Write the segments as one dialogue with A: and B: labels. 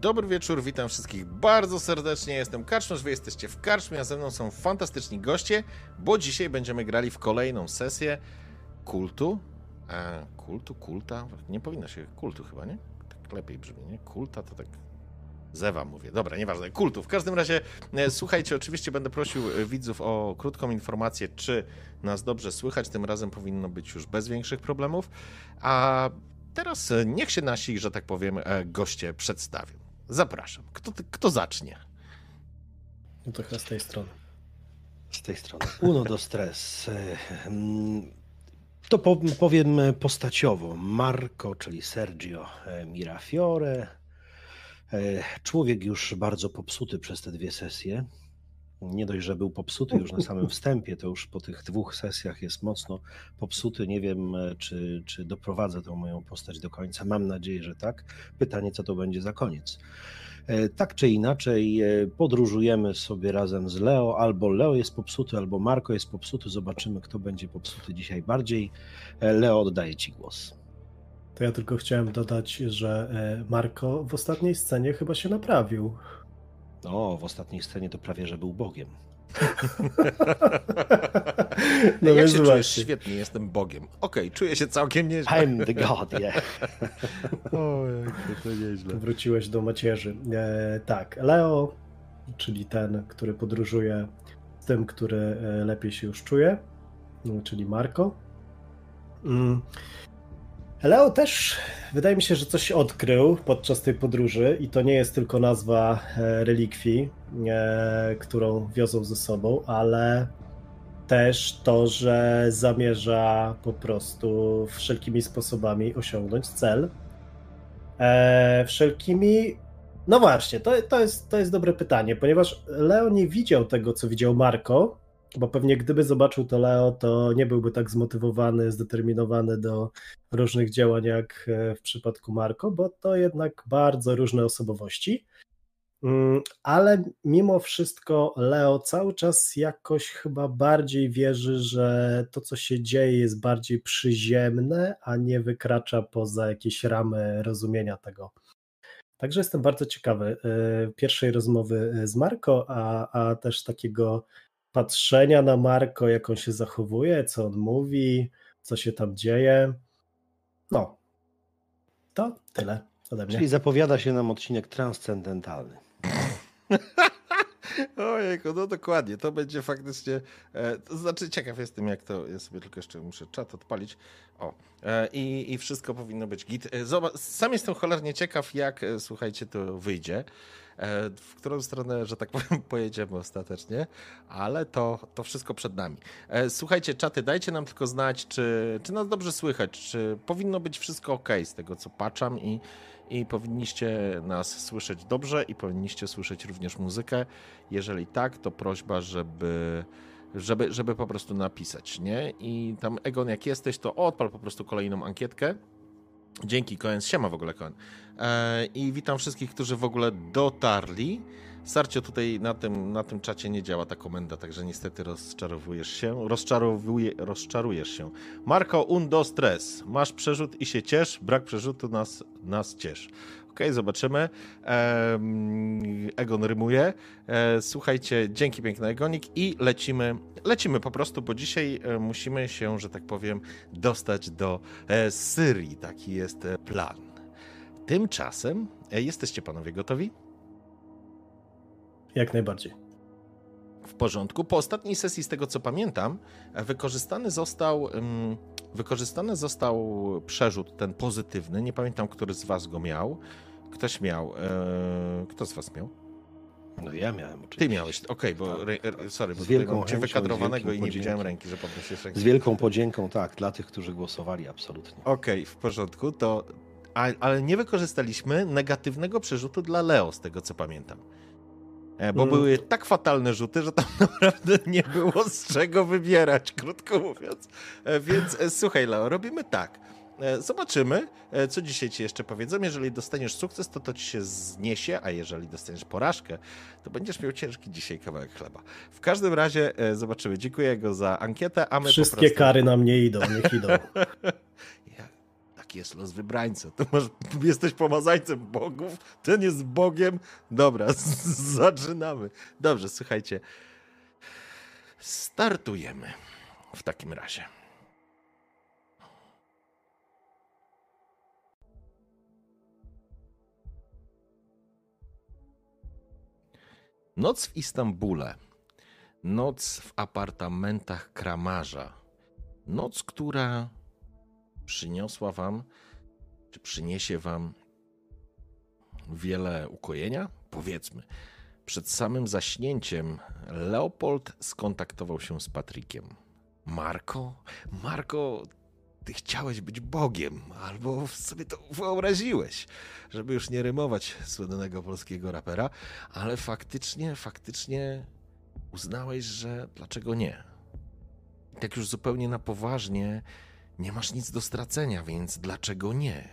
A: Dobry wieczór, witam wszystkich bardzo serdecznie. Jestem Karczmarz, wy jesteście w Karczmie, a ze mną są fantastyczni goście, bo dzisiaj będziemy grali w kolejną sesję kultu. A, kultu, kulta? Nie powinno się kultu chyba, nie? Tak lepiej brzmi, nie? Kulta to tak Zewa mówię. Dobra, nieważne. Kultu. W każdym razie, e, słuchajcie, oczywiście będę prosił e, widzów o krótką informację, czy nas dobrze słychać. Tym razem powinno być już bez większych problemów. A teraz e, niech się nasi, że tak powiem, goście przedstawią. Zapraszam. Kto, kto zacznie?
B: No to chyba z tej strony.
C: Z tej strony. Uno do stres. To powiem postaciowo. Marco, czyli Sergio Mirafiore, E, człowiek już bardzo popsuty przez te dwie sesje. Nie dość, że był popsuty już na samym wstępie, to już po tych dwóch sesjach jest mocno popsuty. Nie wiem, e, czy, czy doprowadzę tą moją postać do końca. Mam nadzieję, że tak. Pytanie, co to będzie za koniec. E, tak czy inaczej, podróżujemy sobie razem z Leo. Albo Leo jest popsuty, albo Marko jest popsuty. Zobaczymy, kto będzie popsuty dzisiaj bardziej. Leo, oddaję Ci głos.
B: To ja tylko chciałem dodać, że e, Marko w ostatniej scenie chyba się naprawił.
C: O, w ostatniej scenie to prawie, że był Bogiem.
A: no Jak się czujesz? Świetnie, jestem Bogiem. Okej, okay, czuję się całkiem nieźle.
C: I'm the God, yeah.
B: o, to nieźle. Wróciłeś do macierzy. E, tak, Leo, czyli ten, który podróżuje z tym, który e, lepiej się już czuje, no, czyli Marko. Mm. Leo też wydaje mi się, że coś odkrył podczas tej podróży i to nie jest tylko nazwa e, relikwii, e, którą wiozą ze sobą, ale też to, że zamierza po prostu wszelkimi sposobami osiągnąć cel. E, wszelkimi. No właśnie, to, to, jest, to jest dobre pytanie, ponieważ Leo nie widział tego, co widział Marko, bo pewnie gdyby zobaczył to Leo, to nie byłby tak zmotywowany, zdeterminowany do różnych działań jak e, w przypadku Marco, bo to jednak bardzo różne osobowości. Mm, ale mimo wszystko Leo cały czas jakoś chyba bardziej wierzy, że to, co się dzieje, jest bardziej przyziemne, a nie wykracza poza jakieś ramy rozumienia tego. Także jestem bardzo ciekawy e, pierwszej rozmowy z Marco, a, a też takiego patrzenia na Marko, jak on się zachowuje, co on mówi, co się tam dzieje. No, to tyle ode mnie.
C: Czyli zapowiada się nam odcinek transcendentalny.
A: Ojejku, no dokładnie, to będzie faktycznie, e, to znaczy ciekaw jestem jak to, ja sobie tylko jeszcze muszę czat odpalić, o, e, i, i wszystko powinno być git. E, zobacz, sam jestem cholernie ciekaw jak, e, słuchajcie, to wyjdzie, w którą stronę, że tak powiem, pojedziemy ostatecznie, ale to, to wszystko przed nami. E, słuchajcie, czaty, dajcie nam tylko znać, czy, czy nas dobrze słychać, czy powinno być wszystko ok z tego, co patrzam i, i powinniście nas słyszeć dobrze i powinniście słyszeć również muzykę. Jeżeli tak, to prośba, żeby żeby, żeby po prostu napisać, nie? I tam Egon, jak jesteś, to odpal po prostu kolejną ankietkę Dzięki, Koen. Siema w ogóle, Koen. E, I witam wszystkich, którzy w ogóle dotarli. Sarcio, tutaj na tym, na tym czacie nie działa ta komenda, także niestety rozczarowujesz się. Rozczarowuje, rozczarujesz się. Marco Undo Stres. Masz przerzut i się ciesz. Brak przerzutu nas, nas ciesz. Ok, zobaczymy. Egon rymuje. E, słuchajcie, dzięki piękny Egonik i lecimy, lecimy po prostu, bo dzisiaj e, musimy się, że tak powiem, dostać do e, Syrii. Taki jest plan. Tymczasem jesteście panowie gotowi?
B: Jak najbardziej.
A: W porządku. Po ostatniej sesji, z tego co pamiętam, wykorzystany został, wykorzystany został przerzut ten pozytywny. Nie pamiętam, który z was go miał. Ktoś miał. E, kto z was miał?
C: No ja miałem oczywiście.
A: Ty miałeś, okej, okay, bo tak. sorry, bo z wielką cię wykadrowanego i nie widziałem ręki, że podnosisz rękę.
C: Z wielką podzięką, tak, dla tych, którzy głosowali, absolutnie.
A: Okej, okay, w porządku, to a, ale nie wykorzystaliśmy negatywnego przerzutu dla Leo, z tego co pamiętam. E, bo mm. były tak fatalne rzuty, że tam naprawdę nie było z czego wybierać, krótko mówiąc. E, więc e, słuchaj, Leo, robimy tak. Zobaczymy, co dzisiaj ci jeszcze powiedzą. Jeżeli dostaniesz sukces, to to ci się zniesie, a jeżeli dostaniesz porażkę, to będziesz miał ciężki dzisiaj kawałek chleba. W każdym razie zobaczymy. Dziękuję go za ankietę, a my
B: Wszystkie
A: prostu...
B: kary na mnie idą, niech idą.
A: taki jest los wybrańca. To masz, jesteś pomazańcem bogów, ten jest Bogiem. Dobra, zaczynamy. Dobrze, słuchajcie. Startujemy w takim razie. Noc w Istambule. Noc w apartamentach kramarza. Noc, która przyniosła wam, czy przyniesie wam wiele ukojenia? Powiedzmy. Przed samym zaśnięciem Leopold skontaktował się z Patrykiem. Marko? Marko, ty chciałeś być Bogiem, albo sobie to wyobraziłeś, żeby już nie rymować słynnego polskiego rapera, ale faktycznie, faktycznie uznałeś, że dlaczego nie? Tak już zupełnie na poważnie nie masz nic do stracenia, więc dlaczego nie?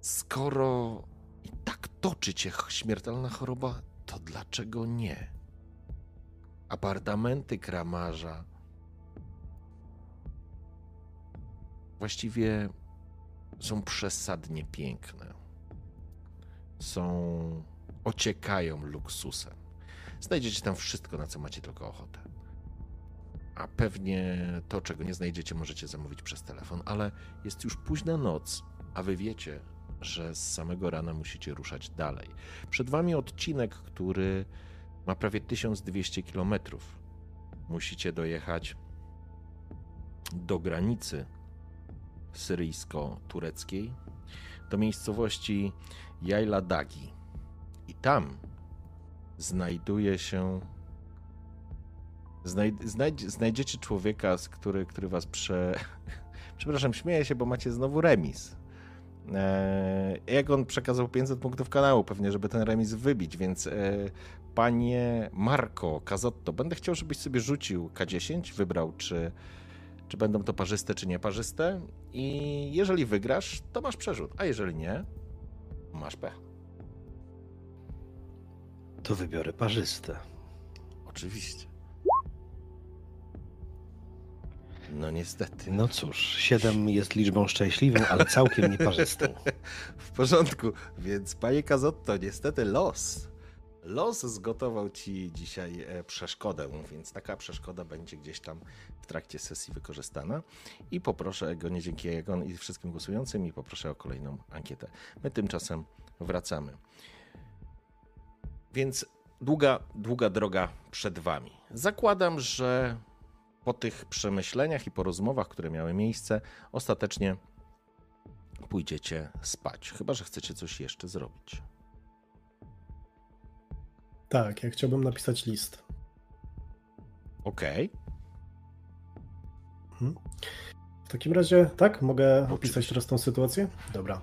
A: Skoro i tak toczy cię śmiertelna choroba, to dlaczego nie? Apartamenty kramarza właściwie są przesadnie piękne. Są ociekają luksusem. Znajdziecie tam wszystko, na co macie tylko ochotę a pewnie to, czego nie znajdziecie, możecie zamówić przez telefon, ale jest już późna noc, a wy wiecie, że z samego rana musicie ruszać dalej. Przed wami odcinek, który ma prawie 1200 km. Musicie dojechać do granicy syryjsko-tureckiej, do miejscowości Jajla Dagi. I tam znajduje się znajdziecie człowieka, który, który was prze... Przepraszam, śmieję się, bo macie znowu remis. Eee, jak on przekazał 500 punktów kanału, pewnie, żeby ten remis wybić, więc e, panie Marco Cazotto, będę chciał, żebyś sobie rzucił K10, wybrał, czy, czy będą to parzyste, czy nieparzyste. I jeżeli wygrasz, to masz przerzut, a jeżeli nie, masz pech.
C: To wybiorę parzyste.
A: Oczywiście. No niestety.
C: No cóż, 7 jest liczbą szczęśliwą, ale całkiem nieparzystą.
A: w porządku, więc panie Kazotto, niestety los. Los zgotował ci dzisiaj e, przeszkodę, więc taka przeszkoda będzie gdzieś tam w trakcie sesji wykorzystana. I poproszę Egonie, dzięki Egon i wszystkim głosującym, i poproszę o kolejną ankietę. My tymczasem wracamy. Więc długa, długa droga przed wami. Zakładam, że po tych przemyśleniach i po rozmowach, które miały miejsce, ostatecznie pójdziecie spać. Chyba, że chcecie coś jeszcze zrobić.
B: Tak, ja chciałbym napisać list.
A: Okej. Okay.
B: Mhm. W takim razie, tak, mogę opisać teraz tą sytuację? Dobra.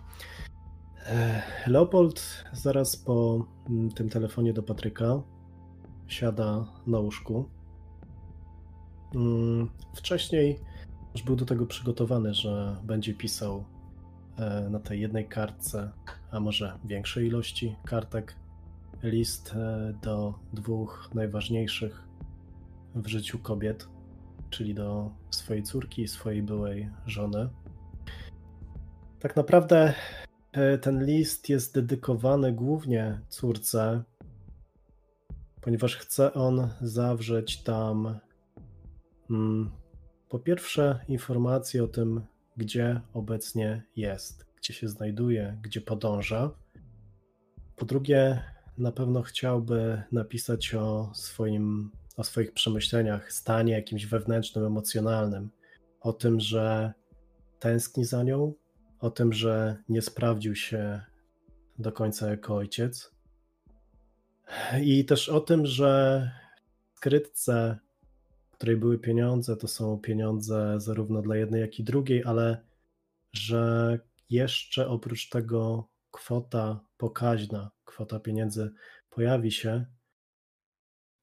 B: E, Leopold zaraz po mm, tym telefonie do Patryka siada na łóżku Mm, wcześniej już był do tego przygotowany, że będzie pisał e, na tej jednej kartce, a może większej ilości kartek, list e, do dwóch najważniejszych w życiu kobiet, czyli do swojej córki i swojej byłej żony. Tak naprawdę e, ten list jest dedykowany głównie córce, ponieważ chce on zawrzeć tam Mm, po pierwsze, informacje o tym, gdzie obecnie jest, gdzie się znajduje, gdzie podąża. Po drugie, na pewno chciałby napisać o, swoim, o swoich przemyśleniach, stanie jakimś wewnętrznym, emocjonalnym, o tym, że tęskni za nią, o tym, że nie sprawdził się do końca jako ojciec. I też o tym, że w skrytce której były pieniądze, to są pieniądze zarówno dla jednej, jak i drugiej, ale że jeszcze oprócz tego kwota pokaźna, kwota pieniędzy pojawi się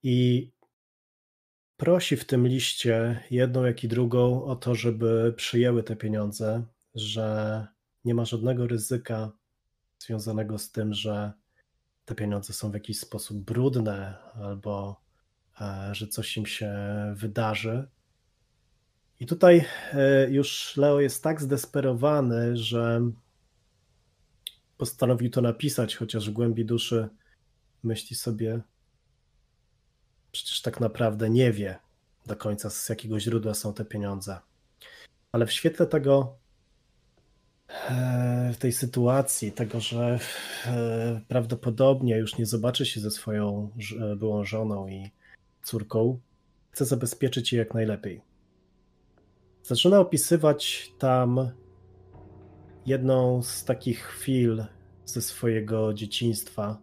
B: i prosi w tym liście jedną, jak i drugą o to, żeby przyjęły te pieniądze, że nie ma żadnego ryzyka związanego z tym, że te pieniądze są w jakiś sposób brudne albo e, że coś im się wydarzy. I tutaj e, już Leo jest tak zdesperowany, że postanowił to napisać, chociaż w głębi duszy myśli sobie, przecież tak naprawdę nie wie do końca, z jakiego źródła są te pieniądze. Ale w świetle tego, e, tej sytuacji, tego, że e, prawdopodobnie już nie zobaczy się ze swoją byłą żoną i córką, chce zabezpieczyć je jak najlepiej. Zaczyna opisywać tam jedną z takich chwil ze swojego dzieciństwa,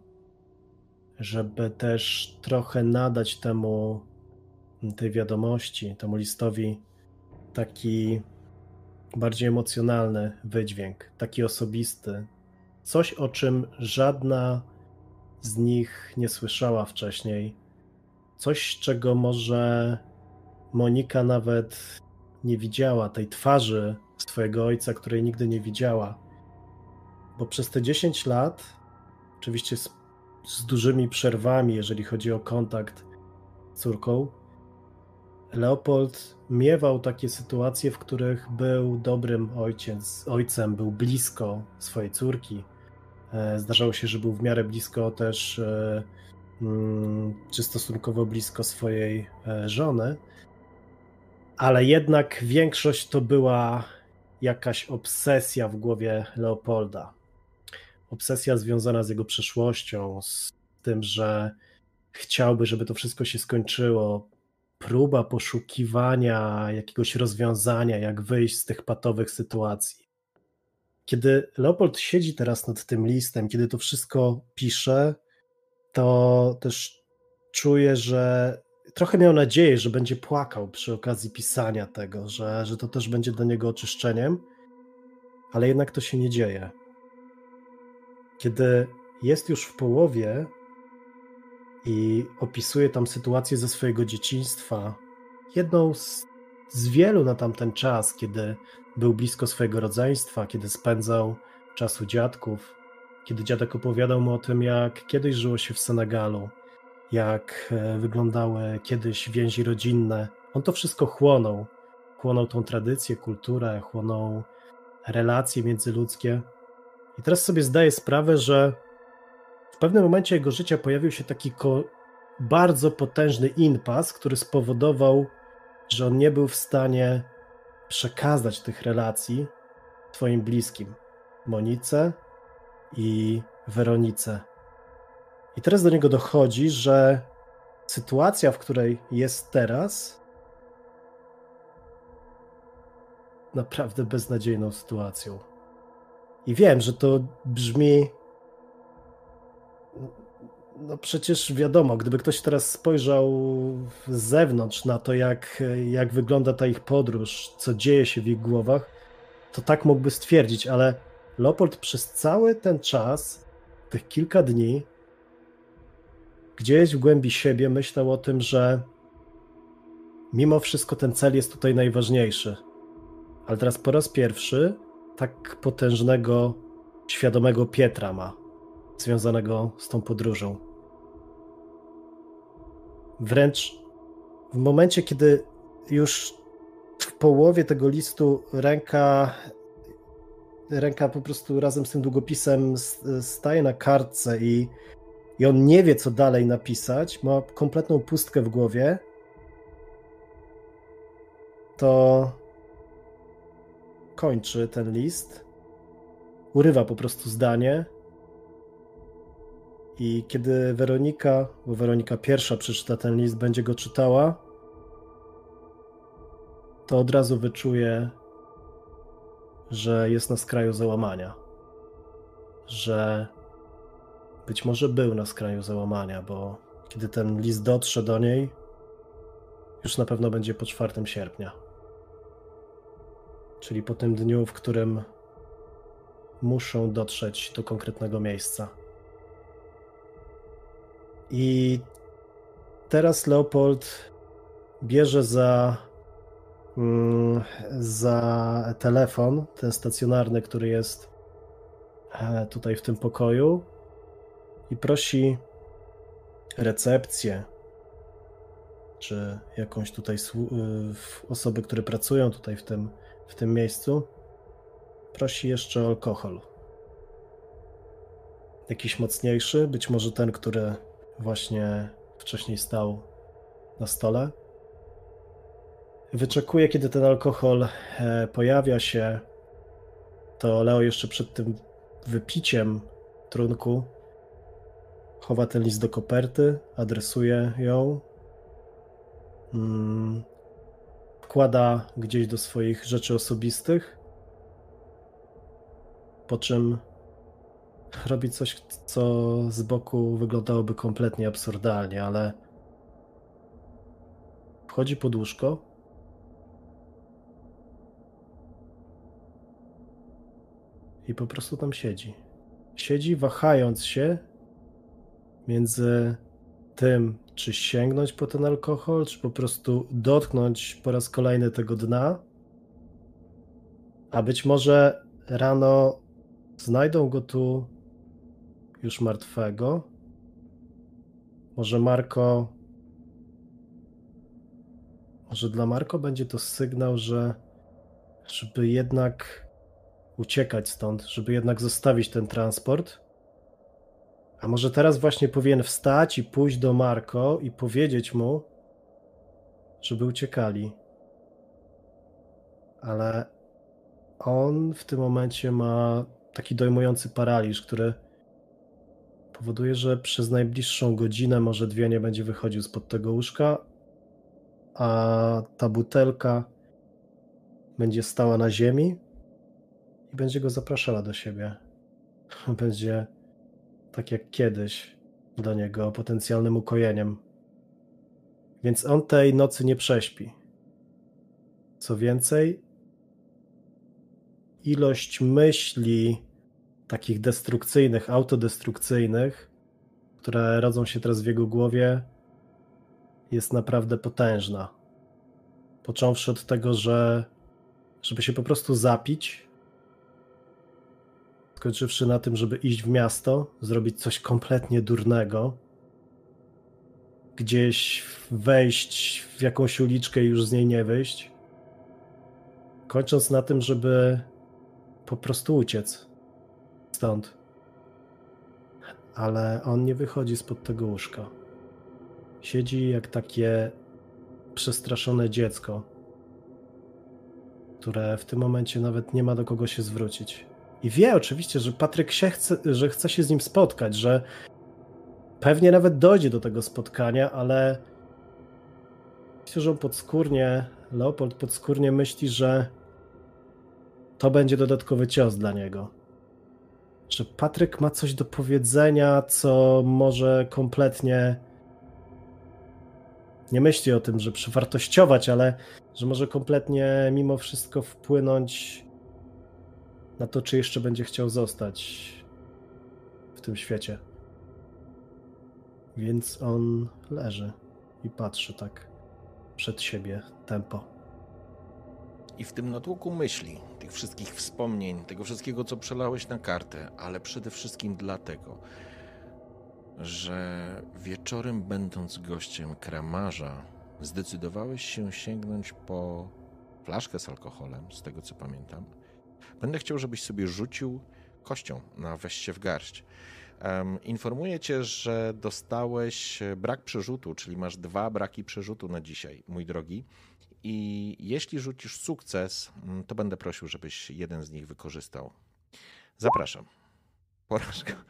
B: żeby też trochę nadać temu tej wiadomości, temu listowi taki bardziej emocjonalny wydźwięk, taki osobisty. Coś, o czym żadna z nich nie słyszała wcześniej. Coś, czego może Monika nawet nie widziała, tej twarzy swojego ojca, której nigdy nie widziała. Bo przez te 10 lat, oczywiście z, z dużymi przerwami, jeżeli chodzi o kontakt z córką, Leopold miewał takie sytuacje, w których był dobrym ojciec, ojcem, był blisko swojej córki. E, zdarzało się, że był w miarę blisko też, e, mm, czy stosunkowo blisko swojej e, żony, ale jednak większość to była jakaś obsesja w głowie Leopolda. Obsesja związana z jego przeszłością, z tym, że chciałby, żeby to wszystko się skończyło, próba poszukiwania jakiegoś rozwiązania, jak wyjść z tych patowych sytuacji. Kiedy Leopold siedzi teraz nad tym listem, kiedy to wszystko pisze, to też czuje, że trochę miał nadzieję, że będzie płakał przy okazji pisania tego, że, że to też będzie dla niego oczyszczeniem, ale jednak to się nie dzieje. Kiedy jest już w połowie, i opisuje tam sytuację ze swojego dzieciństwa. Jedną z, z wielu na tamten czas, kiedy był blisko swojego rodzeństwa, kiedy spędzał czas u dziadków, kiedy dziadek opowiadał mu o tym, jak kiedyś żyło się w Senegalu, jak e, wyglądały kiedyś więzi rodzinne. On to wszystko chłonął. Chłonął tą tradycję, kulturę, chłonął relacje międzyludzkie. I teraz sobie zdaje sprawę, że w pewnym momencie jego życia pojawił się taki bardzo potężny impas, który spowodował, że on nie był w stanie przekazać tych relacji swoim bliskim, Monice i Weronice. I teraz do niego dochodzi, że sytuacja, w której jest teraz, naprawdę beznadziejną sytuacją. I wiem, że to brzmi no przecież wiadomo, gdyby ktoś teraz spojrzał z zewnątrz na to, jak, jak wygląda ta ich podróż, co dzieje się w ich głowach, to tak mógłby stwierdzić, ale Leopold przez cały ten czas, tych kilka dni, gdzieś w głębi siebie myślał o tym, że mimo wszystko ten cel jest tutaj najważniejszy. Ale teraz po raz pierwszy tak potężnego, świadomego Pietra ma, związanego z tą podróżą. Wręcz w momencie, kiedy już w połowie tego listu ręka, ręka po prostu razem z tym długopisem staje na kartce i, i on nie wie, co dalej napisać, ma kompletną pustkę w głowie, to kończy ten list, urywa po prostu zdanie i kiedy Weronika, bo Weronika pierwsza przeczyta ten list, będzie go czytała, to od razu wyczuje, że jest na skraju załamania. Że być może był na skraju załamania, bo kiedy ten list dotrze do niej, już na pewno będzie po 4 sierpnia. Czyli po tym dniu, w którym muszą dotrzeć do konkretnego miejsca. I teraz Leopold bierze za, mm, za telefon, ten stacjonarny, który jest e, tutaj w tym pokoju, i prosi recepcję, czy jakąś tutaj y, osoby, które pracują tutaj w tym, w tym miejscu, prosi jeszcze o alkohol. Jakiś mocniejszy, być może ten, który właśnie wcześniej stał na stole. Wyczekuje, kiedy ten alkohol e, pojawia się. To Leo jeszcze przed tym wypiciem trunku chowa ten list do koperty, adresuje ją, mm, wkłada gdzieś do swoich rzeczy osobistych, po czym robi coś, co z boku wyglądałoby kompletnie absurdalnie, ale wchodzi pod łóżko. I po prostu tam siedzi. Siedzi, wahając się między tym, czy sięgnąć po ten alkohol, czy po prostu dotknąć po raz kolejny tego dna. A być może rano znajdą go tu już martwego. Może Marko. Może dla Marko będzie to sygnał, że żeby jednak uciekać stąd, żeby jednak zostawić ten transport a może teraz właśnie powinien wstać i pójść do Marko i powiedzieć mu, żeby uciekali. Ale on w tym momencie ma taki dojmujący paraliż, który powoduje, że przez najbliższą godzinę, może dwie, nie będzie wychodził spod tego łóżka, a ta butelka będzie stała na ziemi i będzie go zapraszała do siebie. Będzie tak jak kiedyś, do niego potencjalnym ukojeniem. Więc on tej nocy nie prześpi. Co więcej, ilość myśli takich destrukcyjnych, autodestrukcyjnych, które rodzą się teraz w jego głowie, jest naprawdę potężna. Począwszy od tego, że żeby się po prostu zapić, skończywszy na tym, żeby iść w miasto, zrobić coś kompletnie durnego, gdzieś wejść w jakąś uliczkę i już z niej nie wyjść, kończąc na tym, żeby po prostu uciec stąd. Ale on nie wychodzi spod tego łóżka. Siedzi jak takie przestraszone dziecko, które w tym momencie nawet nie ma do kogo się zwrócić. I wie oczywiście, że Patryk się chce, że chce się z nim spotkać, że pewnie nawet dojdzie do tego spotkania, ale myślę, że on podskórnie, Leopold podskórnie myśli, że to będzie dodatkowy cios dla niego. Że Patryk ma coś do powiedzenia, co może kompletnie nie myśli o tym, że przewartościować, ale że może kompletnie mimo wszystko wpłynąć na to, czy jeszcze będzie chciał zostać w tym świecie. Więc on leży i patrzy tak przed siebie tempo.
A: I w tym natłoku myśli, tych wszystkich wspomnień, tego wszystkiego, co przelałeś na kartę, ale przede wszystkim dlatego, że wieczorem, będąc gościem kramarza, zdecydowałeś się sięgnąć po flaszkę z alkoholem, z tego co pamiętam, Będę chciał, żebyś sobie rzucił kością na weź się w garść. Um, informuję cię, że dostałeś brak przerzutu, czyli masz dwa braki przerzutu na dzisiaj, mój drogi. I jeśli rzucisz sukces, mm, to będę prosił, żebyś jeden z nich wykorzystał. Zapraszam. Porażka.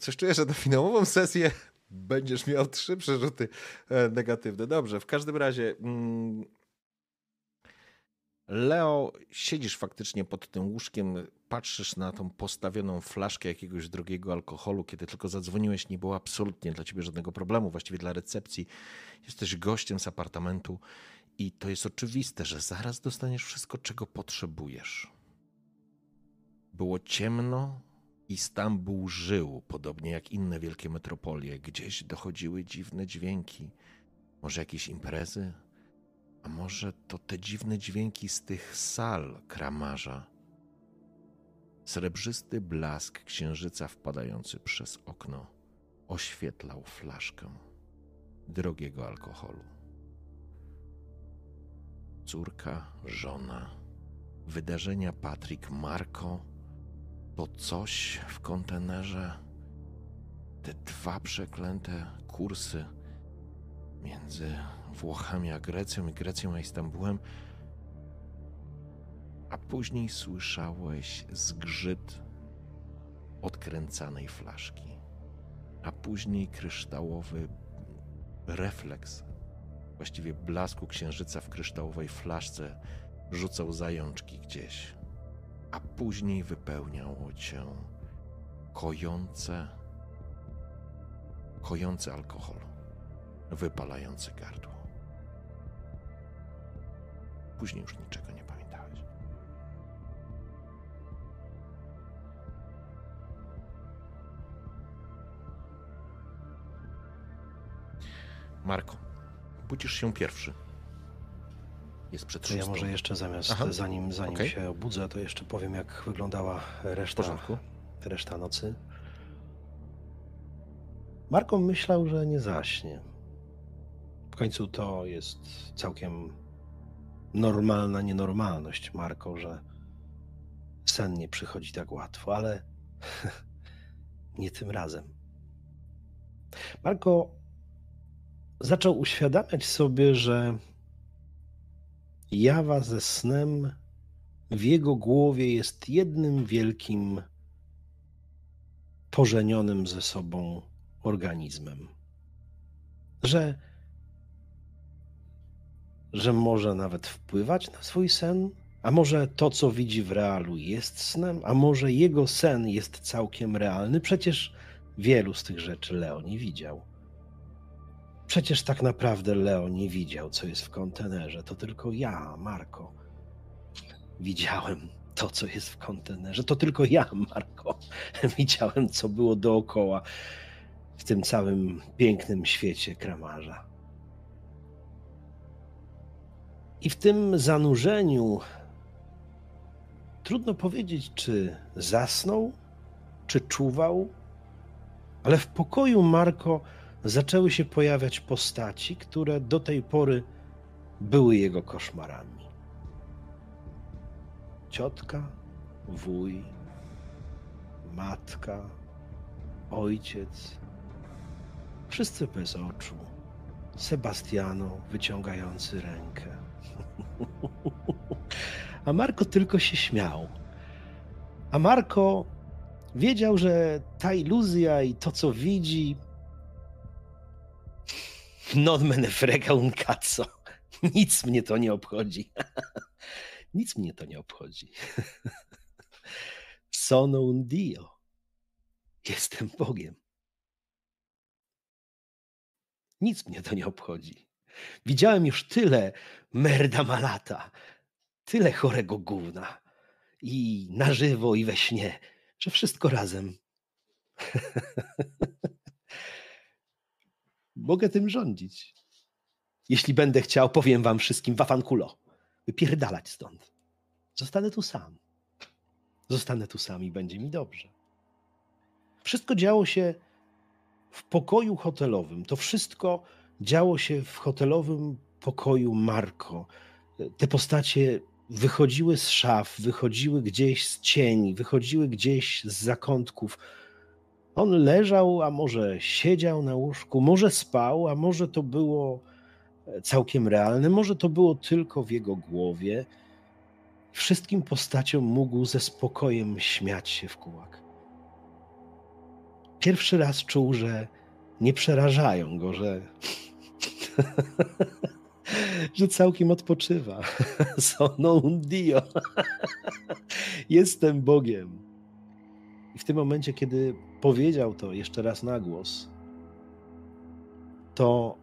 A: Coś czuję, że na finałową sesję będziesz miał trzy przerzuty e, negatywne. Dobrze, w każdym razie. Mm, Leo, siedzisz faktycznie pod tym łóżkiem, patrzysz na tą postawioną flaszkę jakiegoś drogiego alkoholu, kiedy tylko zadzwoniłeś, nie było absolutnie dla ciebie żadnego problemu, właściwie dla recepcji. Jesteś gościem z apartamentu i to jest oczywiste, że zaraz dostaniesz wszystko, czego potrzebujesz. Było ciemno i Stambuł żył, podobnie jak inne wielkie metropolie. Gdzieś dochodziły dziwne dźwięki. Może jakieś imprezy? A może to te dziwne dźwięki z tych sal kramarza? Srebrzysty blask księżyca wpadający przez okno oświetlał flaszkę drogiego alkoholu. Córka, żona, wydarzenia Patrick Marco to coś w kontenerze. Te dwa przeklęte kursy między Włochami a Grecją i Grecją a Istambułem. A później słyszałeś zgrzyt odkręcanej flaszki, a później kryształowy refleks, właściwie blasku księżyca w kryształowej flaszce, rzucał zajączki gdzieś a później wypełniało cię kojące, kojący alkohol, wypalający gardło. Później już niczego nie pamiętałeś. Marko, budzisz się pierwszy. Jest przed
C: To ja może jeszcze zamiast, Aha. zanim, zanim okay. się obudzę, to jeszcze powiem, jak wyglądała reszta, reszta nocy. Marko myślał, że nie zaśnie. W końcu to jest całkiem normalna nienormalność, Marko, że sen nie przychodzi tak łatwo, ale nie tym razem. Marko zaczął uświadamiać sobie, że Jawa ze snem w jego głowie jest jednym wielkim, pożenionym ze sobą organizmem. Że, że może nawet wpływać na swój sen, a może to, co widzi w realu, jest snem, a może jego sen jest całkiem realny. Przecież wielu z tych rzeczy Leo nie widział. Przecież tak naprawdę Leo nie widział, co jest w kontenerze. To tylko ja, Marko. Widziałem to, co jest w kontenerze. To tylko ja, Marko. Widziałem, co było dookoła w tym całym pięknym świecie kramarza. I w tym zanurzeniu trudno powiedzieć, czy zasnął, czy czuwał, ale w pokoju Marko zaczęły się pojawiać postaci, które do tej pory były jego koszmarami. Ciotka, wuj, matka, ojciec, wszyscy bez oczu. Sebastiano wyciągający rękę. A Marko tylko się śmiał. A Marko wiedział, że ta iluzja i to, co widzi, Non frega un cazzo. Nic mnie to nie obchodzi. Nic mnie to nie obchodzi. Sono un dio. Jestem Bogiem. Nic mnie to nie obchodzi. Widziałem już tyle merda malata, tyle chorego gówna i na żywo, i we śnie, że wszystko razem. Mogę tym rządzić. Jeśli będę chciał, powiem wam wszystkim wafankulo. Wypierdalać stąd. Zostanę tu sam. Zostanę tu sam i będzie mi dobrze. Wszystko działo się w pokoju hotelowym. To wszystko działo się w hotelowym pokoju Marko. Te postacie wychodziły z szaf, wychodziły gdzieś z cieni, wychodziły gdzieś z zakątków on leżał, a może siedział na łóżku, może spał, a może to było całkiem realne, może to było tylko w jego głowie. Wszystkim postaciom mógł ze spokojem śmiać się w kułak. Pierwszy raz czuł, że nie przerażają go, że, że całkiem odpoczywa. Sono un Dio. Jestem Bogiem. I w tym momencie, kiedy powiedział to jeszcze raz na głos, to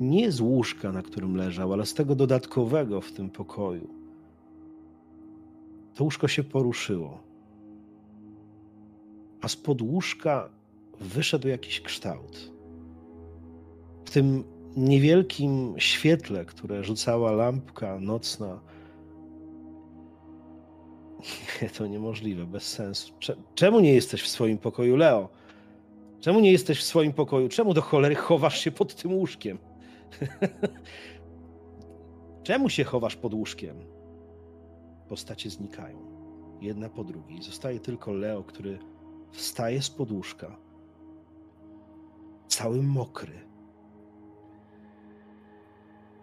C: nie z łóżka, na którym leżał, ale z tego dodatkowego w tym pokoju. to łóżko się poruszyło. A spod łóżka wyszedł jakiś kształt. W tym niewielkim świetle, które rzucała lampka nocna, to niemożliwe, bez sensu. Czemu nie jesteś w swoim pokoju, Leo? Czemu nie jesteś w swoim pokoju? Czemu do cholery chowasz się pod tym łóżkiem? Czemu się chowasz pod łóżkiem? Postacie znikają, jedna po drugiej. Zostaje tylko Leo, który wstaje z podłóżka, cały mokry.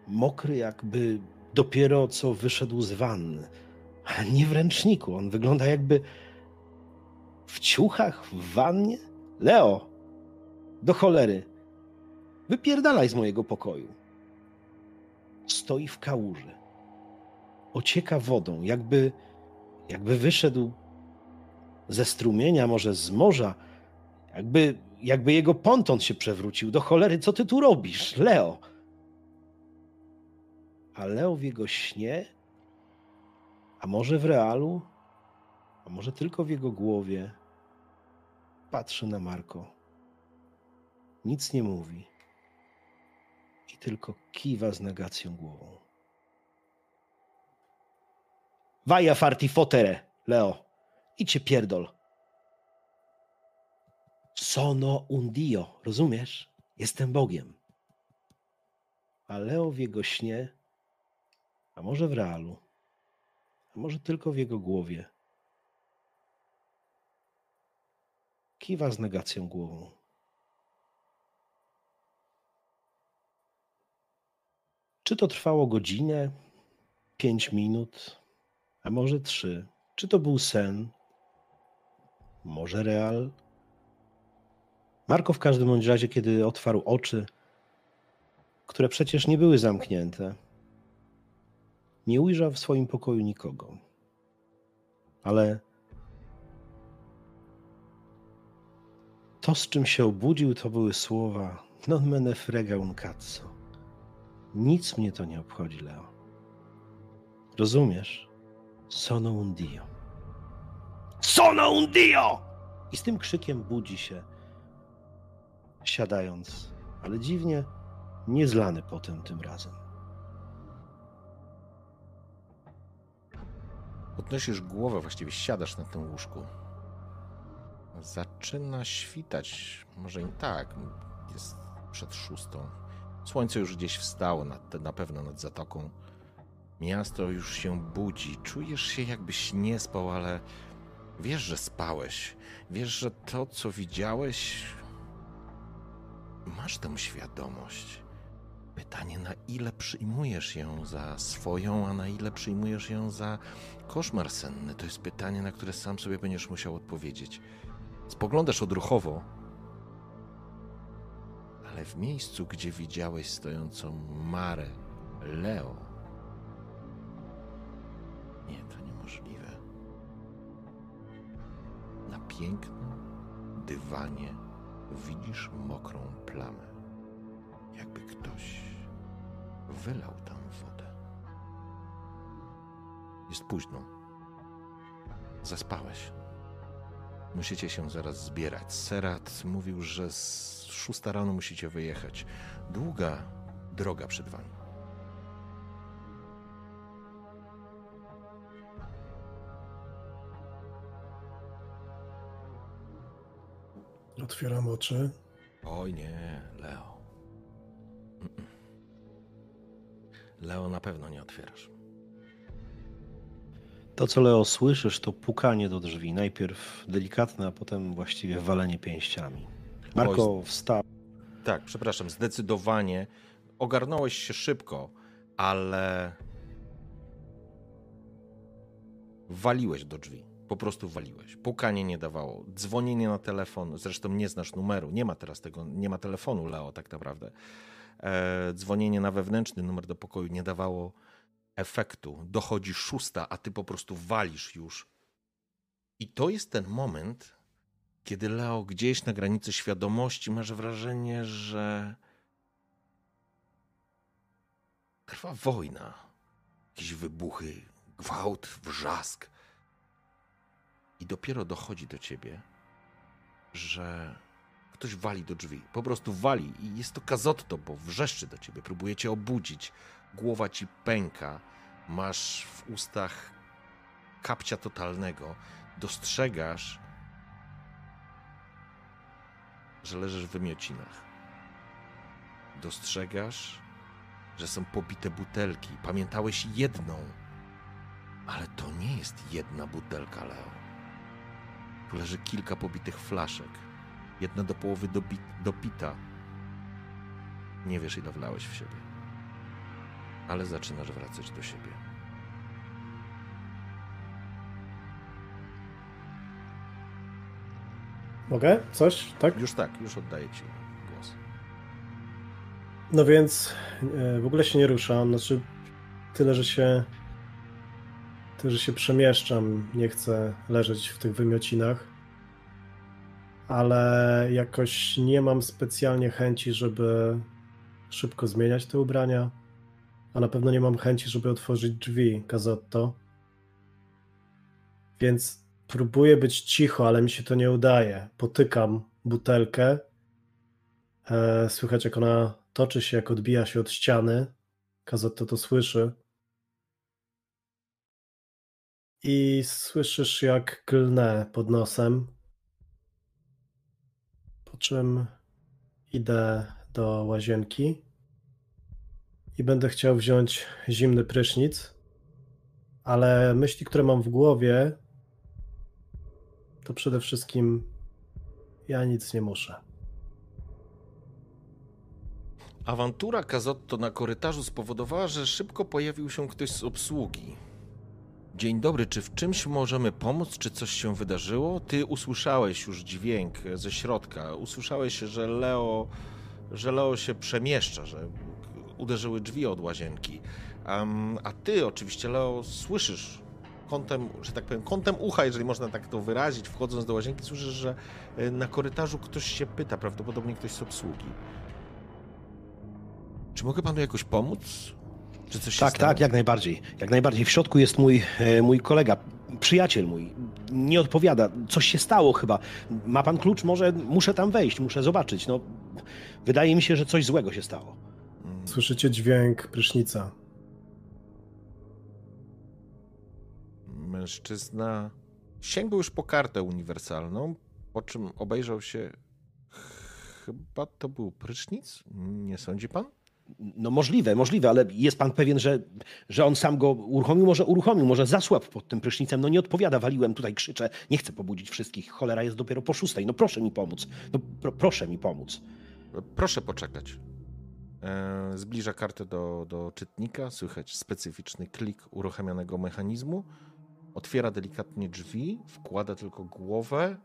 C: Mokry, jakby dopiero co wyszedł z wanny, ale nie w ręczniku. On wygląda jakby w ciuchach, w wannie. Leo, do cholery, wypierdalaj z mojego pokoju. Stoi w kałuży. Ocieka wodą, jakby, jakby wyszedł ze strumienia, może z morza, jakby, jakby jego ponton się przewrócił. Do cholery, co ty tu robisz, Leo? A Leo w jego śnie, a może w realu, a może tylko w jego głowie, patrzy na Marko. Nic nie mówi i tylko kiwa z negacją głową. Vaja farti fotere, Leo. Idźcie pierdol. Sono un dio, rozumiesz? Jestem Bogiem. A Leo w jego śnie, a może w realu, a może tylko w jego głowie, kiwa z negacją głową. Czy to trwało godzinę, pięć minut, a może trzy? Czy to był sen? Może real? Marko w każdym bądź razie, kiedy otwarł oczy, które przecież nie były zamknięte, nie ujrzał w swoim pokoju nikogo. Ale to, z czym się obudził, to były słowa non me ne frega un cazzo. Nic mnie to nie obchodzi, Leo. Rozumiesz? Sono un dio. Sono un dio! I z tym krzykiem budzi się, siadając, ale dziwnie niezlany potem tym razem.
A: Podnosisz głowę, właściwie siadasz na tym łóżku. Zaczyna świtać. Może i tak, jest przed szóstą. Słońce już gdzieś wstało, na, na pewno nad zatoką. Miasto już się budzi. Czujesz się, jakbyś nie spał, ale wiesz, że spałeś. Wiesz, że to, co widziałeś, masz tę świadomość. Pytanie, na ile przyjmujesz ją za swoją, a na ile przyjmujesz ją za koszmar senny, to jest pytanie, na które sam sobie będziesz musiał odpowiedzieć. Spoglądasz odruchowo, ale w miejscu, gdzie widziałeś stojącą Marę, Leo, nie, to niemożliwe. Na pięknym dywanie widzisz mokrą plamę, jakby ktoś wylał tam wodę. Jest późno. Zaspałeś. Musicie się zaraz zbierać. Serat mówił, że z szósta rano musicie wyjechać. Długa droga przed wami.
B: Otwieram oczy.
A: Oj nie, Leo. Leo na pewno nie otwierasz.
C: To, co Leo słyszysz, to pukanie do drzwi. Najpierw delikatne, a potem właściwie walenie pięściami. Marko wstał.
A: Tak, przepraszam, zdecydowanie. Ogarnąłeś się szybko, ale waliłeś do drzwi. Po prostu waliłeś. Pukanie nie dawało. Dzwonienie na telefon, zresztą nie znasz numeru. Nie ma teraz tego, nie ma telefonu, Leo, tak naprawdę. E, dzwonienie na wewnętrzny numer do pokoju nie dawało efektu. Dochodzi szósta, a ty po prostu walisz już. I to jest ten moment, kiedy Leo gdzieś na granicy świadomości masz wrażenie, że trwa wojna. Jakieś wybuchy, gwałt, wrzask. I dopiero dochodzi do ciebie, że ktoś wali do drzwi. Po prostu wali i jest to kazotto, bo wrzeszczy do ciebie, próbuje cię obudzić. Głowa ci pęka, masz w ustach kapcia totalnego. Dostrzegasz, że leżysz w wymiocinach. Dostrzegasz, że są pobite butelki. Pamiętałeś jedną, ale to nie jest jedna butelka, Leo. Leży kilka pobitych flaszek. Jedna do połowy dobi- dopita. Nie wiesz, ile wlałeś w siebie. Ale zaczynasz wracać do siebie.
B: Mogę? Coś? Tak?
A: Już tak, już oddaję ci głos.
B: No więc e, w ogóle się nie ruszam. Znaczy, tyle, że się. Tyle, że się przemieszczam. Nie chcę leżeć w tych wymiocinach. Ale jakoś nie mam specjalnie chęci, żeby szybko zmieniać te ubrania. A na pewno nie mam chęci, żeby otworzyć drzwi Kazotto. Więc próbuję być cicho, ale mi się to nie udaje. Potykam butelkę. E, słychać, jak ona toczy się, jak odbija się od ściany. Kazotto to słyszy. I słyszysz, jak klnę pod nosem. Po czym idę do łazienki i będę chciał wziąć zimny prysznic, ale myśli, które mam w głowie, to przede wszystkim ja nic nie muszę.
A: Awantura Kazotto na korytarzu spowodowała, że szybko pojawił się ktoś z obsługi. Dzień dobry, czy w czymś możemy pomóc? Czy coś się wydarzyło? Ty usłyszałeś już dźwięk ze środka. Usłyszałeś, że Leo, że Leo się przemieszcza, że uderzyły drzwi od łazienki. Um, a ty oczywiście, Leo, słyszysz kątem, że tak powiem, kątem ucha, jeżeli można tak to wyrazić, wchodząc do łazienki, słyszysz, że e, na korytarzu ktoś się pyta, prawdopodobnie ktoś z obsługi. Czy mogę panu jakoś pomóc? Czy coś
C: tak, tak, jak najbardziej. Jak najbardziej. W środku jest mój, e, mój kolega, przyjaciel mój. Nie odpowiada. Coś się stało chyba. Ma pan klucz? Może muszę tam wejść, muszę zobaczyć. No, wydaje mi się, że coś złego się stało.
B: Słyszycie dźwięk prysznica.
A: Mężczyzna sięgnął już po kartę uniwersalną, po czym obejrzał się. Chyba to był prysznic? Nie sądzi pan?
C: No możliwe, możliwe, ale jest pan pewien, że, że on sam go uruchomił? Może uruchomił, może zasłabł pod tym prysznicem. No nie odpowiada, waliłem tutaj, krzyczę. Nie chcę pobudzić wszystkich. Cholera jest dopiero po szóstej. No proszę mi pomóc. No pro, proszę mi pomóc.
A: Proszę poczekać. E, zbliża kartę do, do czytnika. Słychać specyficzny klik uruchamianego mechanizmu. Otwiera delikatnie drzwi, wkłada tylko głowę.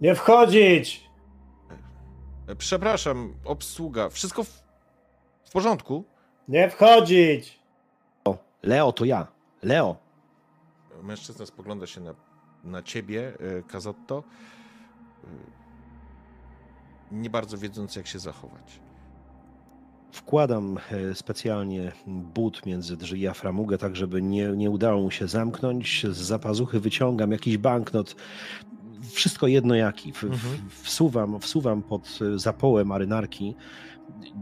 B: Nie wchodzić!
A: E, przepraszam, obsługa. Wszystko w porządku?
B: Nie wchodzić!
C: O, Leo, to ja. Leo.
A: Mężczyzna spogląda się na, na ciebie, e, Kazotto, nie bardzo wiedząc, jak się zachować.
C: Wkładam e, specjalnie but między drzwi a framugę, tak żeby nie, nie udało mu się zamknąć. Z zapazuchy wyciągam jakiś banknot. Wszystko jedno jaki. W, mhm. wsuwam, wsuwam pod e, zapołę marynarki.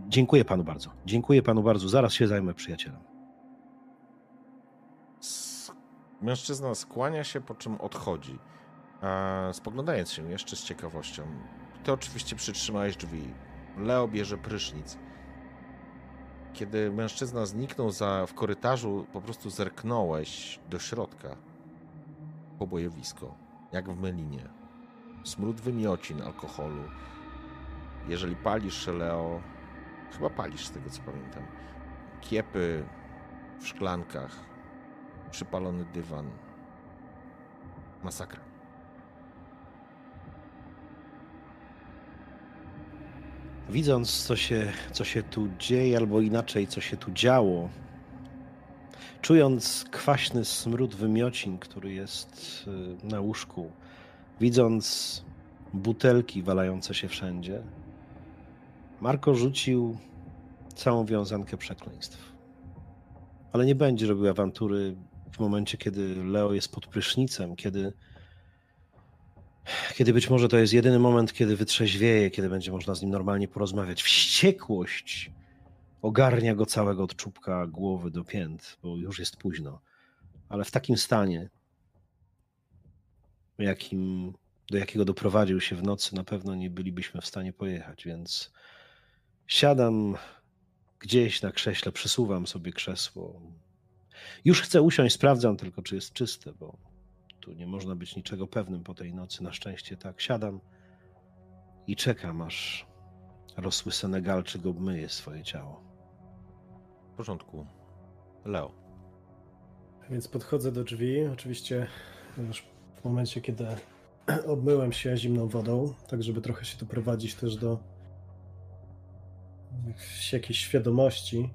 C: Dziękuję panu bardzo. Dziękuję panu bardzo. Zaraz się zajmę przyjacielem.
A: Mężczyzna skłania się, po czym odchodzi. Spoglądając się jeszcze z ciekawością. Ty oczywiście przytrzymałeś drzwi. Leo bierze prysznic. Kiedy mężczyzna zniknął za, w korytarzu, po prostu zerknąłeś do środka. Pobojowisko, jak w melinie. Smród wymiocin, alkoholu. Jeżeli palisz, Leo, chyba palisz z tego co pamiętam. Kiepy w szklankach, przypalony dywan. Masakra.
C: Widząc, co się, co się tu dzieje, albo inaczej, co się tu działo, czując kwaśny smród wymiocin, który jest y, na łóżku, widząc butelki walające się wszędzie, Marko rzucił całą wiązankę przekleństw. Ale nie będzie robił awantury w momencie, kiedy Leo jest pod prysznicem, kiedy kiedy być może to jest jedyny moment, kiedy wytrzeźwieje, kiedy będzie można z nim normalnie porozmawiać. Wściekłość ogarnia go całego od czubka głowy do pięt, bo już jest późno. Ale w takim stanie, jakim, do jakiego doprowadził się w nocy, na pewno nie bylibyśmy w stanie pojechać, więc siadam gdzieś na krześle, przesuwam sobie krzesło. Już chcę usiąść, sprawdzam tylko, czy jest czyste, bo tu nie można być niczego pewnym po tej nocy. Na szczęście tak siadam i czekam, aż rosły Senegalczyk obmyje swoje ciało.
A: W porządku. Leo.
B: Więc podchodzę do drzwi. Oczywiście już w momencie, kiedy obmyłem się zimną wodą, tak żeby trochę się doprowadzić też do jakiejś świadomości.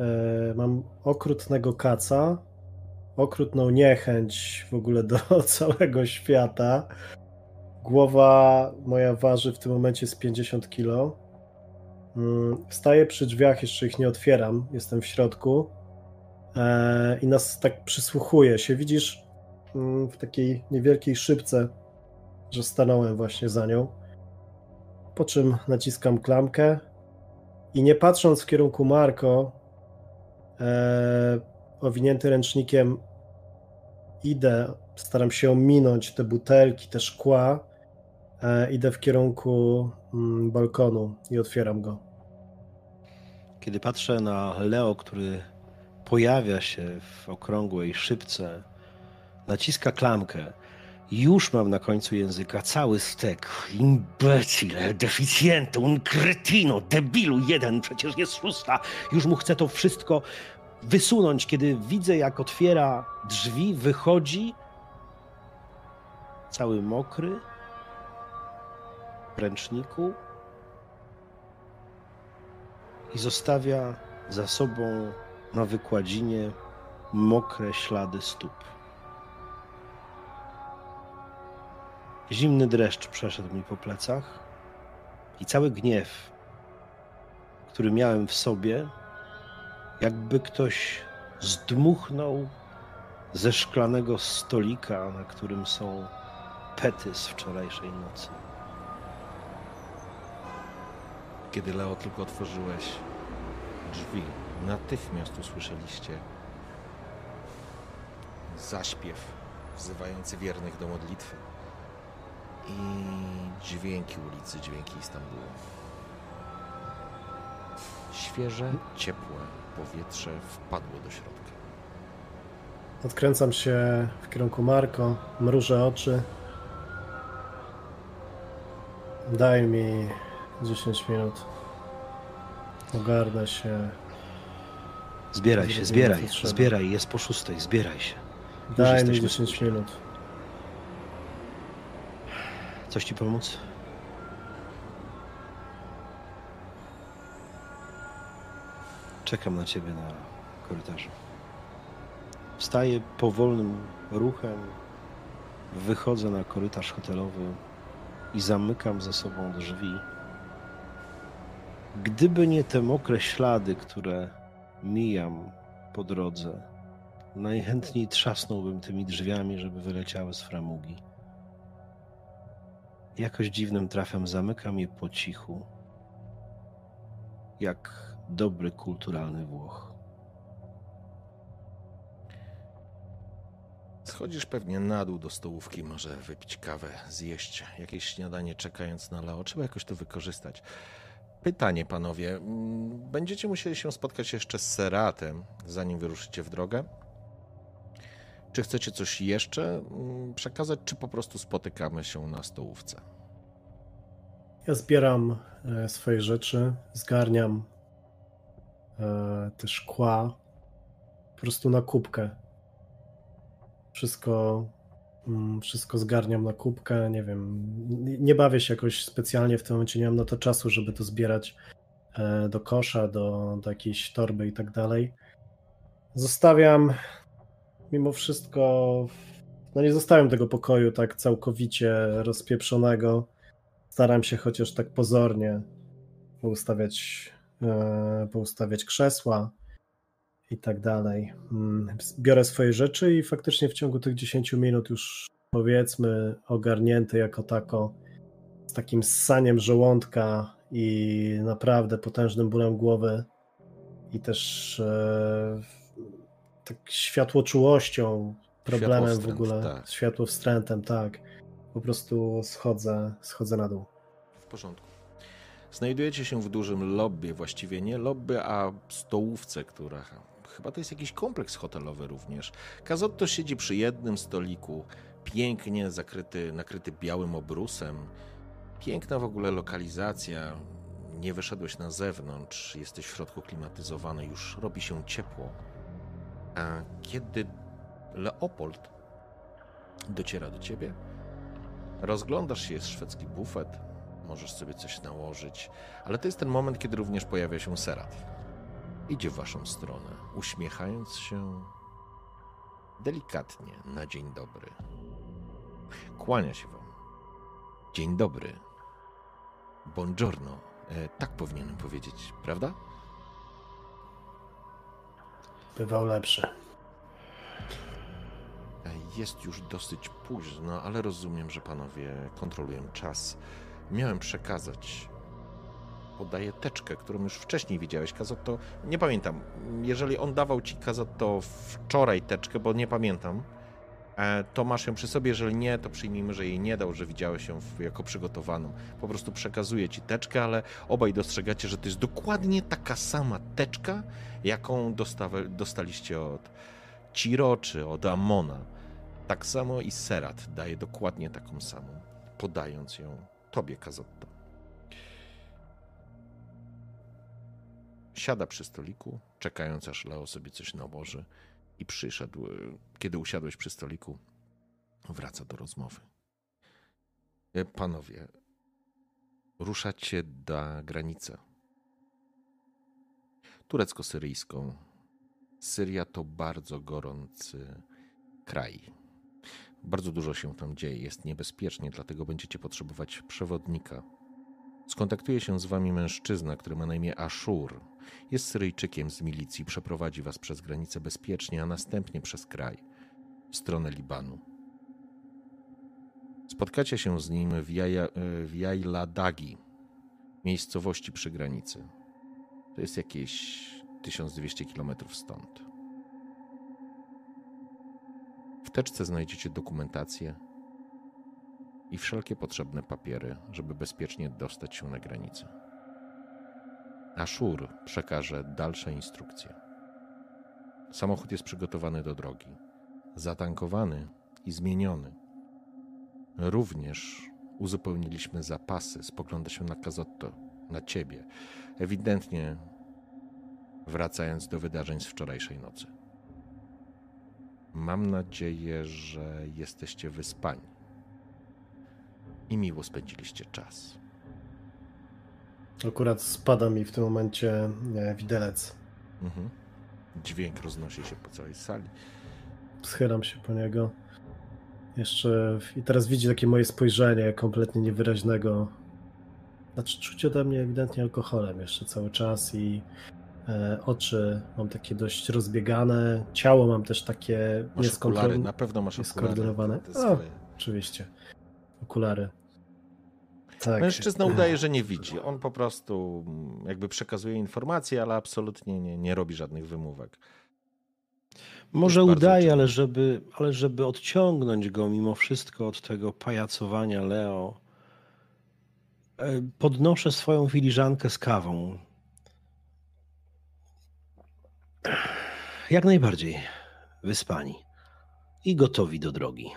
B: E, mam okrutnego kaca, okrutną niechęć w ogóle do całego świata. Głowa moja waży w tym momencie z 50 kg. Staję przy drzwiach, jeszcze ich nie otwieram, jestem w środku e, i nas tak przysłuchuję się. Widzisz mm, w takiej niewielkiej szybce, że stanąłem właśnie za nią. Po czym naciskam klamkę i nie patrząc w kierunku Marko, e, owinięty ręcznikiem, idę, staram się ominąć te butelki, te szkła. E, idę w kierunku mm, balkonu i otwieram go.
C: Kiedy patrzę na Leo, który pojawia się w okrągłej szybce, naciska klamkę, już mam na końcu języka cały stek. Imbecile, deficjento, un cretino, debilu jeden, przecież jest szósta. Już mu chcę to wszystko wysunąć, kiedy widzę, jak otwiera drzwi, wychodzi cały mokry w ręczniku i zostawia za sobą na wykładzinie mokre ślady stóp. Zimny dreszcz przeszedł mi po plecach i cały gniew, który miałem w sobie, jakby ktoś zdmuchnął ze szklanego stolika, na którym są pety z wczorajszej nocy.
A: Kiedy Leo tylko otworzyłeś drzwi, natychmiast usłyszeliście zaśpiew wzywający wiernych do modlitwy i dźwięki ulicy, dźwięki Istambułu. Świeże, ciepłe powietrze wpadło do środka.
B: Odkręcam się w kierunku Marko, mrużę oczy. Daj mi 10 minut. Ogarnę się.
C: Zbieraj się, zbieraj, zbieraj, jest po szóstej, zbieraj się.
B: Daj mi 10 minut.
C: Coś ci pomóc? Czekam na ciebie na korytarzu. Wstaję powolnym ruchem, wychodzę na korytarz hotelowy i zamykam za sobą drzwi. Gdyby nie te mokre ślady, które mijam po drodze, najchętniej trzasnąłbym tymi drzwiami, żeby wyleciały z framugi. Jakoś dziwnym trafem zamykam je po cichu, jak dobry kulturalny Włoch.
A: Schodzisz pewnie na dół do stołówki, może wypić kawę, zjeść jakieś śniadanie, czekając na Leo. Trzeba jakoś to wykorzystać. Pytanie, panowie. Mm, będziecie musieli się spotkać jeszcze z Seratem, zanim wyruszycie w drogę? Czy chcecie coś jeszcze mm, przekazać, czy po prostu spotykamy się na stołówce?
B: Ja zbieram e, swoje rzeczy, zgarniam e, te szkła po prostu na kubkę. Wszystko, mm, wszystko zgarniam na kubkę. Nie wiem, nie bawię się jakoś specjalnie w tym momencie, nie mam na to czasu, żeby to zbierać e, do kosza, do, do jakiejś torby i tak dalej. Zostawiam mimo wszystko, no nie zostawiam tego pokoju tak całkowicie rozpieprzonego. Staram się chociaż tak pozornie poustawiać, e, poustawiać krzesła i tak dalej. Mm, biorę swoje rzeczy i faktycznie w ciągu tych 10 minut już powiedzmy ogarnięty jako tako z takim ssaniem żołądka i naprawdę potężnym bólem głowy i też e, tak światłoczułością, problemem w ogóle, tak. światłowstrętem, tak. Po prostu schodzę, schodzę na dół.
A: W porządku. Znajdujecie się w dużym lobby, właściwie nie lobby, a stołówce, która chyba to jest jakiś kompleks hotelowy również. Kazotto siedzi przy jednym stoliku, pięknie zakryty, nakryty białym obrusem. Piękna w ogóle lokalizacja. Nie wyszedłeś na zewnątrz, jesteś w środku klimatyzowany, już robi się ciepło. A kiedy Leopold dociera do ciebie, rozglądasz się, jest szwedzki bufet, możesz sobie coś nałożyć, ale to jest ten moment, kiedy również pojawia się Serat. Idzie w waszą stronę, uśmiechając się delikatnie na dzień dobry. Kłania się wam. Dzień dobry. Buongiorno. E, tak powinienem powiedzieć, prawda?
B: Bywał lepszy.
A: Jest już dosyć późno, ale rozumiem, że panowie kontrolują czas. Miałem przekazać. Podaję teczkę, którą już wcześniej widziałeś. Kazotto, nie pamiętam. Jeżeli on dawał ci Kazotto wczoraj teczkę, bo nie pamiętam, E, to masz ją przy sobie. Jeżeli nie, to przyjmijmy, że jej nie dał, że widziałeś ją jako przygotowaną. Po prostu przekazuje ci teczkę, ale obaj dostrzegacie, że to jest dokładnie taka sama teczka, jaką dostawa, dostaliście od Ciro czy od Amona. Tak samo i Serat daje dokładnie taką samą, podając ją tobie, Kazotto. Siada przy stoliku, czekając aż Leo sobie coś nałoży i przyszedł, kiedy usiadłeś przy stoliku, wraca do rozmowy. E, panowie, ruszacie na granicę turecko-syryjską. Syria to bardzo gorący kraj. Bardzo dużo się tam dzieje, jest niebezpiecznie, dlatego będziecie potrzebować przewodnika. Skontaktuje się z wami mężczyzna, który ma na imię Ashur. Jest Syryjczykiem z milicji, przeprowadzi was przez granicę bezpiecznie, a następnie przez kraj, w stronę Libanu. Spotkacie się z nim w, Jaja, w Jajladagi, miejscowości przy granicy. To jest jakieś 1200 km stąd. W teczce znajdziecie dokumentację i wszelkie potrzebne papiery, żeby bezpiecznie dostać się na granicę. Ashur przekaże dalsze instrukcje. Samochód jest przygotowany do drogi, zatankowany i zmieniony. Również uzupełniliśmy zapasy. Spogląda się na Kazotto, na ciebie, ewidentnie wracając do wydarzeń z wczorajszej nocy. Mam nadzieję, że jesteście wyspani i miło spędziliście czas.
B: Akurat spada mi w tym momencie nie, widelec. Mhm.
A: Dźwięk roznosi się po całej sali.
B: Schylam się po niego. Jeszcze i teraz widzi takie moje spojrzenie kompletnie niewyraźnego. Znaczy czuć ode mnie ewidentnie alkoholem jeszcze cały czas i e, oczy mam takie dość rozbiegane, ciało mam też takie
A: nieskontrolowane. Na pewno masz
B: okulary. O, oczywiście. Okulary.
A: Tak. Mężczyzna udaje, że nie widzi. On po prostu mm, jakby przekazuje informacje, ale absolutnie nie, nie robi żadnych wymówek.
C: Może udaje, ale żeby, ale żeby odciągnąć go mimo wszystko od tego pajacowania Leo, e, podnoszę swoją filiżankę z kawą. Jak najbardziej wyspani i gotowi do drogi.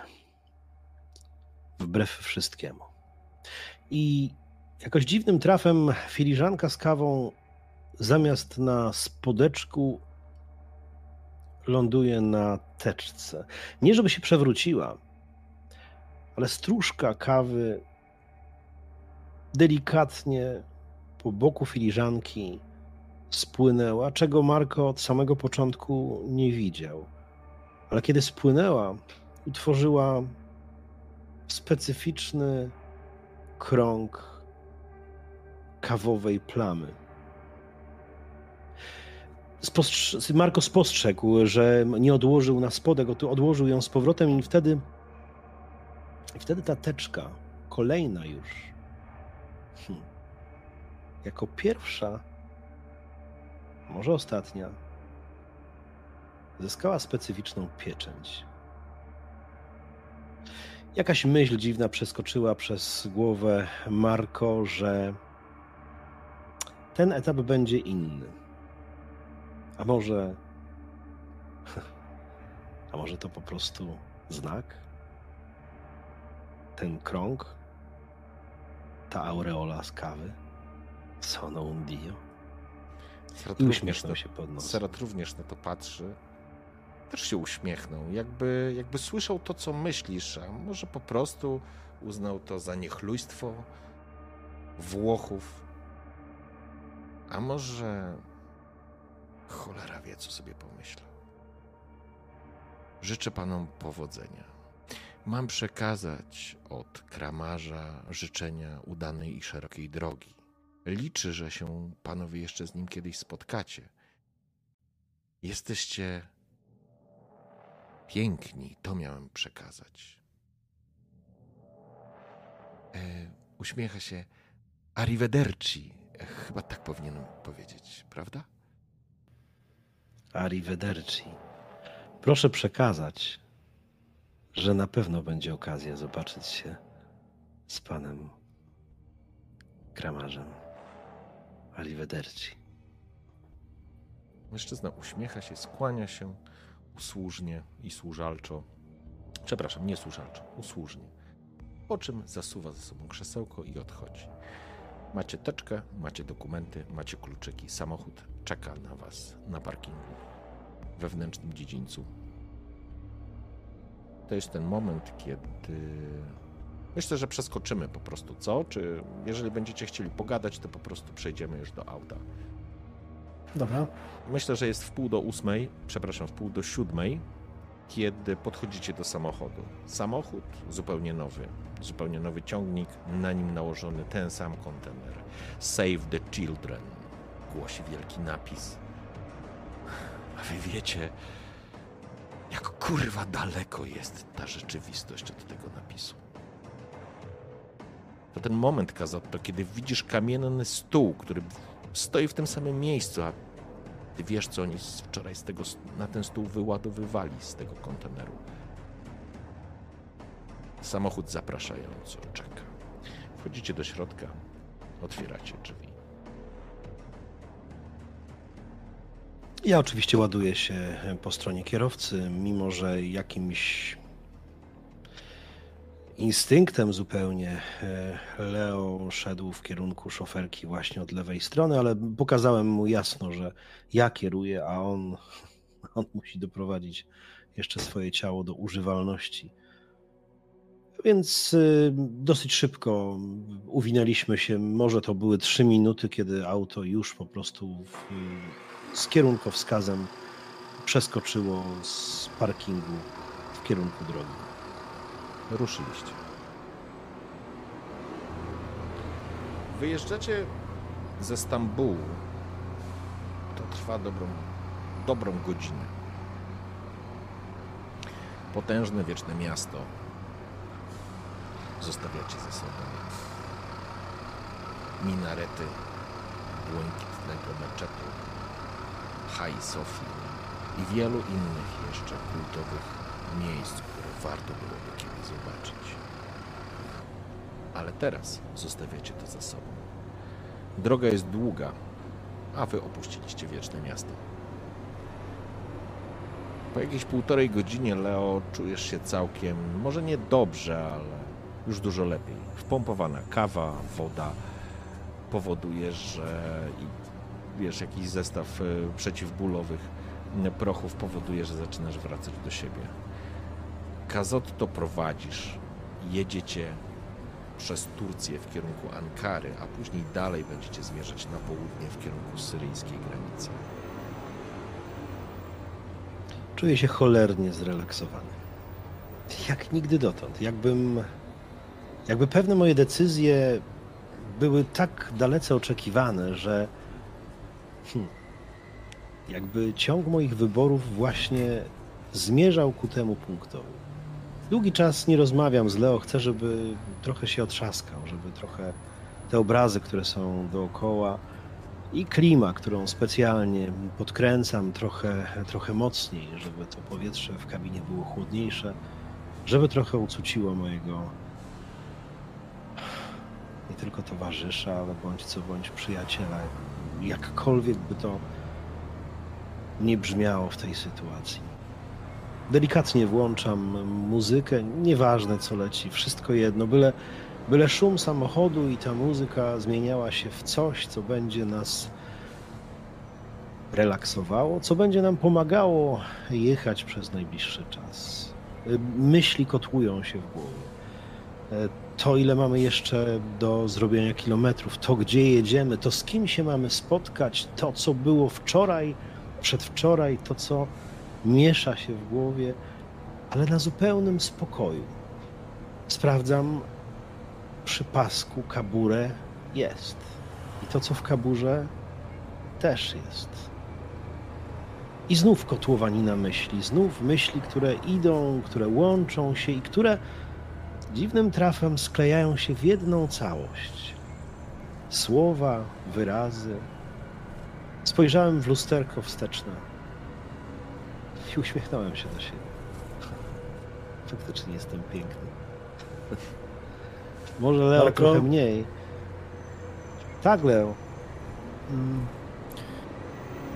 C: Wbrew wszystkiemu. I jakoś dziwnym trafem filiżanka z kawą zamiast na spodeczku ląduje na teczce. Nie żeby się przewróciła, ale stróżka kawy delikatnie po boku filiżanki spłynęła, czego Marko od samego początku nie widział. Ale kiedy spłynęła, utworzyła specyficzny krąg kawowej plamy. Spostrz Marko spostrzegł, że nie odłożył na spodek, odłożył ją z powrotem i wtedy I wtedy ta teczka, kolejna już, hmm, jako pierwsza, może ostatnia, zyskała specyficzną pieczęć. Jakaś myśl dziwna przeskoczyła przez głowę Marko, że ten etap będzie inny. A może. A może to po prostu znak? Ten krąg? Ta aureola z kawy? Sono un dio? I uśmiechnął się pod nos.
A: Serat również na to patrzy. Też się uśmiechnął, jakby, jakby słyszał to, co myślisz, a może po prostu uznał to za niechlujstwo Włochów. A może cholera wie, co sobie pomyślał. Życzę panom powodzenia. Mam przekazać od kramarza życzenia udanej i szerokiej drogi. Liczę, że się panowie jeszcze z nim kiedyś spotkacie. Jesteście piękni, to miałem przekazać. E, uśmiecha się Arrivederci. E, chyba tak powinienem powiedzieć, prawda?
C: Arrivederci. Proszę przekazać, że na pewno będzie okazja zobaczyć się z panem kramarzem. Arrivederci.
A: Mężczyzna uśmiecha się, skłania się usłużnie i służalczo. Przepraszam, nie służalczo, usłużnie. Po czym zasuwa ze sobą krzesełko i odchodzi. Macie teczkę, macie dokumenty, macie kluczyki. Samochód czeka na was na parkingu wewnętrznym dziedzińcu. To jest ten moment, kiedy myślę, że przeskoczymy po prostu, co? Czy jeżeli będziecie chcieli pogadać, to po prostu przejdziemy już do auta.
B: Dobra.
A: Myślę, że jest w pół do ósmej, przepraszam, w pół do siódmej, kiedy podchodzicie do samochodu. Samochód zupełnie nowy, zupełnie nowy ciągnik, na nim nałożony ten sam kontener. Save the children, głosi wielki napis. A wy wiecie, jak kurwa daleko jest ta rzeczywistość od tego napisu. To ten moment, Kazotto, kiedy widzisz kamienny stół, który stoi w tym samym miejscu, a ty wiesz, co oni wczoraj z tego, na ten stół wyładowywali z tego konteneru. Samochód zapraszająco czeka. Wchodzicie do środka, otwieracie drzwi.
C: Ja oczywiście ładuję się po stronie kierowcy, mimo że jakimś instynktem zupełnie e, Leo szedł w kierunku szoferki właśnie od lewej strony, ale pokazałem mu jasno, że ja kieruję, a on, on musi doprowadzić jeszcze swoje ciało do używalności. Więc e, dosyć szybko uwinęliśmy się. Może to były trzy minuty, kiedy auto już po prostu w, z kierunkowskazem przeskoczyło z parkingu w kierunku drogi
A: ruszyliście. Wyjeżdżacie ze Stambułu. To trwa dobrą, dobrą godzinę. Potężne, wieczne miasto zostawiacie ze sobą. Minarety błękitnego meczetu, High Sofii i wielu innych jeszcze kultowych miejsc, które warto byłoby kiedyś zobaczyć. Ale teraz zostawiacie to za sobą. Droga jest długa, a wy opuściliście wieczne miasto. Po jakiejś półtorej godzinie, Leo, czujesz się całkiem, może nie dobrze, ale już dużo lepiej. Wpompowana kawa, woda powoduje, że wiesz, jakiś zestaw e, przeciwbólowych prochów powoduje, że zaczynasz wracać do siebie. Kazotto prowadzisz. Jedziecie przez Turcję w kierunku Ankary, a później dalej będziecie zmierzać na południe w kierunku syryjskiej granicy.
C: Czuję się cholernie zrelaksowany. Jak nigdy dotąd. Jakbym. Jakby pewne moje decyzje były tak dalece oczekiwane, że. Hmm, jakby ciąg moich wyborów właśnie zmierzał ku temu punktowi. Długi czas nie rozmawiam z Leo. Chcę, żeby trochę się otrzaskał, żeby trochę te obrazy, które są dookoła i klima, którą specjalnie podkręcam trochę, trochę mocniej, żeby to powietrze w kabinie było chłodniejsze, żeby trochę ucuciło mojego nie tylko towarzysza, ale bądź co bądź przyjaciela. Jakkolwiek by to nie brzmiało w tej sytuacji. Delikatnie włączam muzykę, nieważne co leci, wszystko jedno, byle, byle szum samochodu i ta muzyka zmieniała się w coś, co będzie nas relaksowało, co będzie nam pomagało jechać przez najbliższy czas. Myśli kotłują się w głowie. To, ile mamy jeszcze do zrobienia kilometrów, to, gdzie jedziemy, to, z kim się mamy spotkać, to, co było wczoraj, przedwczoraj, to, co miesza się w głowie, ale na zupełnym spokoju. Sprawdzam przy pasku kaburę jest. I to, co w kaburze, też jest. I znów kotłowanina myśli, znów myśli, które idą, które łączą się i które dziwnym trafem sklejają się w jedną całość. Słowa, wyrazy. Spojrzałem w lusterko wsteczne i uśmiechnąłem się do siebie. Faktycznie jestem piękny. Może Leo Marko? trochę mniej. Tak, Leo.
B: Mm.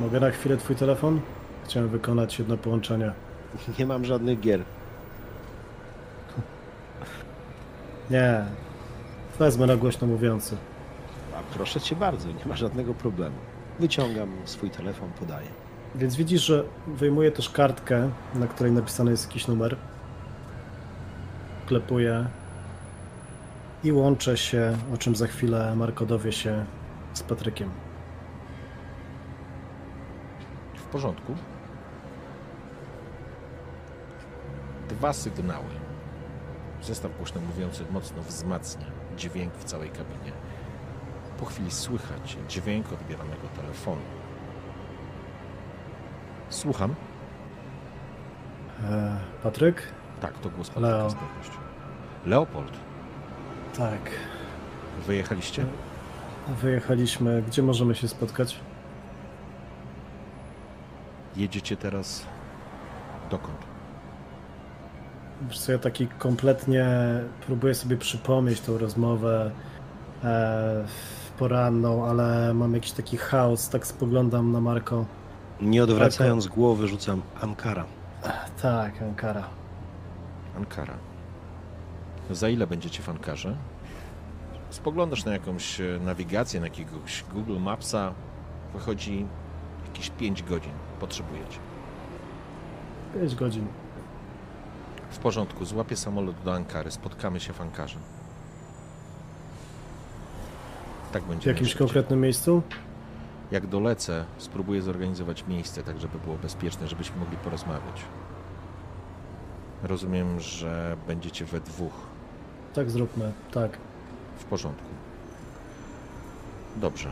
B: Mogę na chwilę twój telefon? Chciałem wykonać jedno połączenie.
C: Nie mam żadnych gier.
B: Nie. Wezmę na głośno mówiący.
C: A proszę cię bardzo, nie ma żadnego problemu. Wyciągam swój telefon, podaję.
B: Więc widzisz, że wyjmuję też kartkę, na której napisany jest jakiś numer. Klepuję i łączę się, o czym za chwilę Marko dowie się z Patrykiem.
A: W porządku. Dwa sygnały. Zestaw głośno mówiący mocno wzmacnia dźwięk w całej kabinie. Po chwili słychać dźwięk odbieranego telefonu. Słucham.
B: E, Patryk?
A: Tak, to głos Patryka Leo. z Leopold.
B: Tak.
A: Wyjechaliście?
B: Wyjechaliśmy. Gdzie możemy się spotkać?
A: Jedziecie teraz dokąd?
B: Wiesz co, ja taki kompletnie próbuję sobie przypomnieć tą rozmowę e, poranną, ale mam jakiś taki chaos, tak spoglądam na Marko.
C: Nie odwracając głowy, rzucam Ankara.
B: Tak, Ankara.
A: Ankara. Za ile będziecie w Ankarze? Spoglądasz na jakąś e, nawigację, na jakiegoś Google Mapsa, wychodzi jakieś 5 godzin. Potrzebujecie.
B: 5 godzin.
A: W porządku, złapię samolot do Ankary, spotkamy się w Ankarze. Tak będzie.
B: W jakimś konkretnym miejscu?
A: Jak dolecę, spróbuję zorganizować miejsce, tak żeby było bezpieczne, żebyśmy mogli porozmawiać. Rozumiem, że będziecie we dwóch.
B: Tak zróbmy, tak.
A: W porządku. Dobrze.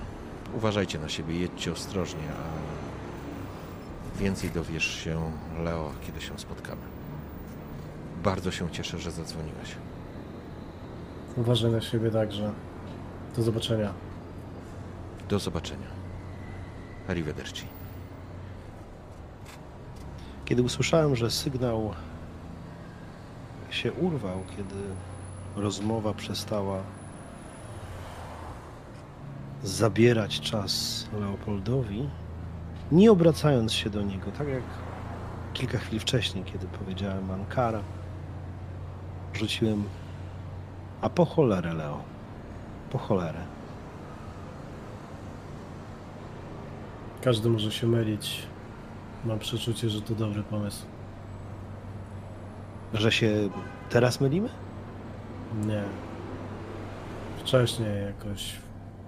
A: Uważajcie na siebie, jedźcie ostrożnie, a więcej dowiesz się, Leo, kiedy się spotkamy. Bardzo się cieszę, że zadzwoniłeś.
B: Uważaj na siebie także. Do zobaczenia.
A: Do zobaczenia. Arrivederci.
C: Kiedy usłyszałem, że sygnał się urwał, kiedy rozmowa przestała zabierać czas Leopoldowi, nie obracając się do niego, tak jak kilka chwil wcześniej, kiedy powiedziałem Ankara, rzuciłem a po cholerę, Leo, po cholerę.
B: Każdy może się mylić. Mam przeczucie, że to dobry pomysł.
C: Że się teraz mylimy?
B: Nie. Wcześniej jakoś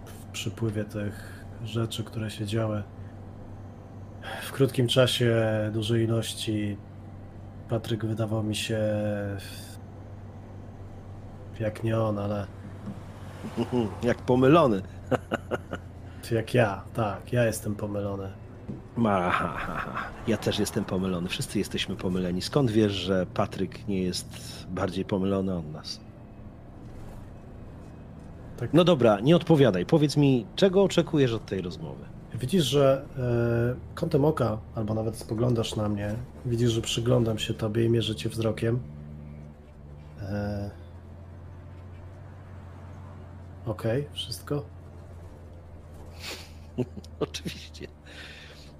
B: w przypływie tych rzeczy, które się działy. W krótkim czasie, dużej ilości, Patryk wydawał mi się jak nie on, ale.
C: Jak pomylony.
B: Jak ja, tak, ja jestem pomylony.
C: Ma, ha, ha, ha. Ja też jestem pomylony. Wszyscy jesteśmy pomyleni. Skąd wiesz, że Patryk nie jest bardziej pomylony od nas? Tak. No dobra, nie odpowiadaj. Powiedz mi, czego oczekujesz od tej rozmowy?
B: Widzisz, że e, kątem oka, albo nawet spoglądasz na mnie, widzisz, że przyglądam się tobie i mierzę cię wzrokiem. E, Okej, okay, wszystko?
C: Oczywiście.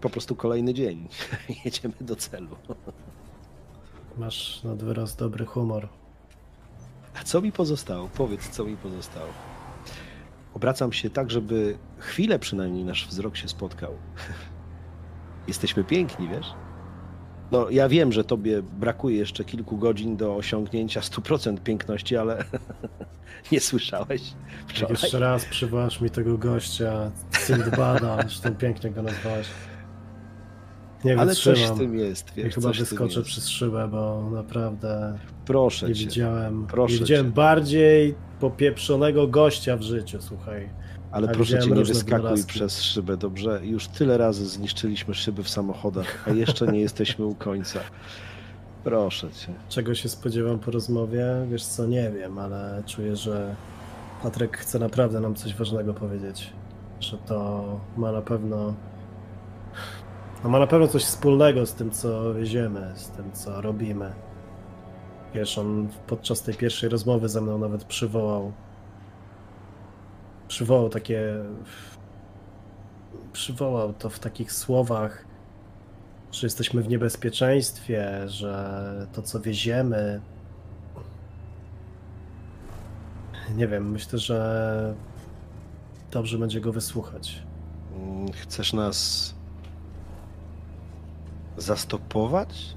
C: Po prostu kolejny dzień. Jedziemy do celu.
B: Masz nad wyraz dobry humor.
C: A co mi pozostało? Powiedz, co mi pozostało. Obracam się tak, żeby chwilę przynajmniej nasz wzrok się spotkał. Jesteśmy piękni, wiesz? No, ja wiem, że tobie brakuje jeszcze kilku godzin do osiągnięcia 100% piękności, ale nie słyszałeś
B: wczoraj. Jak jeszcze raz przywołasz mi tego gościa, Sindbada, zresztą pięknie go nazwałeś.
C: Nie Ale coś w tym jest. Wiesz,
B: I chyba wyskoczę przez szybę, bo naprawdę
C: Proszę
B: nie
C: cię.
B: widziałem, Proszę nie widziałem cię. bardziej popieprzonego gościa w życiu, słuchaj.
C: Ale proszę cię, nie wyskakuj przez szybę, dobrze? Już tyle razy zniszczyliśmy szyby w samochodach, a jeszcze nie jesteśmy u końca. Proszę cię.
B: Czego się spodziewam po rozmowie? Wiesz co, nie wiem, ale czuję, że Patryk chce naprawdę nam coś ważnego powiedzieć. Że to ma na pewno no ma na pewno coś wspólnego z tym, co wieziemy, z tym, co robimy. Wiesz, on podczas tej pierwszej rozmowy ze mną nawet przywołał przywołał takie przywołał to w takich słowach, że jesteśmy w niebezpieczeństwie, że to, co wieziemy nie wiem, myślę, że dobrze będzie go wysłuchać.
C: Chcesz nas zastopować?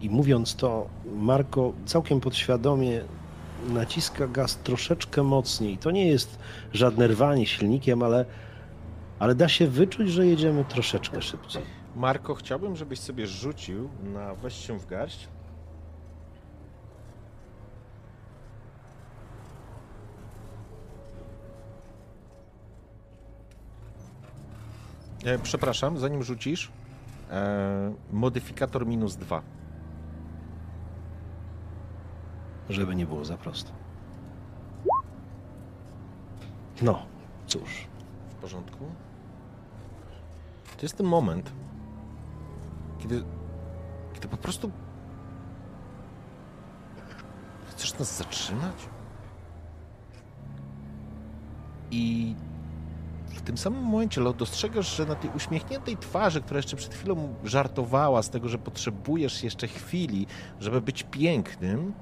C: I mówiąc to, Marko całkiem podświadomie naciska gaz troszeczkę mocniej. To nie jest żadne rwanie silnikiem, ale, ale da się wyczuć, że jedziemy troszeczkę szybciej.
A: Marko, chciałbym, żebyś sobie rzucił na weź się w garść. E, przepraszam, zanim rzucisz, E, modyfikator minus dwa.
C: Żeby nie było za prosto. No, cóż.
A: W porządku. To jest ten moment, kiedy, kiedy po prostu chcesz nas zatrzymać i w tym samym momencie Lot dostrzegasz, że na tej uśmiechniętej twarzy, która jeszcze przed chwilą żartowała z tego, że potrzebujesz jeszcze chwili, żeby być pięknym,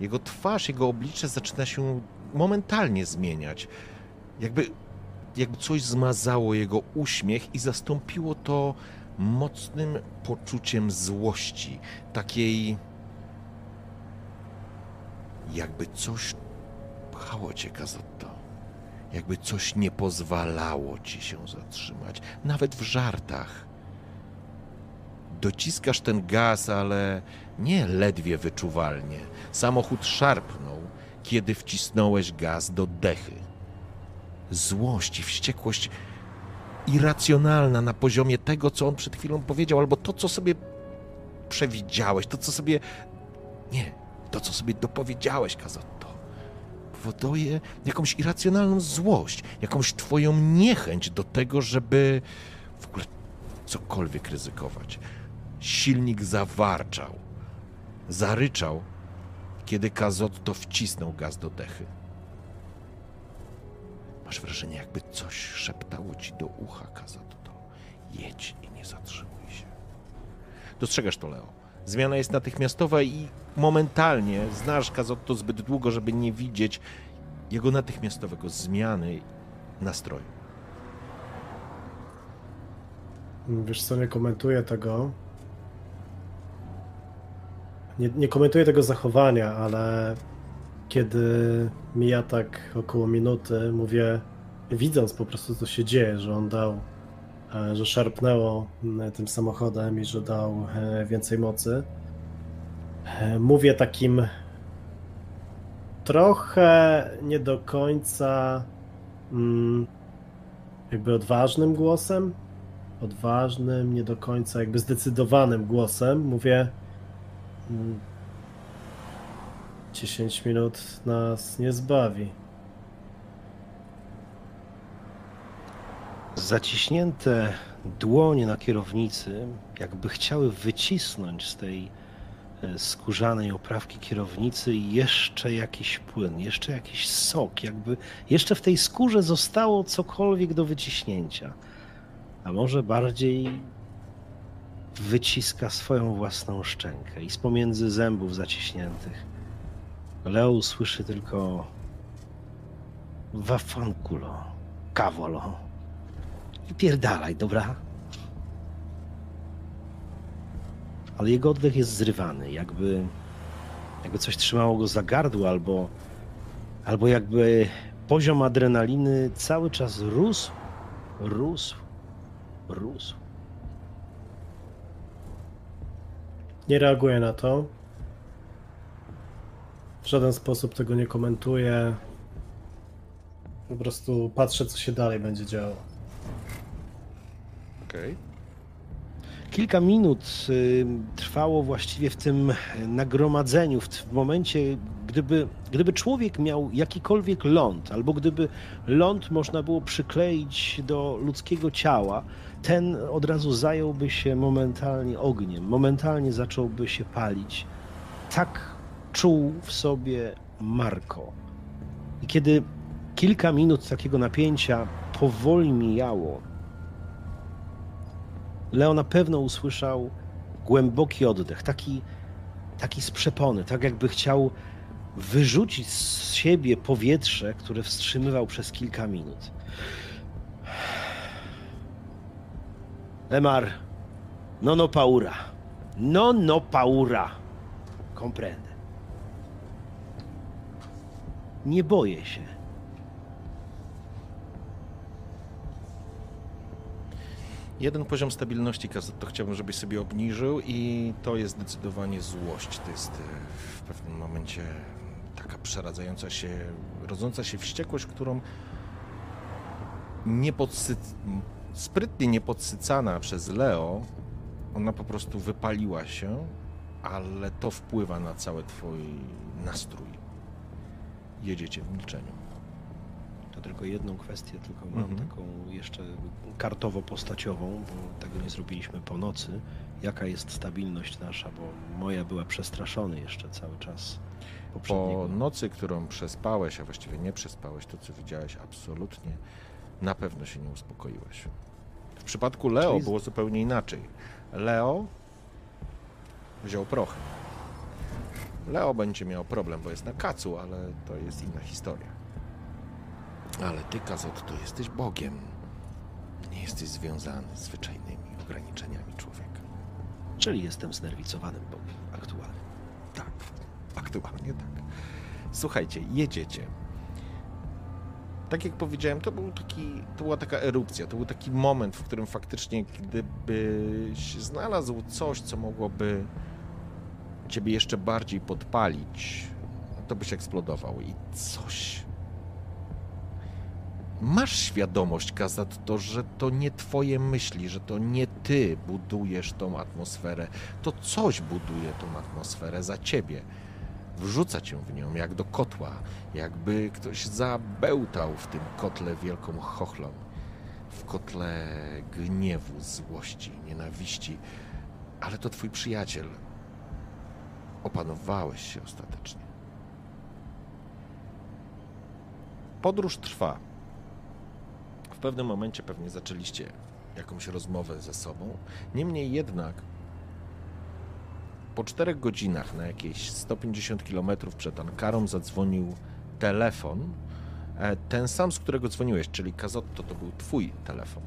A: jego twarz, jego oblicze zaczyna się momentalnie zmieniać. Jakby, jakby coś zmazało jego uśmiech i zastąpiło to mocnym poczuciem złości, takiej jakby coś pchało cię, Kazotto jakby coś nie pozwalało ci się zatrzymać, nawet w żartach. Dociskasz ten gaz, ale nie ledwie wyczuwalnie. Samochód szarpnął, kiedy wcisnąłeś gaz do dechy. Złość i wściekłość irracjonalna na poziomie tego, co on przed chwilą powiedział, albo to, co sobie przewidziałeś, to, co sobie. Nie, to, co sobie dopowiedziałeś, Kazot powoduje jakąś irracjonalną złość, jakąś twoją niechęć do tego, żeby w ogóle cokolwiek ryzykować. Silnik zawarczał, zaryczał, kiedy Kazotto wcisnął gaz do dechy. Masz wrażenie, jakby coś szeptało ci do ucha, Kazotto. Jedź i nie zatrzymuj się. Dostrzegasz to, Leo. Zmiana jest natychmiastowa i momentalnie znasz Kazotto zbyt długo, żeby nie widzieć jego natychmiastowego zmiany nastroju.
B: Wiesz co, nie komentuję tego. Nie, nie komentuję tego zachowania, ale kiedy mija tak około minuty, mówię, widząc po prostu co się dzieje, że on dał, e, że szarpnęło tym samochodem i że dał e, więcej mocy, e, mówię takim trochę nie do końca mm, jakby odważnym głosem, odważnym, nie do końca jakby zdecydowanym głosem. Mówię 10 mm, minut nas nie zbawi.
C: Zaciśnięte dłonie na kierownicy, jakby chciały wycisnąć z tej e, skórzanej oprawki kierownicy jeszcze jakiś płyn, jeszcze jakiś sok, jakby jeszcze w tej skórze zostało cokolwiek do wyciśnięcia. A może bardziej wyciska swoją własną szczękę i z pomiędzy zębów zaciśniętych Leo słyszy tylko Wafankulo, kawolo. Pierdalaj, dobra? Ale jego oddech jest zrywany, jakby, jakby coś trzymało go za gardło, albo, albo jakby poziom adrenaliny cały czas rósł, rósł, rósł.
B: Nie reaguję na to. W żaden sposób tego nie komentuję. Po prostu patrzę, co się dalej będzie działo.
A: Okej. Okay.
C: Kilka minut y, trwało właściwie w tym nagromadzeniu, w momencie, gdyby, gdyby człowiek miał jakikolwiek ląd, albo gdyby ląd można było przykleić do ludzkiego ciała, ten od razu zająłby się momentalnie ogniem, momentalnie zacząłby się palić. Tak czuł w sobie Marko. I kiedy kilka minut takiego napięcia powoli mijało, Leo na pewno usłyszał głęboki oddech, taki, taki z przepony, tak jakby chciał wyrzucić z siebie powietrze, które wstrzymywał przez kilka minut. Emar, no no paura. No no paura. Comprende. Nie boję się.
A: Jeden poziom stabilności to chciałbym, żebyś sobie obniżył i to jest zdecydowanie złość. To jest w pewnym momencie taka przeradzająca się, rodząca się wściekłość, którą nie podsyc... sprytnie niepodsycana przez Leo, ona po prostu wypaliła się, ale to wpływa na cały twój nastrój. Jedziecie w milczeniu
C: tylko jedną kwestię, tylko mam mhm. taką jeszcze kartowo-postaciową, bo tego nie zrobiliśmy po nocy. Jaka jest stabilność nasza, bo moja była przestraszony jeszcze cały czas.
A: Po nocy, którą przespałeś, a właściwie nie przespałeś, to co widziałeś, absolutnie na pewno się nie uspokoiłeś. W przypadku Leo Czyli... było zupełnie inaczej. Leo wziął prochy. Leo będzie miał problem, bo jest na kacu, ale to jest inna historia. Ale ty, Kazot, to jesteś Bogiem. Nie jesteś związany z zwyczajnymi ograniczeniami człowieka.
C: Czyli jestem znerwicowanym Bogiem aktualnie.
A: Tak, aktualnie tak. Słuchajcie, jedziecie. Tak jak powiedziałem, to, był taki, to była taka erupcja, to był taki moment, w którym faktycznie, gdybyś znalazł coś, co mogłoby ciebie jeszcze bardziej podpalić, to byś eksplodował i coś masz świadomość, Kazat, to, że to nie twoje myśli, że to nie ty budujesz tą atmosferę, to coś buduje tą atmosferę za ciebie. Wrzuca cię w nią jak do kotła, jakby ktoś zabełtał w tym kotle wielką chochlą, w kotle gniewu, złości, nienawiści, ale to twój przyjaciel. Opanowałeś się ostatecznie. Podróż trwa. W pewnym momencie pewnie zaczęliście jakąś rozmowę ze sobą. Niemniej jednak po czterech godzinach na jakieś 150 km przed Ankarą zadzwonił telefon. E, ten sam, z którego dzwoniłeś, czyli Kazotto, to był twój telefon.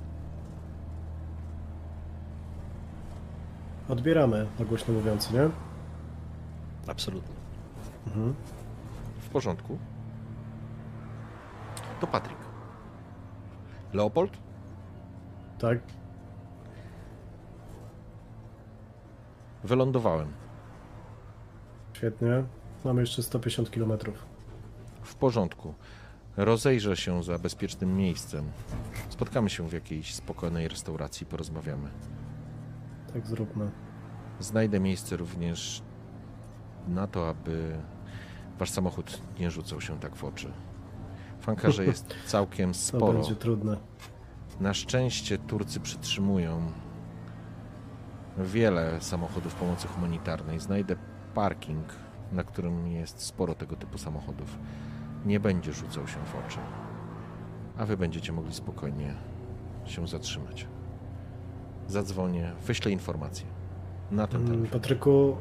B: Odbieramy, na głośno mówiąc, nie?
C: Absolutnie.
A: Mhm. W porządku. To Patryk. Leopold?
B: Tak.
A: Wylądowałem.
B: Świetnie. Mamy jeszcze 150 km.
A: W porządku. rozejrzę się za bezpiecznym miejscem. Spotkamy się w jakiejś spokojnej restauracji, porozmawiamy.
B: Tak zróbmy.
A: Znajdę miejsce również na to, aby wasz samochód nie rzucał się tak w oczy. Fankarze jest całkiem sporo.
B: To będzie trudne.
A: Na szczęście Turcy przytrzymują wiele samochodów pomocy humanitarnej. Znajdę parking, na którym jest sporo tego typu samochodów. Nie będzie rzucał się w oczy. A wy będziecie mogli spokojnie się zatrzymać. Zadzwonię, wyślę informację na ten mm,
B: telefon. Patryku,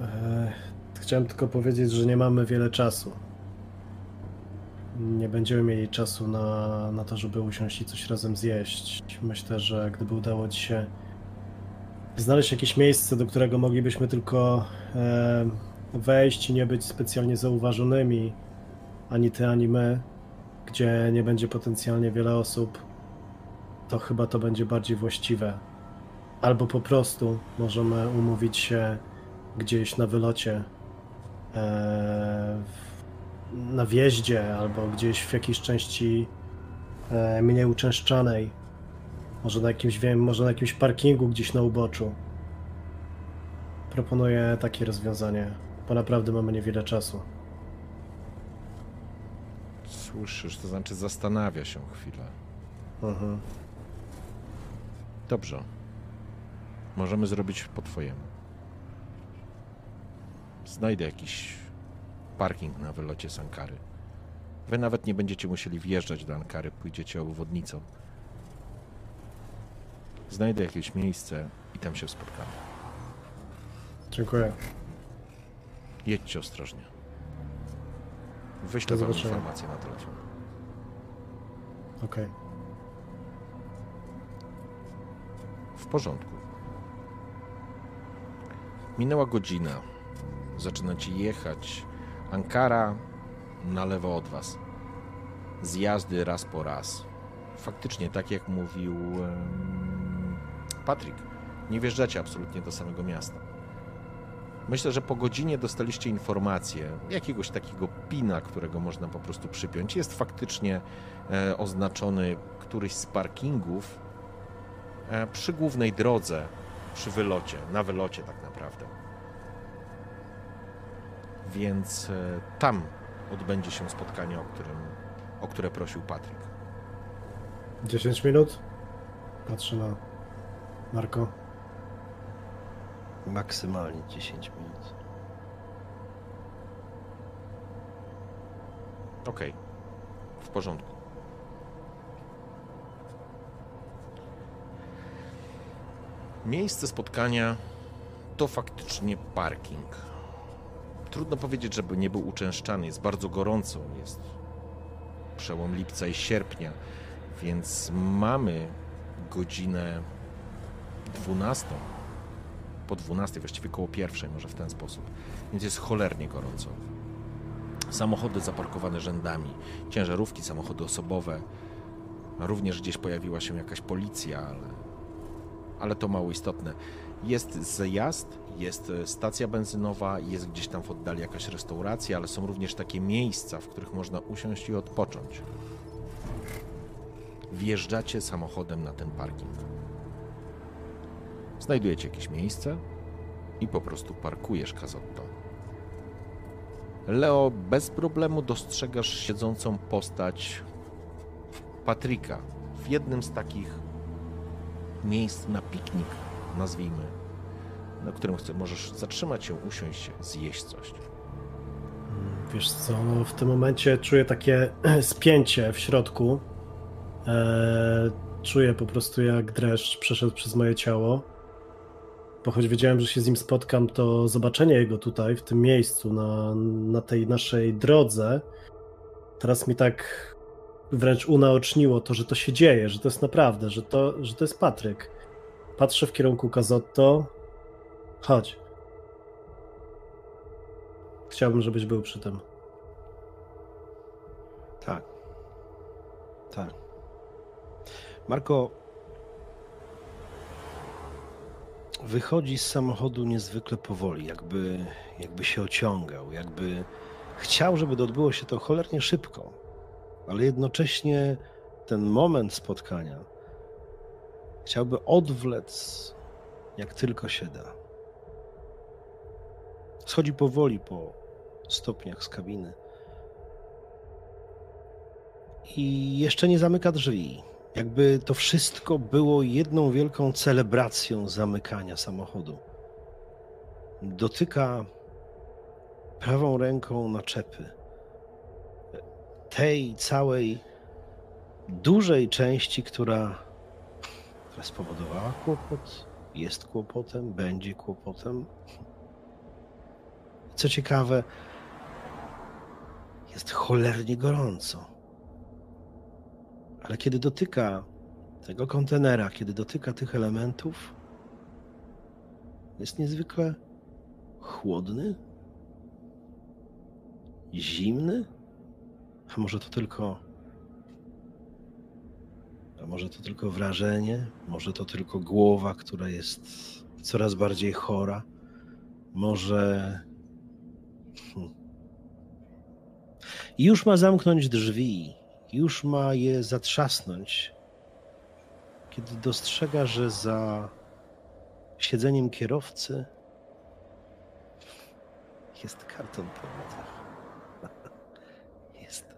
B: e, chciałem tylko powiedzieć, że nie mamy wiele czasu. Nie będziemy mieli czasu na, na to, żeby usiąść i coś razem zjeść. Myślę, że gdyby udało ci się znaleźć jakieś miejsce, do którego moglibyśmy tylko e, wejść i nie być specjalnie zauważonymi, ani ty, ani my, gdzie nie będzie potencjalnie wiele osób, to chyba to będzie bardziej właściwe. Albo po prostu możemy umówić się gdzieś na wylocie, e, na wjeździe, albo gdzieś w jakiejś części e, mniej uczęszczanej. Może na jakimś, wiem, może na jakimś parkingu gdzieś na uboczu. Proponuję takie rozwiązanie, bo naprawdę mamy niewiele czasu.
A: Słyszysz, to znaczy zastanawia się chwilę. Mhm. Dobrze. Możemy zrobić po twojemu. Znajdę jakiś parking na wylocie z Ankary. Wy nawet nie będziecie musieli wjeżdżać do Ankary, pójdziecie obwodnicą. Znajdę jakieś miejsce i tam się spotkamy.
B: Dziękuję.
A: Jedźcie ostrożnie. Wyślę wam informację na telefon.
B: Okej.
A: W porządku. Minęła godzina. Zaczynacie jechać. Ankara na lewo od was. Zjazdy raz po raz. Faktycznie, tak jak mówił Patryk, nie wjeżdżacie absolutnie do samego miasta. Myślę, że po godzinie dostaliście informację, jakiegoś takiego pina, którego można po prostu przypiąć. Jest faktycznie e, oznaczony któryś z parkingów e, przy głównej drodze, przy wylocie, na wylocie tak naprawdę. Więc e, tam odbędzie się spotkanie, o, którym, o które prosił Patryk.
B: 10 minut? Patrzę na Marko.
C: Maksymalnie 10 minut.
A: Okej. Okay. W porządku. Miejsce spotkania to faktycznie parking. Trudno powiedzieć, żeby nie był uczęszczany. Jest bardzo gorąco. Jest przełom lipca i sierpnia, więc mamy godzinę 12 po 12, właściwie koło pierwszej, może w ten sposób. Więc jest cholernie gorąco. Samochody zaparkowane rzędami, ciężarówki, samochody osobowe. Również gdzieś pojawiła się jakaś policja, ale, ale to mało istotne. Jest zjazd, jest stacja benzynowa, jest gdzieś tam w oddali jakaś restauracja, ale są również takie miejsca, w których można usiąść i odpocząć. Wjeżdżacie samochodem na ten parking. Znajdujecie jakieś miejsce i po prostu parkujesz Kazotto. Leo, bez problemu dostrzegasz siedzącą postać Patryka w jednym z takich miejsc na piknik, nazwijmy, na którym chcesz, możesz zatrzymać się, usiąść, zjeść coś.
B: Wiesz co, no w tym momencie czuję takie spięcie w środku. Eee, czuję po prostu jak dreszcz przeszedł przez moje ciało bo choć wiedziałem, że się z nim spotkam, to zobaczenie jego tutaj, w tym miejscu, na, na tej naszej drodze, teraz mi tak wręcz unaoczniło to, że to się dzieje, że to jest naprawdę, że to, że to jest Patryk. Patrzę w kierunku Kazotto. Chodź. Chciałbym, żebyś był przy tym.
C: Tak. Tak. Marko, wychodzi z samochodu niezwykle powoli, jakby, jakby się ociągał, jakby chciał, żeby odbyło się to cholernie szybko. ale jednocześnie ten moment spotkania chciałby odwlec jak tylko się da. Schodzi powoli po stopniach z kabiny. I jeszcze nie zamyka drzwi. Jakby to wszystko było jedną wielką celebracją zamykania samochodu. Dotyka prawą ręką naczepy. Tej całej dużej części, która, która spowodowała kłopot, jest kłopotem, będzie kłopotem. Co ciekawe, jest cholernie gorąco. Ale kiedy dotyka tego kontenera, kiedy dotyka tych elementów, jest niezwykle chłodny, zimny. A może to tylko. A może to tylko wrażenie, może to tylko głowa, która jest coraz bardziej chora. Może. Hmm. Już ma zamknąć drzwi, już ma je zatrzasnąć, kiedy dostrzega, że za siedzeniem kierowcy jest karton po Jest,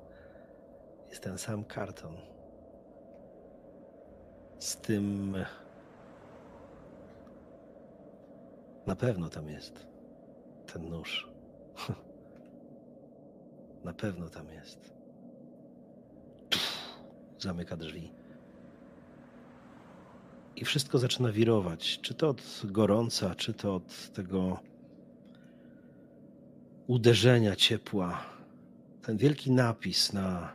C: jest ten sam karton. Z tym. Na pewno tam jest ten nóż. Na pewno tam jest. Zamyka drzwi. I wszystko zaczyna wirować. Czy to od gorąca, czy to od tego uderzenia ciepła. Ten wielki napis na,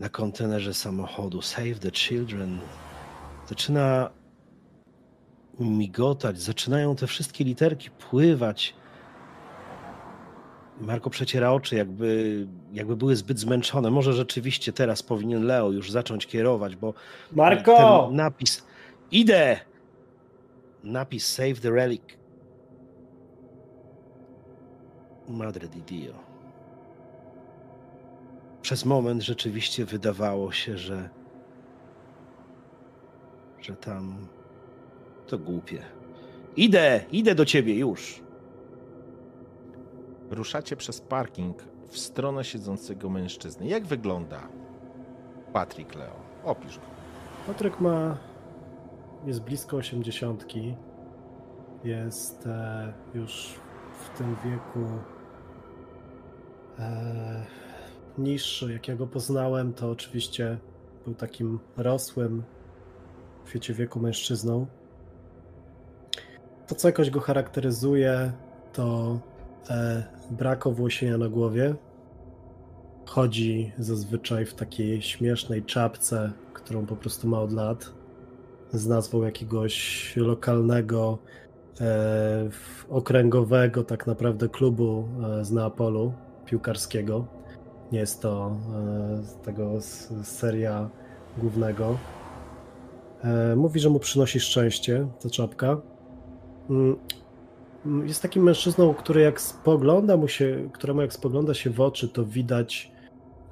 C: na kontenerze samochodu Save the Children zaczyna migotać, zaczynają te wszystkie literki pływać Marko przeciera oczy, jakby, jakby były zbyt zmęczone. Może rzeczywiście teraz powinien Leo już zacząć kierować, bo
B: Marko!
C: ten napis. Idę! Napis Save the Relic. Madre di Dio. Przez moment rzeczywiście wydawało się, że, że tam to głupie. Idę, idę do ciebie już.
A: Ruszacie przez parking w stronę siedzącego mężczyzny. Jak wygląda Patrick Leo? Opisz go.
B: Patryk ma. jest blisko osiemdziesiątki. Jest e, już w tym wieku e, niższy. Jak ja go poznałem, to oczywiście był takim rosłym w świecie wieku mężczyzną. To, co jakoś go charakteryzuje, to e, brak owłosienia na głowie. Chodzi zazwyczaj w takiej śmiesznej czapce, którą po prostu ma od lat, z nazwą jakiegoś lokalnego, e, okręgowego tak naprawdę klubu e, z Neapolu piłkarskiego. Nie jest to e, tego z, z seria głównego. E, mówi, że mu przynosi szczęście ta czapka. Jest takim mężczyzną, który jak spogląda mu się, któremu jak spogląda się w oczy, to widać,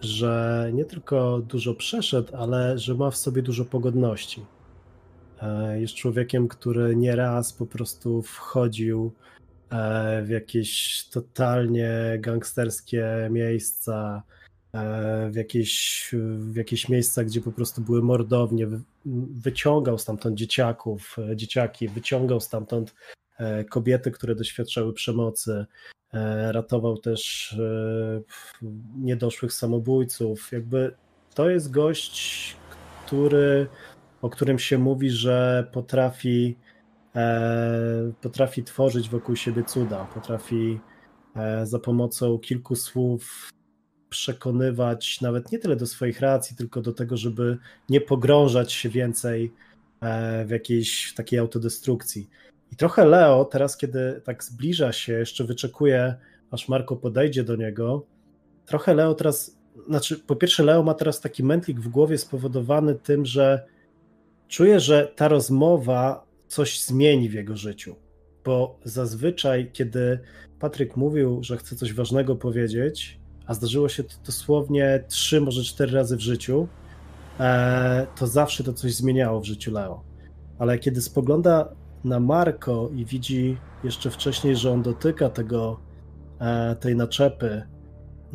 B: że nie tylko dużo przeszedł, ale że ma w sobie dużo pogodności. E, jest człowiekiem, który nieraz po prostu wchodził e, w jakieś totalnie gangsterskie miejsca, e, w jakieś, w jakieś miejsca, gdzie po prostu były mordownie, wyciągał stamtąd dzieciaków, dzieciaki, wyciągał stamtąd kobiety, które doświadczały przemocy, e, ratował też e, niedoszłych samobójców. Jakby to jest gość, który, o którym się mówi, że potrafi, potrafi tworzyć wokół siebie cuda, potrafi za pomocą kilku słów przekonywać nawet nie tyle do swoich racji, tylko do tego, żeby nie pogrążać się więcej w jakiejś takiej autodestrukcji. I trochę Leo, teraz kiedy tak zbliża się, jeszcze wyczekuje, aż Marko podejdzie do niego, trochę Leo teraz, znaczy po pierwsze Leo ma teraz taki mętlik w głowie spowodowany tym, że czuje, że ta rozmowa coś zmieni w jego życiu. Bo zazwyczaj, kiedy Patryk mówił, że chce coś ważnego powiedzieć, a zdarzyło się to dosłownie trzy, może cztery razy w życiu, e, to zawsze to coś zmieniało w życiu Leo. Ale kiedy spogląda na Marko i widzi jeszcze wcześniej, że on dotyka tego, e, tej naczepy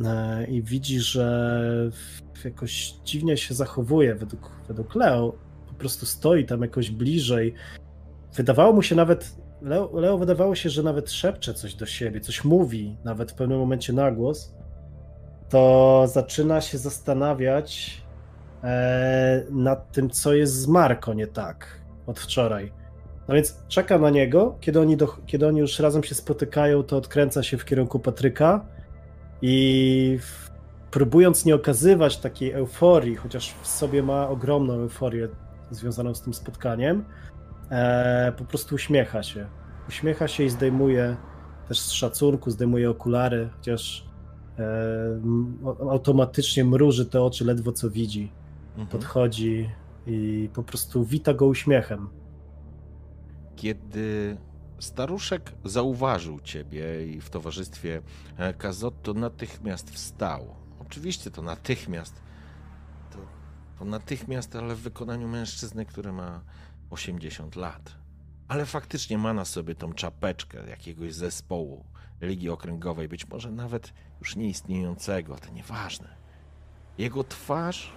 B: e, i widzi, że jakoś dziwnie się zachowuje według, według Leo, po prostu stoi tam jakoś bliżej. Wydawało mu się nawet, Leo, Leo wydawało się, że nawet szepcze coś do siebie, coś mówi, nawet w pewnym momencie na głos, to zaczyna się zastanawiać e, nad tym, co jest z Marko nie tak od wczoraj. No więc czeka na niego, kiedy oni, do, kiedy oni już razem się spotykają, to odkręca się w kierunku Patryka i w, próbując nie okazywać takiej euforii, chociaż w sobie ma ogromną euforię związaną z tym spotkaniem, e, po prostu uśmiecha się. Uśmiecha się i zdejmuje też z szacunku, zdejmuje okulary, chociaż e, automatycznie mruży te oczy ledwo co widzi. Mhm. Podchodzi i po prostu wita go uśmiechem.
A: Kiedy staruszek zauważył ciebie i w towarzystwie Kazotto natychmiast wstał. Oczywiście to natychmiast. To, to natychmiast, ale w wykonaniu mężczyzny, który ma 80 lat. Ale faktycznie ma na sobie tą czapeczkę jakiegoś zespołu Ligi Okręgowej, być może nawet już nieistniejącego, to nieważne. Jego twarz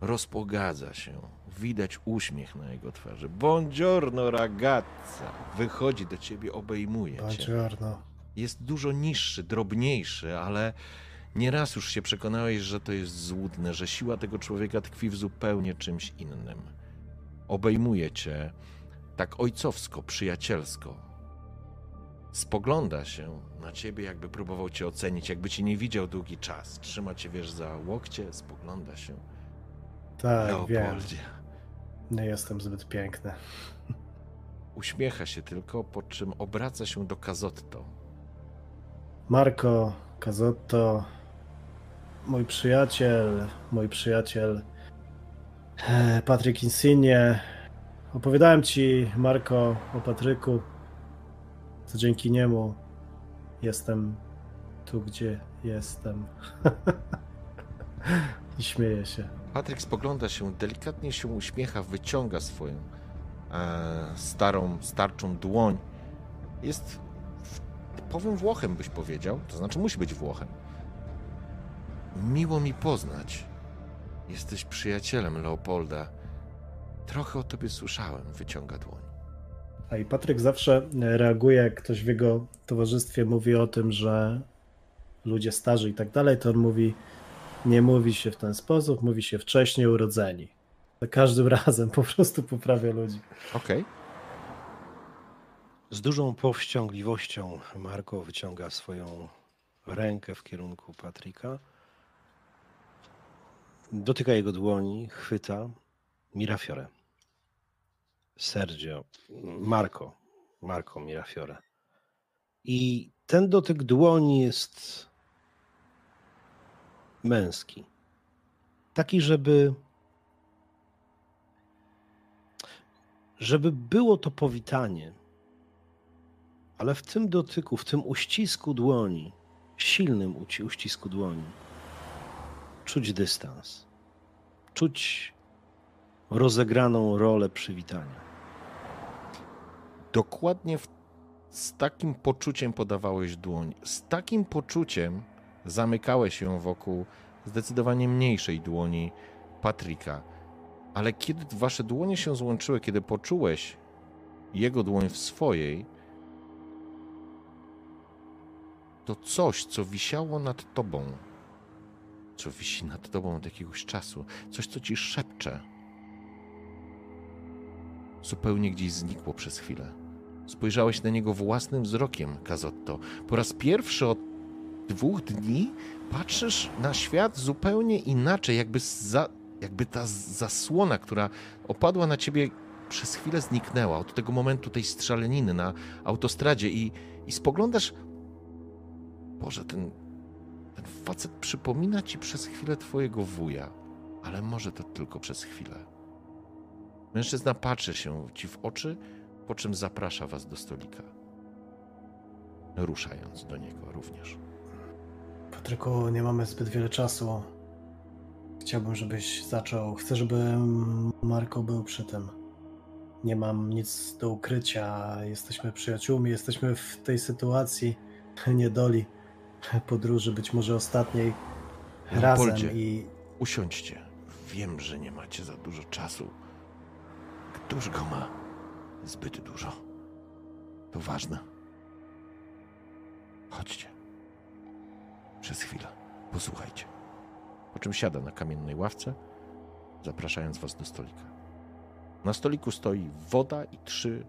A: rozpogadza się. Widać uśmiech na jego twarzy. Buongiorno ragazza. Wychodzi do ciebie, obejmuje cię.
B: Buongiorno.
A: Jest dużo niższy, drobniejszy, ale nieraz już się przekonałeś, że to jest złudne, że siła tego człowieka tkwi w zupełnie czymś innym. Obejmuje cię tak ojcowsko, przyjacielsko. Spogląda się na ciebie, jakby próbował cię ocenić, jakby cię nie widział długi czas. Trzyma cię, wiesz, za łokcie, spogląda się.
B: Tak, Leopoldzie. wiem. Nie jestem zbyt piękny.
A: Uśmiecha się tylko, po czym obraca się do Kazotto.
B: Marco Kazotto, mój przyjaciel, mój przyjaciel e, Patryk Insigne. Opowiadałem ci, Marco, o Patryku, co dzięki niemu jestem tu, gdzie jestem. I śmieje się.
A: Patryk spogląda się, delikatnie się uśmiecha, wyciąga swoją e, starą, starczą dłoń. Jest typowym Włochem, byś powiedział. To znaczy, musi być Włochem. Miło mi poznać. Jesteś przyjacielem Leopolda. Trochę o tobie słyszałem, wyciąga dłoń.
B: A i Patryk zawsze reaguje, jak ktoś w jego towarzystwie mówi o tym, że ludzie starzy i tak dalej, to on mówi, nie mówi się w ten sposób, mówi się wcześniej urodzeni. Za każdym razem po prostu poprawia ludzi.
A: Okej. Okay.
C: Z dużą powściągliwością Marko wyciąga swoją rękę w kierunku Patryka. Dotyka jego dłoni, chwyta Mirafiore. Sergio, Marco, Marco Mirafiore. I ten dotyk dłoni jest męski. Taki, żeby żeby było to powitanie, ale w tym dotyku, w tym uścisku dłoni, silnym uścisku dłoni, czuć dystans, czuć rozegraną rolę przywitania.
A: Dokładnie w, z takim poczuciem podawałeś dłoń, z takim poczuciem zamykałeś ją wokół zdecydowanie mniejszej dłoni Patryka. Ale kiedy wasze dłonie się złączyły, kiedy poczułeś jego dłoń w swojej, to coś, co wisiało nad tobą, co wisi nad tobą od jakiegoś czasu, coś, co ci szepcze, zupełnie gdzieś znikło przez chwilę. Spojrzałeś na niego własnym wzrokiem, Kazotto. Po raz pierwszy od dwóch dni patrzysz na świat zupełnie inaczej, jakby, za, jakby ta zasłona, która opadła na ciebie, przez chwilę zniknęła. Od tego momentu tej strzelaniny na autostradzie i, i spoglądasz. Boże, ten, ten facet przypomina ci przez chwilę twojego wuja, ale może to tylko przez chwilę. Mężczyzna patrzy się ci w oczy, po czym zaprasza was do stolika, ruszając do niego również.
B: Patryku, nie mamy zbyt wiele czasu. Chciałbym, żebyś zaczął. Chcę, żeby Marko był przy tym. Nie mam nic do ukrycia. Jesteśmy przyjaciółmi, jesteśmy w tej sytuacji niedoli podróży, być może ostatniej razem i.
A: Usiądźcie. Wiem, że nie macie za dużo czasu. Któż go ma? Zbyt dużo. To ważne. Chodźcie. Przez chwilę. Posłuchajcie.
D: Po czym siada na kamiennej ławce, zapraszając was do stolika. Na stoliku stoi woda i trzy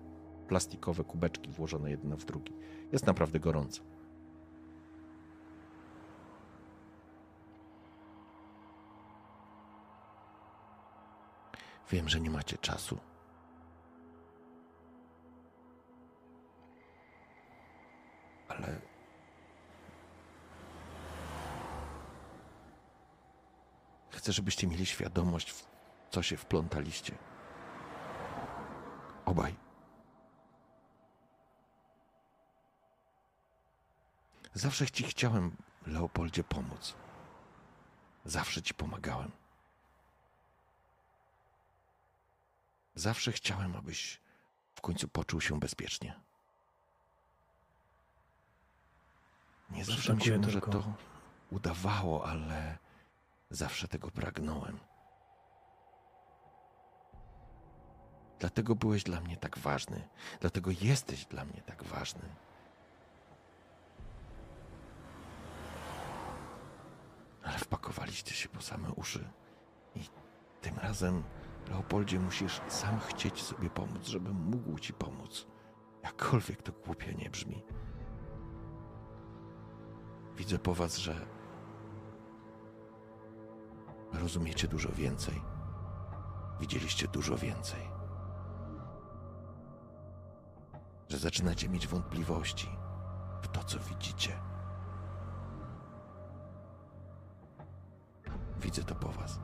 D: plastikowe kubeczki włożone jedna w drugi. Jest naprawdę gorąco.
A: Wiem, że nie macie czasu. Chcę, żebyście mieli świadomość, w co się wplątaliście. Obaj. Zawsze ci chciałem, Leopoldzie, pomóc. Zawsze ci pomagałem. Zawsze chciałem, abyś w końcu poczuł się bezpiecznie. Nie zawsze mi się może to udawało, ale zawsze tego pragnąłem. Dlatego byłeś dla mnie tak ważny, dlatego jesteś dla mnie tak ważny. Ale wpakowaliście się po same uszy i tym razem Leopoldzie, musisz sam chcieć sobie pomóc, żebym mógł ci pomóc. Jakkolwiek to głupie nie brzmi. Widzę po was, że rozumiecie dużo więcej. Widzieliście dużo więcej. Że zaczynacie mieć wątpliwości w to, co widzicie. Widzę to po was.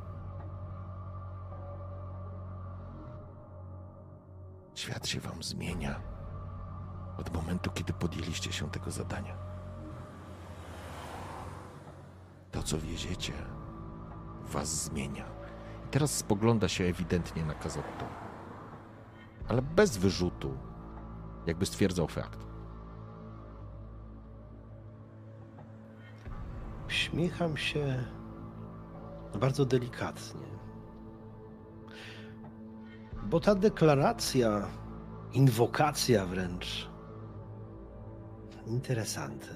A: Świat się wam zmienia od momentu, kiedy podjęliście się tego zadania. To, co wieziecie, was zmienia.
D: I teraz spogląda się ewidentnie na Kazotto, ale bez wyrzutu, jakby stwierdzał fakt.
C: Uśmiecham się bardzo delikatnie. Bo ta deklaracja, inwokacja wręcz, interesante.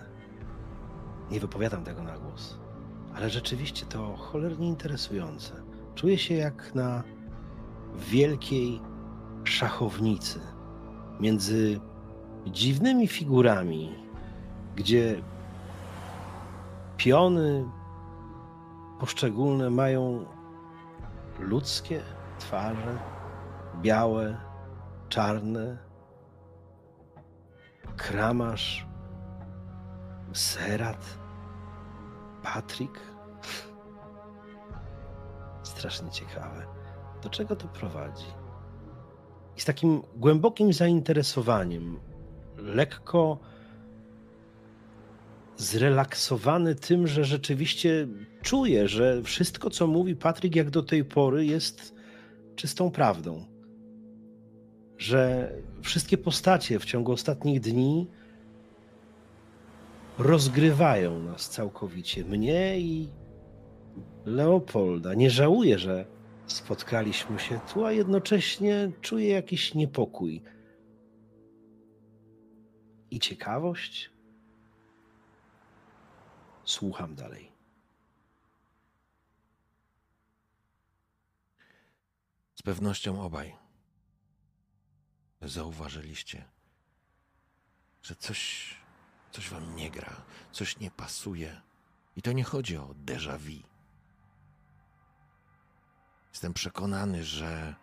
C: Nie wypowiadam tego na głos, ale rzeczywiście to cholernie interesujące. Czuję się jak na wielkiej szachownicy między dziwnymi figurami, gdzie piony poszczególne mają ludzkie twarze, białe, czarne, Kramasz, Serat, Patryk. Strasznie ciekawe. Do czego to prowadzi? I z takim głębokim zainteresowaniem, lekko zrelaksowany tym, że rzeczywiście czuje, że wszystko, co mówi Patryk, jak do tej pory, jest czystą prawdą że wszystkie postacie w ciągu ostatnich dni rozgrywają nas całkowicie. Mnie i Leopolda. Nie żałuję, że spotkaliśmy się tu, a jednocześnie czuję jakiś niepokój i ciekawość. Słucham dalej.
A: Z pewnością obaj zauważyliście, że coś, coś wam nie gra, coś nie pasuje. I to nie chodzi o déjà vu. Jestem przekonany, że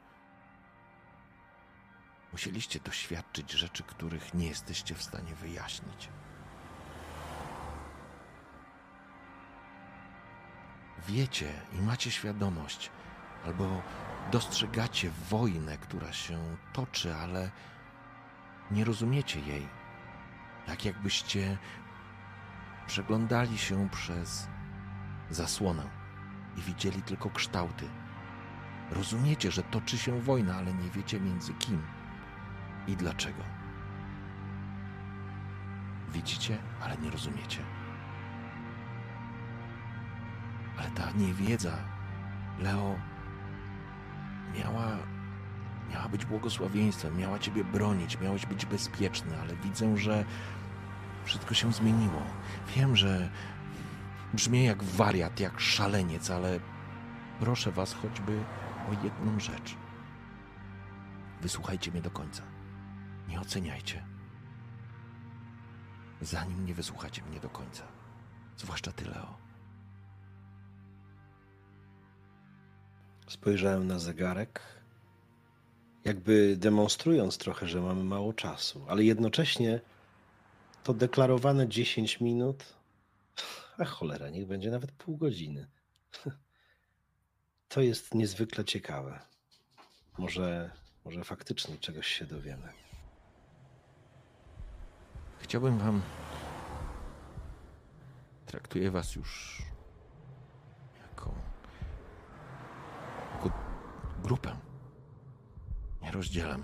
A: musieliście doświadczyć rzeczy, których nie jesteście w stanie wyjaśnić. Wiecie i macie świadomość, albo dostrzegacie wojnę, która się toczy, ale nie rozumiecie jej. Tak jakbyście przeglądali się przez zasłonę i widzieli tylko kształty. Rozumiecie, że toczy się wojna, ale nie wiecie między kim i dlaczego. Widzicie, ale nie rozumiecie. Ale ta niewiedza, Leo, miała, miała być błogosławieństwem, miała Ciebie bronić, miałeś być bezpieczny, ale widzę, że wszystko się zmieniło. Wiem, że brzmię jak wariat, jak szaleniec, ale proszę Was choćby o jedną rzecz. Wysłuchajcie mnie do końca. Nie oceniajcie. Zanim nie wysłuchacie mnie do końca. Zwłaszcza Ty, Leo.
C: Spojrzałem na zegarek, jakby demonstrując trochę, że mamy mało czasu, ale jednocześnie to deklarowane 10 minut, a cholera, niech będzie nawet pół godziny. To jest niezwykle ciekawe. Może, może faktycznie czegoś się dowiemy.
A: Chciałbym Wam. Traktuję Was już jako grupę. Nie rozdzielam.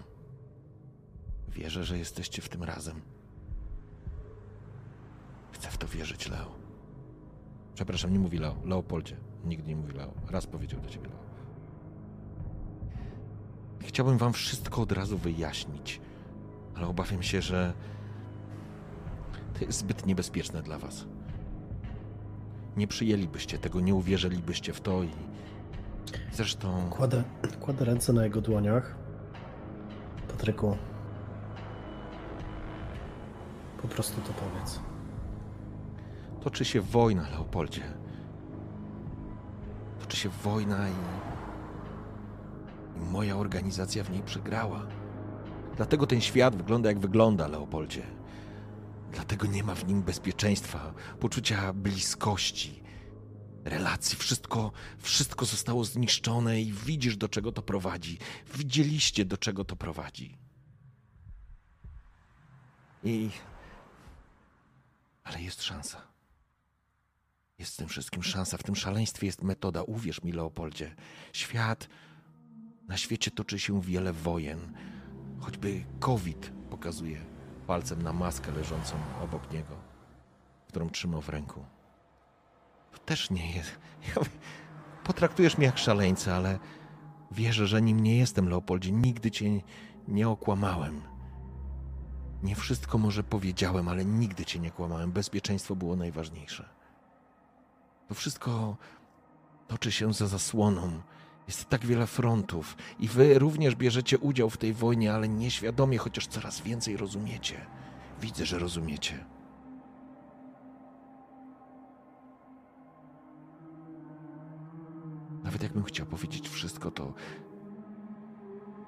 A: Wierzę, że jesteście w tym razem. Chcę w to wierzyć, Leo. Przepraszam, nie mówi Leo. Leopoldzie. Nigdy nie mówi Leo. Raz powiedział do ciebie Leo. Chciałbym wam wszystko od razu wyjaśnić, ale obawiam się, że to jest zbyt niebezpieczne dla was. Nie przyjęlibyście tego, nie uwierzylibyście w to i Zresztą.
B: Kładę, kładę ręce na jego dłoniach. Patryku. Po prostu to powiedz.
A: Toczy się wojna, Leopoldzie. Toczy się wojna i. i moja organizacja w niej przegrała. Dlatego ten świat wygląda jak wygląda, Leopoldzie. Dlatego nie ma w nim bezpieczeństwa, poczucia bliskości, relacji. Wszystko, wszystko zostało zniszczone i widzisz, do czego to prowadzi. Widzieliście, do czego to prowadzi. I. Ale jest szansa. Jest w tym wszystkim szansa. W tym szaleństwie jest metoda. Uwierz mi, Leopoldzie. Świat. Na świecie toczy się wiele wojen. Choćby COVID pokazuje palcem na maskę leżącą obok niego, którą trzymał w ręku też nie jest. Potraktujesz mnie jak szaleńca, ale wierzę, że nim nie jestem, Leopoldzie. Nigdy cię nie okłamałem. Nie wszystko może powiedziałem, ale nigdy cię nie kłamałem. Bezpieczeństwo było najważniejsze. To wszystko toczy się za zasłoną. Jest tak wiele frontów i wy również bierzecie udział w tej wojnie, ale nieświadomie, chociaż coraz więcej rozumiecie. Widzę, że rozumiecie. Nawet jakbym chciał powiedzieć wszystko, to.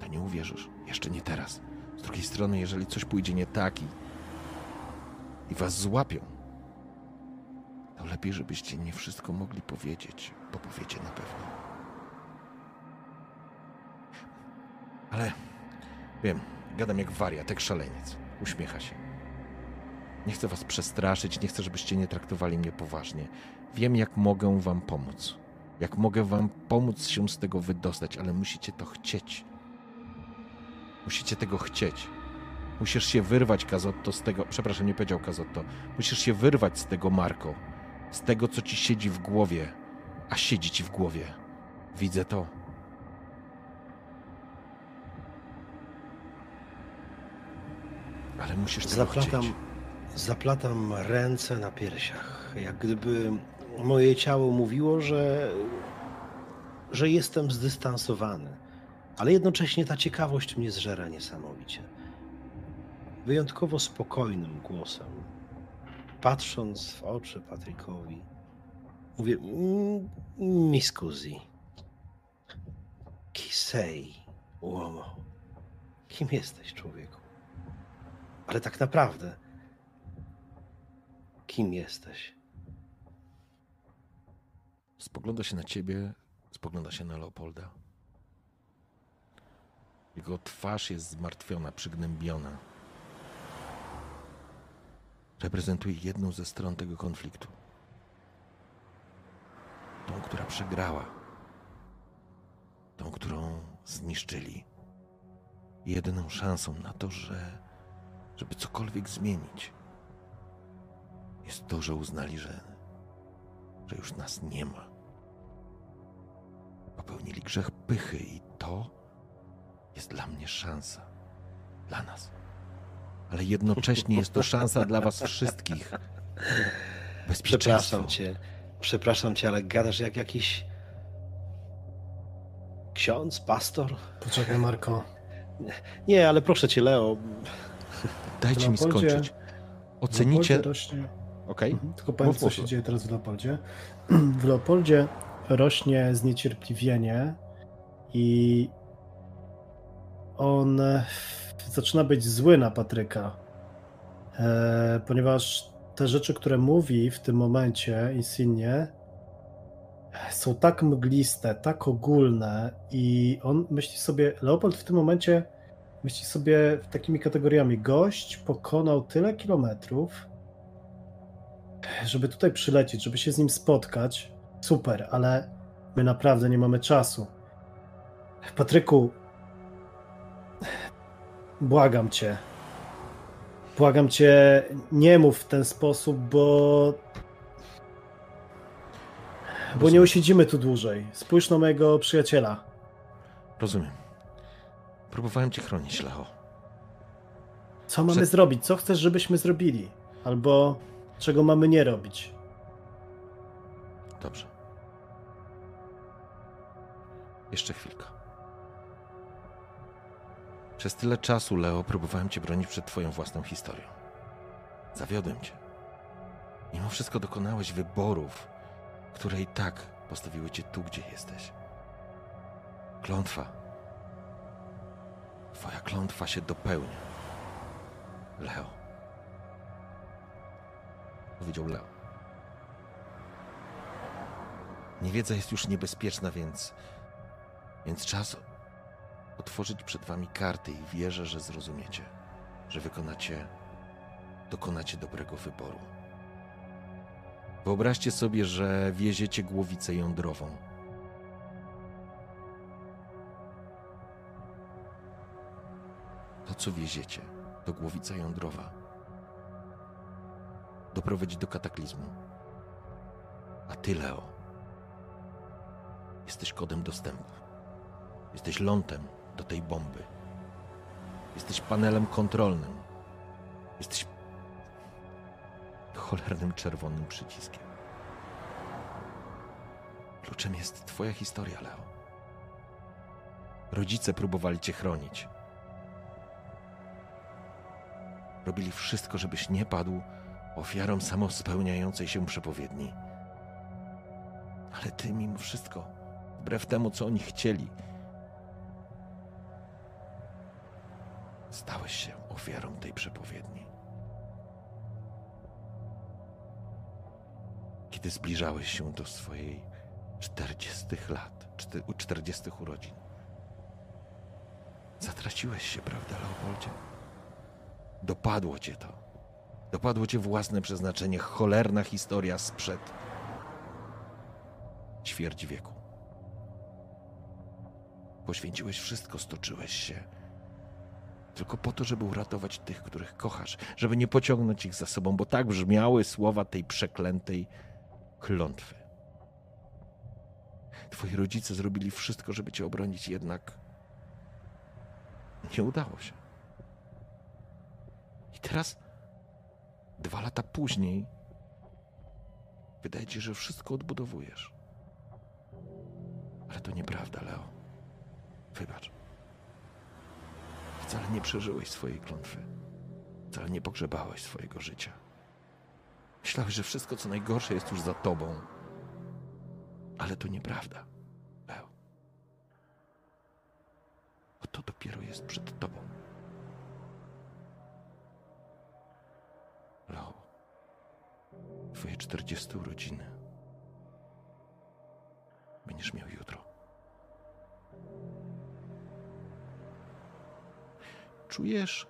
A: to nie uwierzysz. Jeszcze nie teraz. Z drugiej strony, jeżeli coś pójdzie nie tak i. i was złapią, to lepiej, żebyście nie wszystko mogli powiedzieć, bo powiecie na pewno. Ale wiem, gadam jak wariat, jak szaleniec. Uśmiecha się. Nie chcę was przestraszyć, nie chcę, żebyście nie traktowali mnie poważnie. Wiem, jak mogę wam pomóc jak mogę wam pomóc się z tego wydostać, ale musicie to chcieć. Musicie tego chcieć. Musisz się wyrwać, Kazotto, z tego. Przepraszam, nie powiedział Kazotto. Musisz się wyrwać z tego, Marko. Z tego, co ci siedzi w głowie. A siedzi ci w głowie. Widzę to. Ale musisz tego chcieć.
C: Zaplatam ręce na piersiach, jak gdyby moje ciało mówiło, że, że jestem zdystansowany, ale jednocześnie ta ciekawość mnie zżera niesamowicie. Wyjątkowo spokojnym głosem, patrząc w oczy Patrykowi, mówię: mm, Mi scusi. Kisei, uomo. Kim jesteś, człowieku? Ale tak naprawdę, kim jesteś?
A: Spogląda się na ciebie, spogląda się na Leopolda. Jego twarz jest zmartwiona, przygnębiona. reprezentuje jedną ze stron tego konfliktu. Tą, która przegrała. Tą, którą zniszczyli. Jedyną szansą na to, że, żeby cokolwiek zmienić, jest to, że uznali, że, że już nas nie ma. Popełnili grzech pychy i to jest dla mnie szansa. Dla nas. Ale jednocześnie jest to szansa dla was wszystkich.
C: Przepraszam cię. Przepraszam cię, ale gadasz jak jakiś ksiądz, pastor?
B: Poczekaj, Marko.
C: Nie, ale proszę cię, Leo.
E: Dajcie mi skończyć. Ocenicie. Okej.
B: Mhm. Tylko powiem, co się dzieje teraz w Leopoldzie. W Leopoldzie rośnie zniecierpliwienie i on zaczyna być zły na Patryka, e, ponieważ te rzeczy, które mówi w tym momencie Insignie, są tak mgliste, tak ogólne i on myśli sobie, Leopold w tym momencie myśli sobie takimi kategoriami. Gość pokonał tyle kilometrów, żeby tutaj przylecieć, żeby się z nim spotkać. Super, ale my naprawdę nie mamy czasu. Patryku, błagam cię. Błagam cię, nie mów w ten sposób, bo. Bo nie usiedzimy tu dłużej. Spójrz na mojego przyjaciela.
A: Rozumiem. Próbowałem cię chronić, Leo.
B: Co mamy Przed... zrobić? Co chcesz, żebyśmy zrobili? Albo czego mamy nie robić?
A: Dobrze. Jeszcze chwilkę. Przez tyle czasu, Leo, próbowałem cię bronić przed twoją własną historią. Zawiodłem cię. Mimo wszystko dokonałeś wyborów, które i tak postawiły cię tu, gdzie jesteś. Klątwa. Twoja klątwa się dopełnia. Leo. Powiedział Leo. Niewiedza jest już niebezpieczna, więc. Więc czas otworzyć przed wami karty i wierzę, że zrozumiecie, że wykonacie, dokonacie dobrego wyboru. Wyobraźcie sobie, że wieziecie głowicę jądrową. To, co wieziecie, to głowica jądrowa. Doprowadzi do kataklizmu. A ty, Leo, jesteś kodem dostępu. Jesteś lądem, do tej bomby. Jesteś panelem kontrolnym. Jesteś cholernym czerwonym przyciskiem. Kluczem jest Twoja historia, Leo. Rodzice próbowali Cię chronić. Robili wszystko, żebyś nie padł ofiarą samospełniającej się przepowiedni. Ale Ty mimo wszystko, wbrew temu, co oni chcieli, Stałeś się ofiarą tej przepowiedni. Kiedy zbliżałeś się do swojej czterdziestych lat, czterdziestych urodzin, zatraciłeś się, prawda, Leopoldzie? Dopadło cię to. Dopadło cię własne przeznaczenie, cholerna historia sprzed ćwierć wieku. Poświęciłeś wszystko, stoczyłeś się tylko po to, żeby uratować tych, których kochasz, żeby nie pociągnąć ich za sobą, bo tak brzmiały słowa tej przeklętej klątwy. Twoi rodzice zrobili wszystko, żeby cię obronić, jednak nie udało się. I teraz, dwa lata później, wydaje ci że wszystko odbudowujesz. Ale to nieprawda, Leo. Wybacz. Wcale nie przeżyłeś swojej klątwy. Wcale nie pogrzebałeś swojego życia. Myślałeś, że wszystko, co najgorsze, jest już za tobą. Ale to nieprawda, Leo. Bo to dopiero jest przed tobą. Leo, twoje 40 urodziny będziesz miał jutro. Czujesz,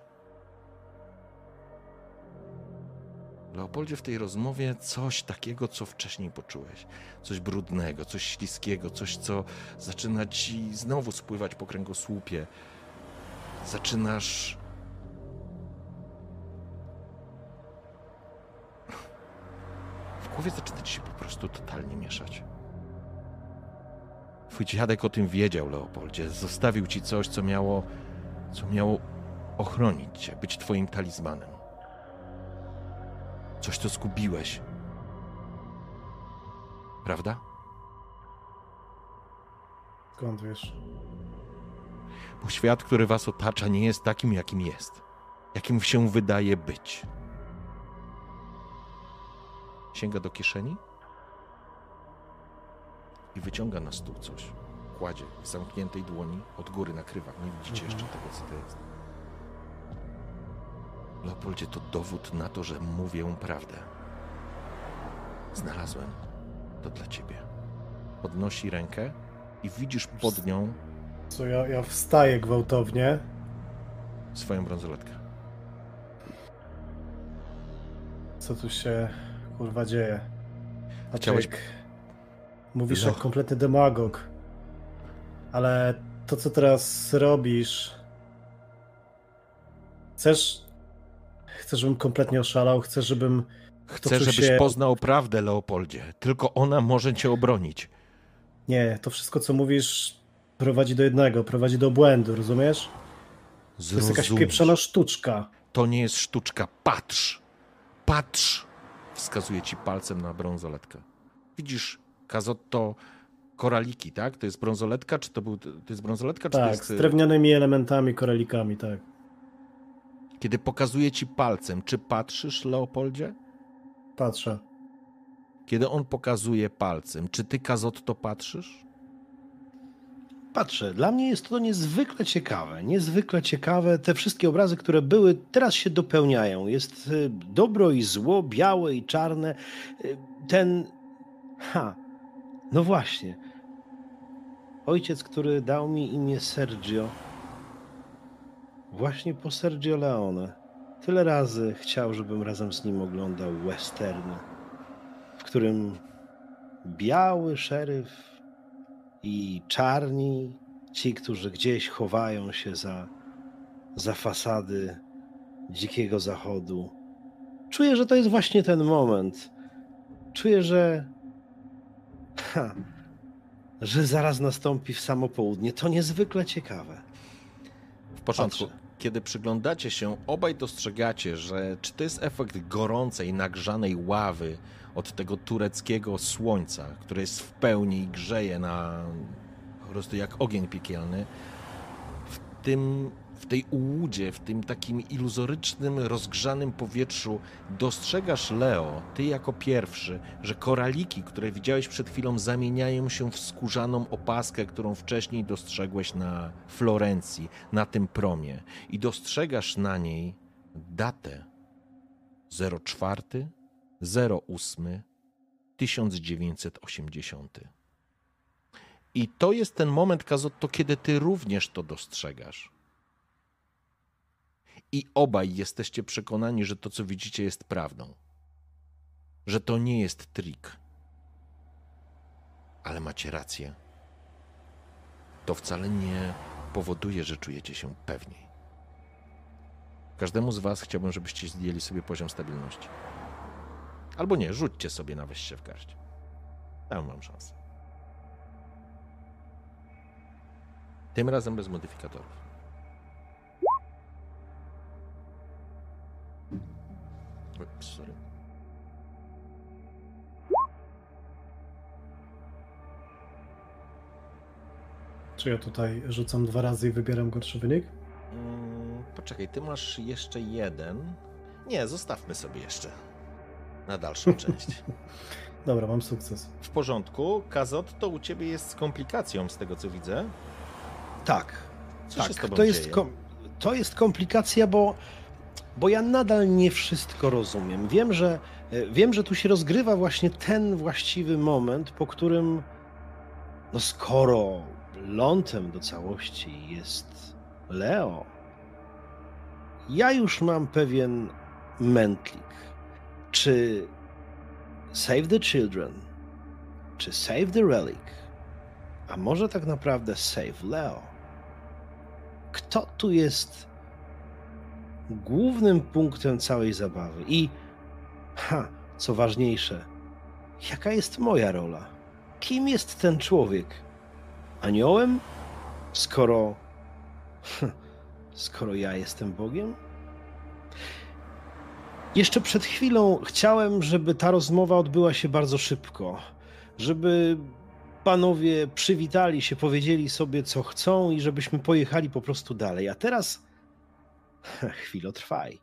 A: Leopoldzie, w tej rozmowie coś takiego, co wcześniej poczułeś. Coś brudnego, coś śliskiego, coś, co zaczyna ci znowu spływać po kręgosłupie. Zaczynasz. W głowie zaczyna ci się po prostu totalnie mieszać. Twój dziadek o tym wiedział, Leopoldzie. Zostawił ci coś, co miało, co miało ochronić cię, być twoim talizmanem. Coś, co zgubiłeś. Prawda?
B: Skąd wiesz?
A: Bo świat, który was otacza, nie jest takim, jakim jest. Jakim się wydaje być. Sięga do kieszeni i wyciąga na stół coś. Kładzie w zamkniętej dłoni, od góry nakrywa. Nie widzicie jeszcze tego, co to jest. Leopoldzie, to dowód na to, że mówię prawdę. Znalazłem to dla ciebie. Podnosi rękę i widzisz pod nią
B: Co ja, ja wstaję gwałtownie.
A: swoją brązoletkę.
B: Co tu się kurwa dzieje? A
A: Chciałeś-
B: Mówisz
A: No.
B: jak kompletny demagog. Ale to, co teraz robisz. Chcesz. Chcesz, żebym kompletnie oszalał? Chcesz, żebym.
A: Chcę, żebyś
B: się-
A: poznał prawdę, Leopoldzie. Tylko ona może cię obronić.
B: Nie, to wszystko, co mówisz, prowadzi do jednego, prowadzi do błędu, rozumiesz? To jest jakaś
A: Zrozumiesz.
B: pieprzona sztuczka.
A: To nie jest sztuczka. Patrz! Patrz! Wskazuje ci palcem na brązoletkę. Widzisz, Kazotto, koraliki, tak? To jest brązoletka, czy to był. To jest brązoletka, czy to
B: Tak,
A: jest.
B: z drewnianymi elementami, koralikami, tak.
A: Kiedy pokazuje ci palcem, czy patrzysz, Leopoldzie?
B: Patrzę.
A: Kiedy on pokazuje palcem, czy ty, Kazotto, patrzysz?
C: Patrzę, dla mnie jest to niezwykle ciekawe. Niezwykle ciekawe. Te wszystkie obrazy, które były, teraz się dopełniają. Jest y, dobro i zło, białe i czarne. Y, Ten. Ha, no właśnie. Ojciec, który dał mi imię Sergio, właśnie po Sergio Leone. Tyle razy chciał, żebym razem z nim oglądał western, w którym biały szeryf i czarni, ci, którzy gdzieś chowają się za, za fasady dzikiego zachodu. Czuję, że to jest właśnie ten moment. Czuję, że. Ha, że zaraz nastąpi w samo południe. To niezwykle ciekawe.
A: W porządku.
C: Patrzę.
A: Kiedy przyglądacie się, obaj dostrzegacie, że czy to jest efekt gorącej, nagrzanej ławy od tego tureckiego słońca, które jest w pełni i grzeje na po prostu jak ogień piekielny, w tym, w tej ułudzie, w tym takim iluzorycznym, rozgrzanym powietrzu dostrzegasz, Leo, ty jako pierwszy, że koraliki, które widziałeś przed chwilą, zamieniają się w skórzaną opaskę, którą wcześniej dostrzegłeś na Florencji, na tym promie. I dostrzegasz na niej datę 04 08 1980. I to jest ten moment, Kazotto, kiedy ty również to dostrzegasz. I obaj jesteście przekonani, że to, co widzicie, jest prawdą. Że to nie jest trik. Ale macie rację. To wcale nie powoduje, że czujecie się pewniej. Każdemu z Was chciałbym, żebyście zdjęli sobie poziom stabilności. Albo nie, rzućcie sobie na weź się w garść. Tam mam szansę. Tym razem bez modyfikatorów. Ups, sorry.
B: Czy ja tutaj rzucam dwa razy i wybieram gorszy wynik?
A: Mm, poczekaj, ty masz jeszcze jeden. Nie, zostawmy sobie jeszcze na dalszą część.
B: Dobra, mam sukces.
A: W porządku. Kazot to u ciebie jest z komplikacją, z tego co widzę.
C: Tak,
A: Co się z
C: tak.
A: tobą
C: To jest,
A: dzieje?
C: kom, to jest komplikacja, bo, bo ja nadal nie wszystko rozumiem. Wiem że, e, wiem, że tu się rozgrywa właśnie ten właściwy moment, po którym, no skoro lądem do całości jest Leo, ja już mam pewien mętlik. czy Save the Children, czy Save the Relic, a może tak naprawdę Save Leo? Kto tu jest głównym punktem całej zabawy? I, ha, co ważniejsze, jaka jest moja rola? Kim jest ten człowiek? Aniołem? Skoro. skoro ja jestem Bogiem? Jeszcze przed chwilą chciałem, żeby ta rozmowa odbyła się bardzo szybko, żeby panowie przywitali się, powiedzieli sobie, co chcą i żebyśmy pojechali po prostu dalej. A teraz. Chwilo trwaj.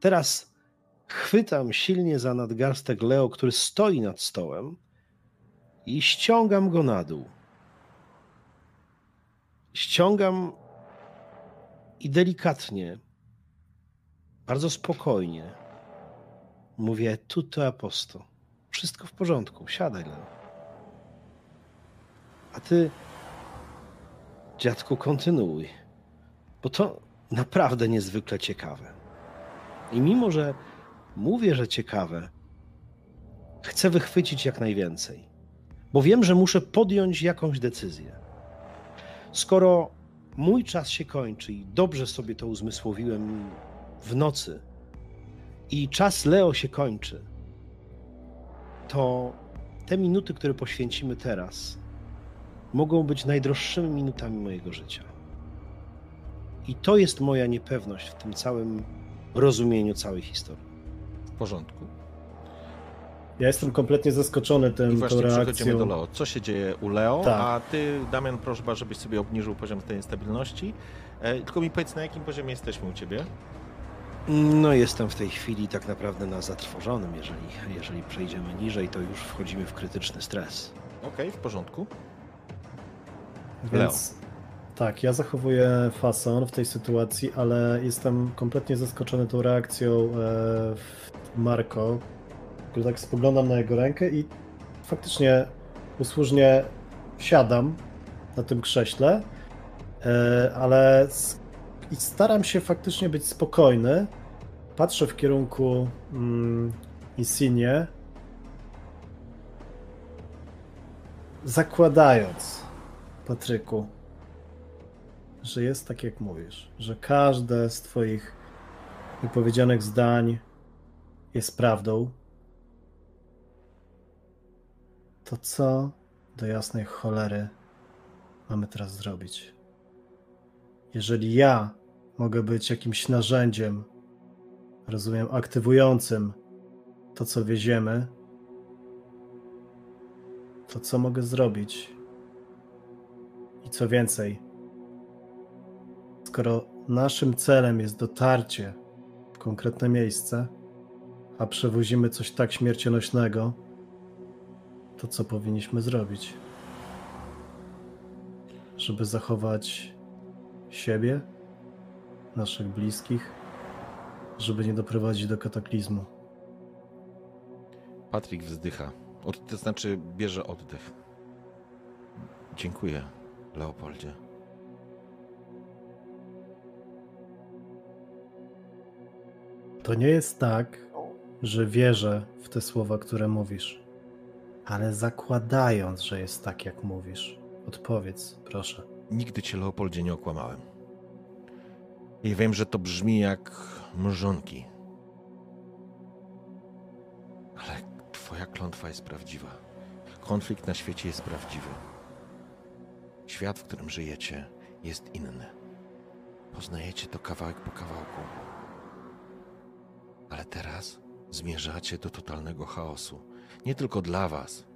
C: Teraz chwytam silnie za nadgarstek Leo, który stoi nad stołem i ściągam go na dół. Ściągam i delikatnie, bardzo spokojnie mówię: Tutto aposto. Wszystko w porządku, siadaj, Leo. A ty, dziadku, kontynuuj, bo to naprawdę niezwykle ciekawe. I mimo, że mówię, że ciekawe, chcę wychwycić jak najwięcej, bo wiem, że muszę podjąć jakąś decyzję. Skoro mój czas się kończy i dobrze sobie to uzmysłowiłem w nocy i czas Leo się kończy, to te minuty, które poświęcimy teraz, mogą być najdroższymi minutami mojego życia. I to jest moja niepewność w tym całym rozumieniu całej historii.
A: W porządku.
B: Ja jestem kompletnie zaskoczony tym, I
A: właśnie reakcją. do Leo. Co się dzieje u Leo? Tak. A ty, Damian, proszę, żebyś sobie obniżył poziom tej stabilności. E, tylko mi powiedz, na jakim poziomie jesteśmy u ciebie?
C: No jestem w tej chwili tak naprawdę na zatrwożonym. Jeżeli, jeżeli przejdziemy niżej, to już wchodzimy w krytyczny stres.
A: Okej, okay, w porządku.
B: Więc Leo. Tak, ja zachowuję fason w tej sytuacji, ale jestem kompletnie zaskoczony tą reakcją e, Marko, który tak spoglądam na jego rękę i faktycznie usłużnie siadam na tym krześle, e, ale i staram się faktycznie być spokojny. Patrzę w kierunku mm, zakładając, Patryku, że jest tak jak mówisz, że każde z Twoich wypowiedzianych zdań jest prawdą, to co do jasnej cholery mamy teraz zrobić? Jeżeli ja mogę być jakimś narzędziem, rozumiem, aktywującym to, co wieziemy, to co mogę zrobić? I co więcej, skoro naszym celem jest dotarcie w konkretne miejsce, a przewozimy coś tak śmiercionośnego, to co powinniśmy zrobić? Żeby zachować siebie, naszych bliskich, żeby nie doprowadzić do kataklizmu.
A: Patryk wzdycha. Od, to znaczy bierze oddech. Dziękuję, Leopoldzie.
B: To nie jest tak, że wierzę w te słowa, które mówisz, ale zakładając, że jest tak, jak mówisz, odpowiedz, proszę.
A: Nigdy cię, Leopoldzie, nie okłamałem. I wiem, że to brzmi jak mrzonki. Ale twoja klątwa jest prawdziwa. Konflikt na świecie jest prawdziwy. Świat, w którym żyjecie, jest inny. Poznajecie to kawałek po kawałku. Ale teraz zmierzacie do totalnego chaosu. Nie tylko dla was,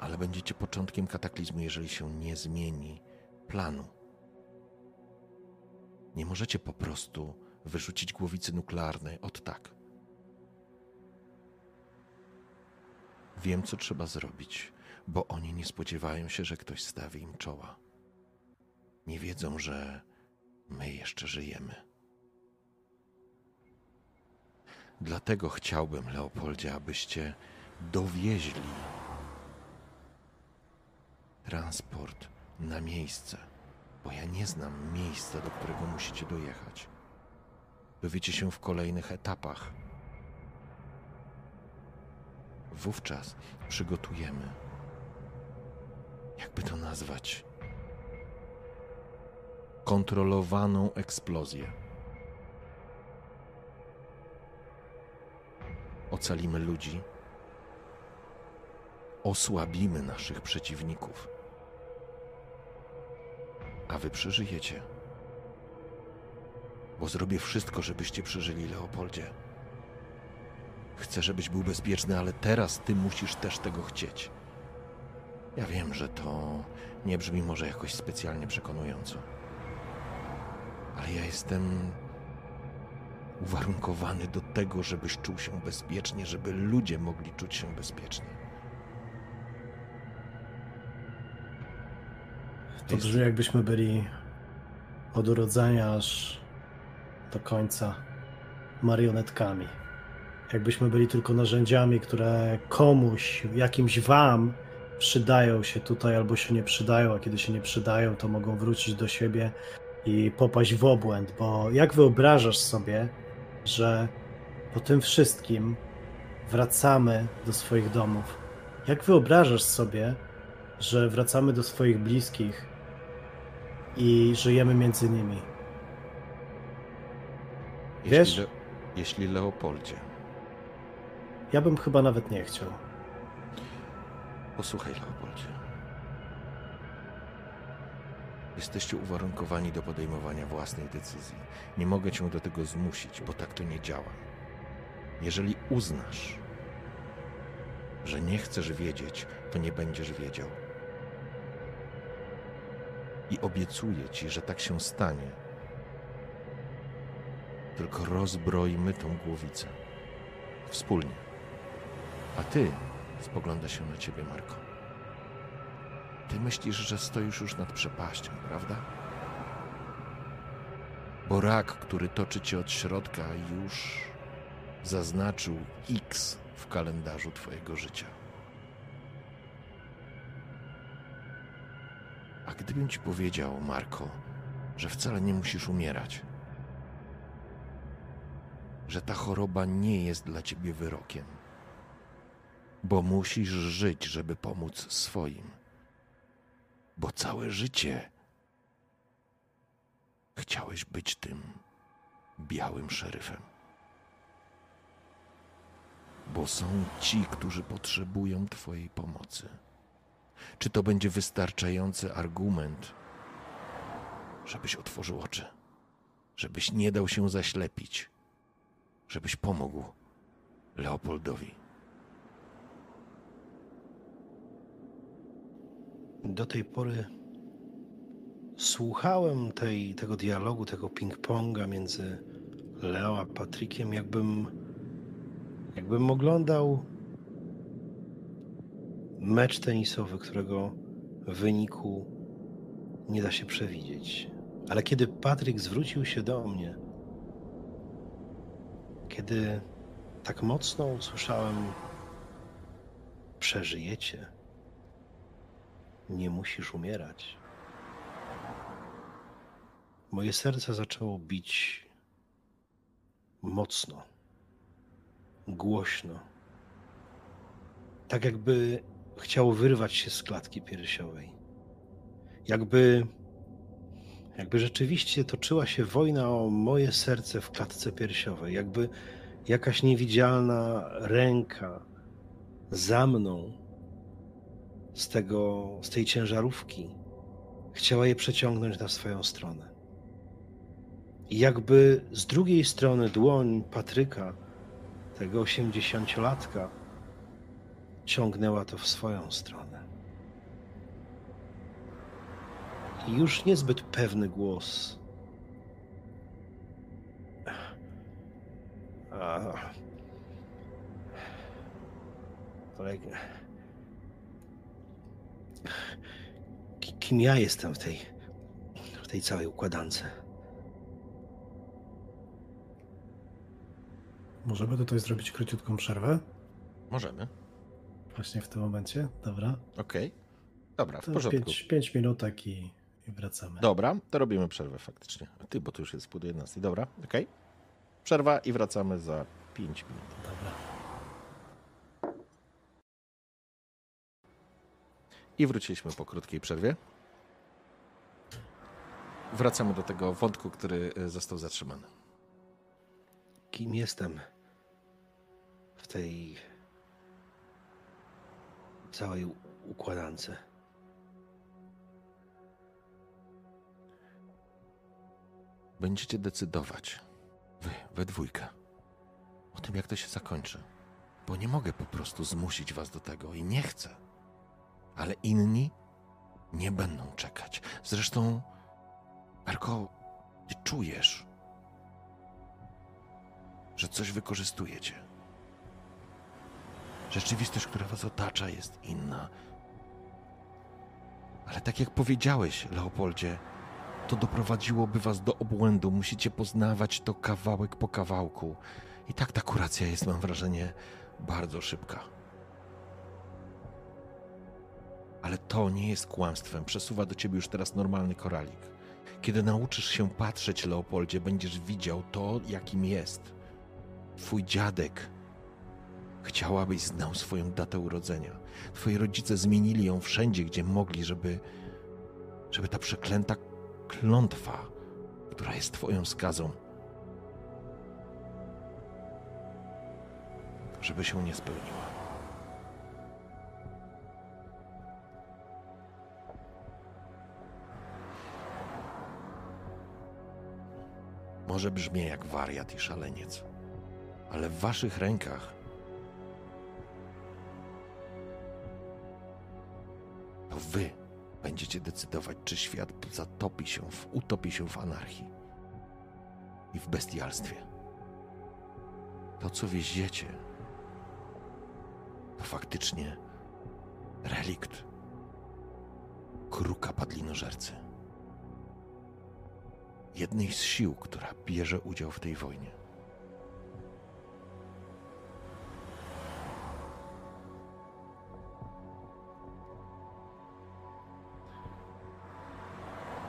A: ale będziecie początkiem kataklizmu, jeżeli się nie zmieni planu. Nie możecie po prostu wyrzucić głowicy nuklearnej od tak. Wiem, co trzeba zrobić, bo oni nie spodziewają się, że ktoś stawi im czoła. Nie wiedzą, że my jeszcze żyjemy. Dlatego chciałbym, Leopoldzie, abyście dowieźli transport na miejsce bo ja nie znam miejsca, do którego musicie dojechać. dowiecie się w kolejnych etapach. Wówczas przygotujemy, jakby to nazwać, kontrolowaną eksplozję. Ocalimy ludzi, osłabimy naszych przeciwników, a wy przeżyjecie. Bo zrobię wszystko, żebyście przeżyli, Leopoldzie. Chcę, żebyś był bezpieczny, ale teraz ty musisz też tego chcieć. Ja wiem, że to nie brzmi może jakoś specjalnie przekonująco. Ale ja jestem uwarunkowany do tego, żebyś czuł się bezpiecznie, żeby ludzie mogli czuć się bezpiecznie.
B: To brzmi jakbyśmy byli od urodzenia aż do końca marionetkami. Jakbyśmy byli tylko narzędziami, które komuś, jakimś wam przydają się tutaj albo się nie przydają, a kiedy się nie przydają, to mogą wrócić do siebie i popaść w obłęd. Bo jak wyobrażasz sobie, że po tym wszystkim wracamy do swoich domów? Jak wyobrażasz sobie, że wracamy do swoich bliskich i żyjemy między nimi? Wiesz?
A: Jeśli, Le- jeśli Leopoldzie,
B: Ja bym chyba nawet nie chciał.
A: posłuchaj Leopoldzie. Jesteście uwarunkowani do podejmowania własnej decyzji. Nie mogę cię do tego zmusić, bo tak to nie działa. Jeżeli uznasz, że nie chcesz wiedzieć, to nie będziesz wiedział. I obiecuję ci, że tak się stanie. Tylko rozbroimy tą głowicę. Wspólnie. A ty spogląda się na ciebie, Marko. Ty myślisz, że stoisz już nad przepaścią, prawda? Bo rak, który toczy cię od środka, już zaznaczył X w kalendarzu twojego życia. A gdybym ci powiedział, Marko, że wcale nie musisz umierać, że ta choroba nie jest dla ciebie wyrokiem, bo musisz żyć, żeby pomóc swoim bo całe życie chciałeś być tym białym szeryfem. Bo są ci, którzy potrzebują Twojej pomocy. Czy to będzie wystarczający argument, żebyś otworzył oczy, żebyś nie dał się zaślepić, żebyś pomógł Leopoldowi?
C: Do tej pory słuchałem tej, tego dialogu, tego ping-ponga między Leo a Patrykiem, jakbym, jakbym oglądał mecz tenisowy, którego wyniku nie da się przewidzieć. Ale kiedy Patryk zwrócił się do mnie, kiedy tak mocno usłyszałem, przeżyjecie nie musisz umierać. Moje serce zaczęło bić mocno, głośno. Tak jakby chciało wyrwać się z klatki piersiowej. Jakby, jakby rzeczywiście toczyła się wojna o moje serce w klatce piersiowej. Jakby jakaś niewidzialna ręka za mną z, tego, z tej ciężarówki, chciała je przeciągnąć na swoją stronę. I jakby z drugiej strony dłoń Patryka, tego osiemdziesięciolatka, ciągnęła to w swoją stronę. I już niezbyt pewny głos. A... Ale kim ja jestem w tej, w tej całej układance.
B: Możemy tutaj zrobić króciutką przerwę?
F: Możemy.
B: Właśnie w tym momencie, dobra.
F: Okej. Dobra, w
B: To
F: porządku.
B: pięć, pięć minutek i, i wracamy.
F: Dobra, to robimy przerwę faktycznie. Ty, bo to już jest pół do 11. Dobra, okej.
G: Przerwa i wracamy za 5 minut. I wróciliśmy po krótkiej przerwie. Wracamy do tego wątku, który e, został zatrzymany.
C: Kim jestem w tej całej układance?
A: Będziecie decydować, wy, we dwójkę, o tym, jak to się zakończy. Bo nie mogę po prostu zmusić was do tego i nie chcę. Ale inni nie będą czekać. Zresztą, Marko, ty czujesz, że coś wykorzystujecie. Rzeczywistość, która was otacza, jest inna. Ale tak jak powiedziałeś, Leopoldzie, to doprowadziłoby was do obłędu. Musicie poznawać to kawałek po kawałku. I tak ta kuracja jest, mam wrażenie, bardzo szybka. Ale to nie jest kłamstwem. Przesuwa do ciebie już teraz normalny koralik. Kiedy nauczysz się patrzeć, Leopoldzie, będziesz widział to, jakim jest. Twój dziadek chciał, abyś znał swoją datę urodzenia. Twoi rodzice zmienili ją wszędzie, gdzie mogli, żeby, żeby ta przeklęta klątwa, która jest Twoją skazą, żeby się nie spełniła. Może brzmi jak wariat i szaleniec, ale w Waszych rękach to Wy będziecie decydować, czy świat zatopi się, w, utopi się w anarchii i w bestialstwie. To, co wieziecie, to faktycznie relikt kruka padlinożercy. Jednej z sił, która bierze udział w tej wojnie.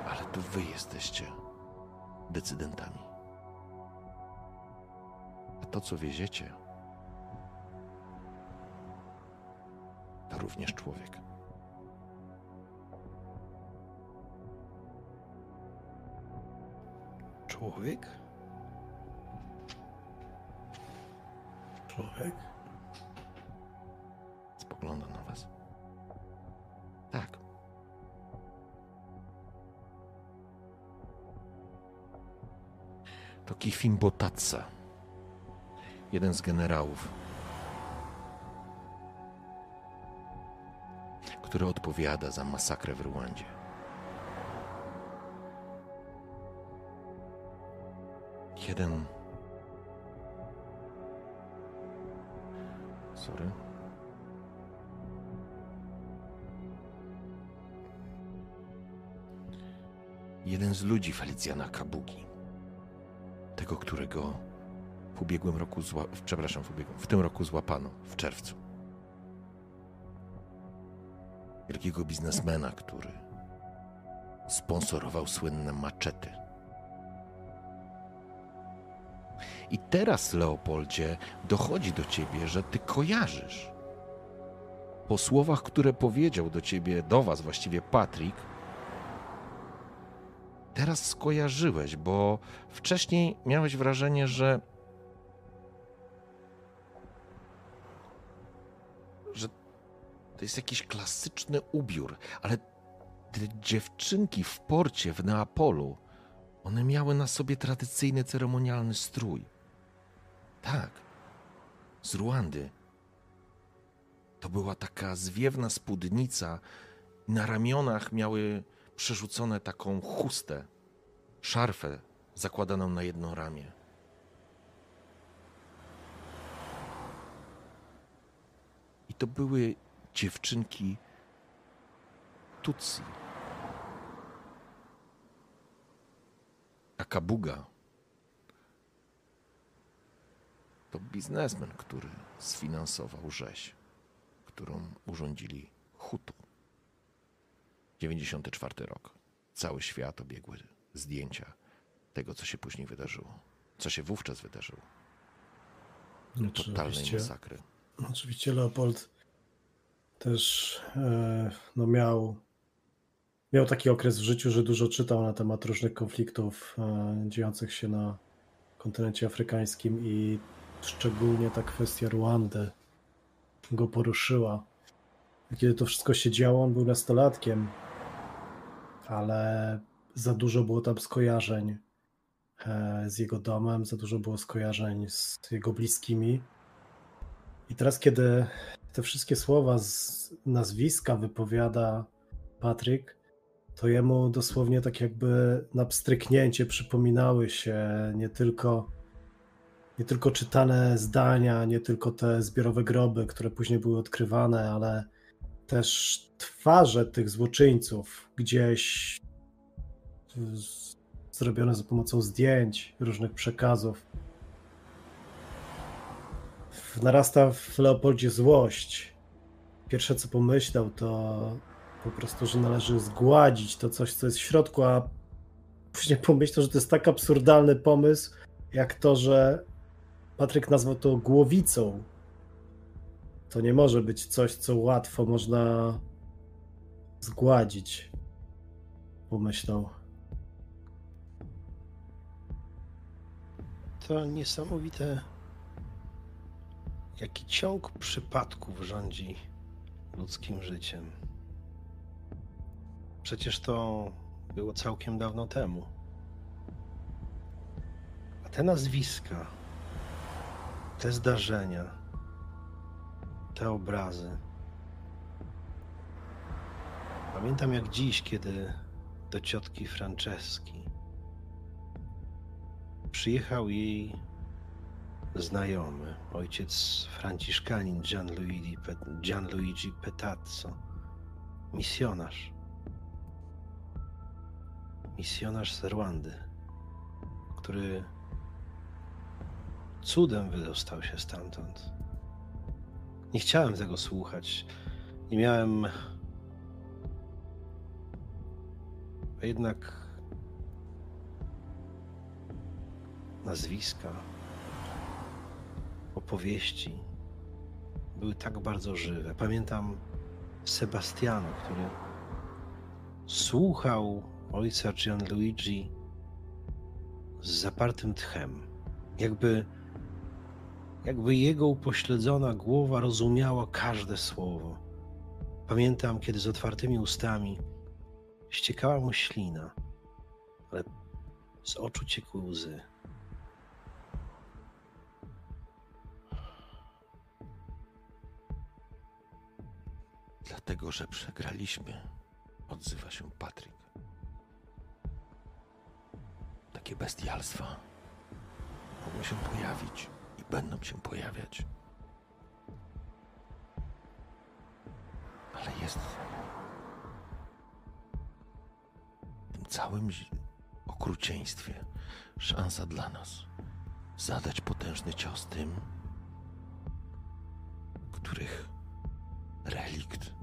A: Ale to wy jesteście decydentami. A to, co wieziecie, to również człowiek.
C: Człowiek?
B: Człowiek?
A: Spogląda na was. Tak. To Kifim Botatsa, jeden z generałów, który odpowiada za masakrę w Rwandzie. Jeden. Sorry. Jeden z ludzi Felicjana Kabugi. Tego, którego w ubiegłym roku, zła... przepraszam, w, ubiegłym, w tym roku złapano, w czerwcu. Wielkiego biznesmena, który sponsorował słynne maczety. I teraz, Leopoldzie, dochodzi do ciebie, że ty kojarzysz. Po słowach, które powiedział do ciebie, do was właściwie Patryk, teraz skojarzyłeś, bo wcześniej miałeś wrażenie, że. że to jest jakiś klasyczny ubiór, ale te dziewczynki w porcie w Neapolu, one miały na sobie tradycyjny ceremonialny strój. Tak, z Ruandy. To była taka zwiewna spódnica. Na ramionach miały przerzucone taką chustę, szarfę zakładaną na jedno ramię. I to były dziewczynki Tutsi. A to biznesmen, który sfinansował rzeź, którą urządzili Hutu. 94 rok. Cały świat obiegły zdjęcia tego, co się później wydarzyło. co się wówczas wydarzyło.
B: Znaczy,
A: Totalnej oczywiście, masakry.
B: Oczywiście Leopold też e, no miał, miał taki okres w życiu, że dużo czytał na temat różnych konfliktów e, dziejących się na kontynencie afrykańskim i szczególnie ta kwestia Ruandy go poruszyła. Kiedy to wszystko się działo, on był nastolatkiem, ale za dużo było tam skojarzeń e, z jego domem, za dużo było skojarzeń z jego bliskimi. I teraz, kiedy te wszystkie słowa z nazwiska wypowiada Patryk, to jemu dosłownie tak jakby na pstryknięcie przypominały się nie tylko, nie tylko czytane zdania, nie tylko te zbiorowe groby, które później były odkrywane, ale też twarze tych złoczyńców gdzieś zrobione za pomocą zdjęć, różnych przekazów. Narasta w Leopoldzie złość. Pierwsze co pomyślał to po prostu, że należy zgładzić to coś, co jest w środku, a później pomyślał, że to jest tak absurdalny pomysł, jak to, że Patryk nazwał to głowicą. To nie może być coś, co łatwo można zgładzić. Pomyślał.
C: To niesamowite, jaki ciąg przypadków rządzi ludzkim życiem. Przecież to było całkiem dawno temu. A te nazwiska, te zdarzenia, te obrazy. Pamiętam jak dziś, kiedy do ciotki Franceski przyjechał jej znajomy, ojciec franciszkanin Gianluigi, Gianluigi Petazzo, misjonarz. Misjonarz z Rwandy, który cudem wydostał się stamtąd. Nie chciałem tego słuchać. Nie miałem. A jednak nazwiska, opowieści były tak bardzo żywe. Pamiętam Sebastiano, który słuchał ojca Gianluigi z zapartym tchem, jakby, jakby jego upośledzona głowa rozumiała każde słowo. Pamiętam, kiedy z otwartymi ustami ściekała mu ślina, ale z oczu ciekły łzy.
A: Dlatego, że przegraliśmy, odzywa się Patryk. Takie bestialstwa mogą się pojawić będą się pojawiać. Ale jest w tym całym okrucieństwie szansa dla nas zadać potężny cios tym, których relikt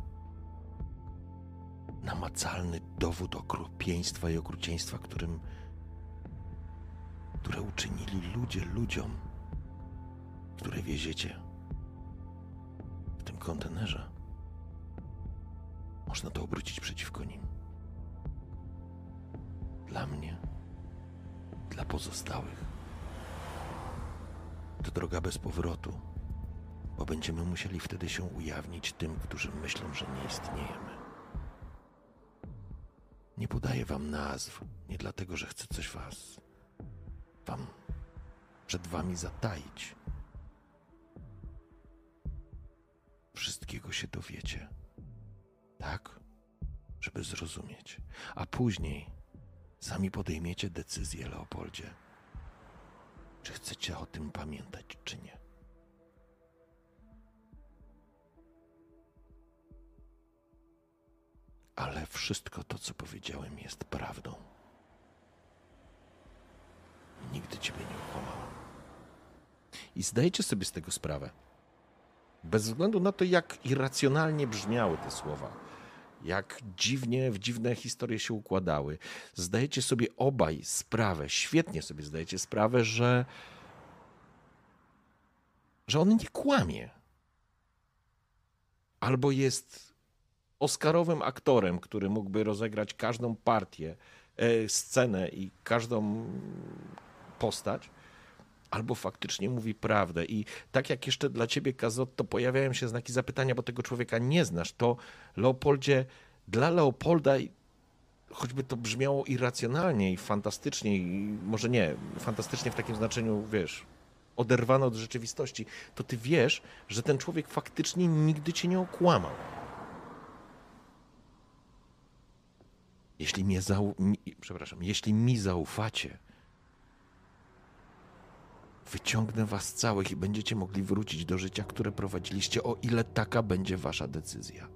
A: namacalny dowód okropieństwa i okrucieństwa, którym, które uczynili ludzie ludziom, które wieziecie w tym kontenerze. Można to obrócić przeciwko nim. Dla mnie, dla pozostałych. To droga bez powrotu, bo będziemy musieli wtedy się ujawnić tym, którzy myślą, że nie istniejemy. Nie podaję wam nazw, nie dlatego, że chcę coś was wam przed wami zataić. Wszystkiego się dowiecie. Tak, żeby zrozumieć. A później sami podejmiecie decyzję, Leopoldzie. Czy chcecie o tym pamiętać, czy nie? ale wszystko to, co powiedziałem, jest prawdą. Nigdy ciebie nie okłamałem. I zdajcie sobie z tego sprawę. Bez względu na to, jak irracjonalnie brzmiały te słowa, jak dziwnie, w dziwne historie się układały. Zdajecie sobie obaj sprawę, świetnie sobie zdajecie sprawę, że, że on nie kłamie. Albo jest oscarowym aktorem, który mógłby rozegrać każdą partię, e, scenę i każdą postać, albo faktycznie mówi prawdę. I tak jak jeszcze dla ciebie, Kazotto, pojawiają się znaki zapytania, bo tego człowieka nie znasz, to Leopoldzie, dla Leopolda, choćby to brzmiało irracjonalnie i fantastycznie, i może nie, fantastycznie w takim znaczeniu, wiesz, oderwane od rzeczywistości, to ty wiesz, że ten człowiek faktycznie nigdy cię nie okłamał. Jeśli mnie zau... przepraszam, jeśli mi zaufacie, wyciągnę was całych i będziecie mogli wrócić do życia, które prowadziliście, o ile taka będzie wasza decyzja.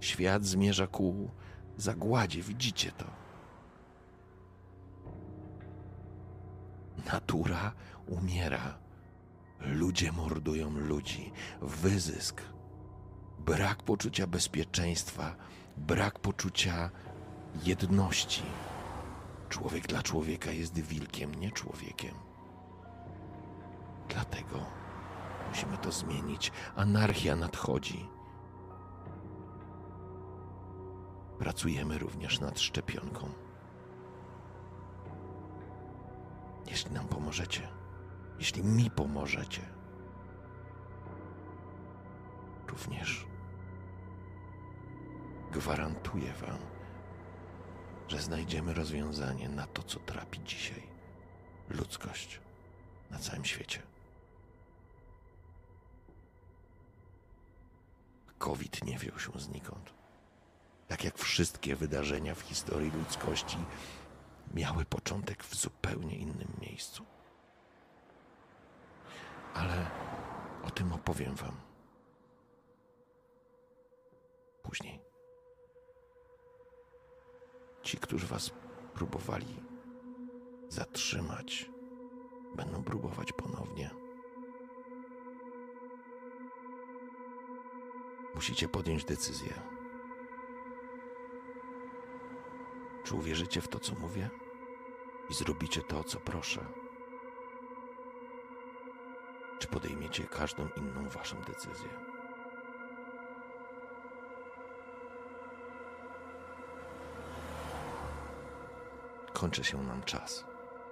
A: Świat zmierza ku zagładzie, widzicie to. Natura umiera. Ludzie mordują ludzi. Wyzysk. Brak poczucia bezpieczeństwa, brak poczucia jedności. Człowiek dla człowieka jest wilkiem, nie człowiekiem. Dlatego musimy to zmienić. Anarchia nadchodzi. Pracujemy również nad szczepionką. Jeśli nam pomożecie, jeśli mi pomożecie, również gwarantuję Wam, że znajdziemy rozwiązanie na to, co trapi dzisiaj ludzkość na całym świecie. COVID nie wziął się znikąd. Tak jak wszystkie wydarzenia w historii ludzkości miały początek w zupełnie innym miejscu. Ale o tym opowiem Wam później. Ci, którzy Was próbowali zatrzymać, będą próbować ponownie. Musicie podjąć decyzję. Czy uwierzycie w to, co mówię? I zrobicie to, co proszę? Czy podejmiecie każdą inną waszą decyzję? Kończy się nam czas.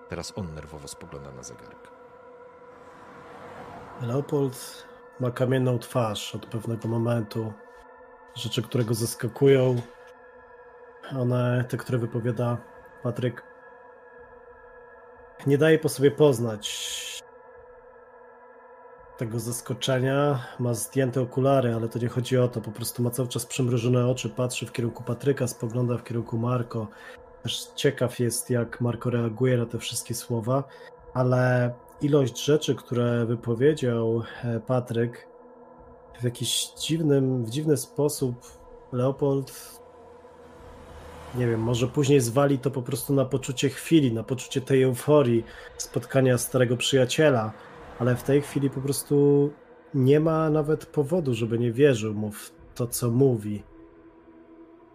A: Teraz on nerwowo spogląda na zegarek.
B: Leopold ma kamienną twarz od pewnego momentu. Rzeczy, które go zaskakują, one, te, które wypowiada Patryk, nie daje po sobie poznać tego zaskoczenia. Ma zdjęte okulary, ale to nie chodzi o to. Po prostu ma cały czas przymrużone oczy, patrzy w kierunku Patryka, spogląda w kierunku Marko. Też ciekaw jest, jak Marko reaguje na te wszystkie słowa, ale ilość rzeczy, które wypowiedział e, Patryk, w jakiś dziwnym, w dziwny sposób Leopold nie wiem, może później zwali to po prostu na poczucie chwili, na poczucie tej euforii spotkania starego przyjaciela, ale w tej chwili po prostu nie ma nawet powodu, żeby nie wierzył mu w to, co mówi.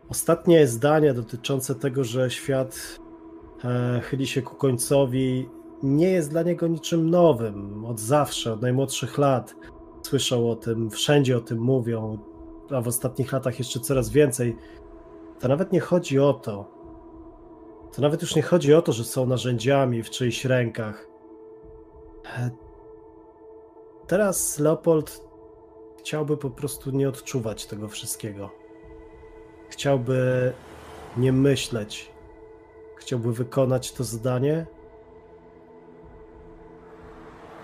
B: Ostatnie zdania dotyczące tego, że świat e, chyli się ku końcowi, nie jest dla niego niczym nowym. Od zawsze, od najmłodszych lat słyszał o tym, wszędzie o tym mówią, a w ostatnich latach jeszcze coraz więcej to nawet nie chodzi o to. To nawet już nie chodzi o to, że są narzędziami w czyichś rękach. E, teraz Leopold chciałby po prostu nie odczuwać tego wszystkiego. Chciałby nie myśleć. Chciałby wykonać to zadanie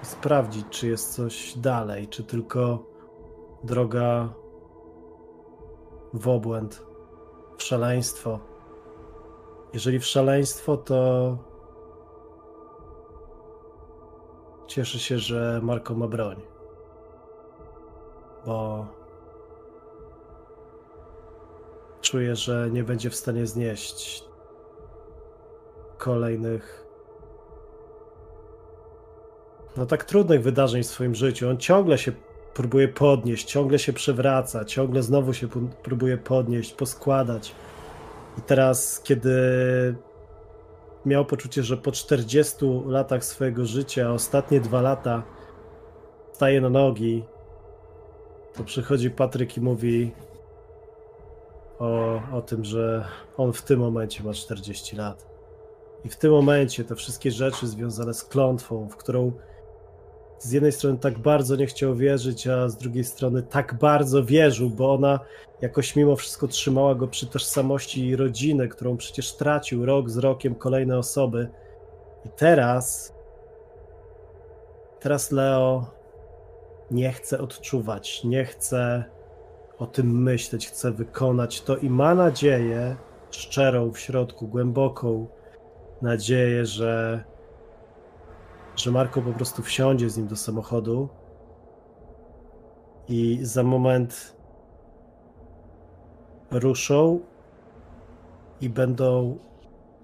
B: i sprawdzić, czy jest coś dalej, czy tylko droga w obłęd w szaleństwo. Jeżeli w szaleństwo, to cieszę się, że Marko ma broń. Bo czuję, że nie będzie w stanie znieść kolejnych no tak trudnych wydarzeń w swoim życiu. On ciągle się próbuje podnieść, ciągle się przewraca, ciągle znowu się próbuje podnieść, poskładać. I teraz, kiedy miał poczucie, że po 40 latach swojego życia, ostatnie dwa lata staje na nogi, to przychodzi Patryk i mówi o, o tym, że on w tym momencie ma 40 lat. I w tym momencie te wszystkie rzeczy związane z klątwą, w którą z jednej strony tak bardzo nie chciał wierzyć, a z drugiej strony tak bardzo wierzył, bo ona jakoś mimo wszystko trzymała go przy tożsamości rodziny, którą przecież tracił rok z rokiem kolejne osoby. I teraz, teraz Leo nie chce odczuwać, nie chce o tym myśleć, chce wykonać to i ma nadzieję, szczerą w środku, głęboką nadzieję, że że Marko po prostu wsiądzie z nim do samochodu i za moment ruszą i będą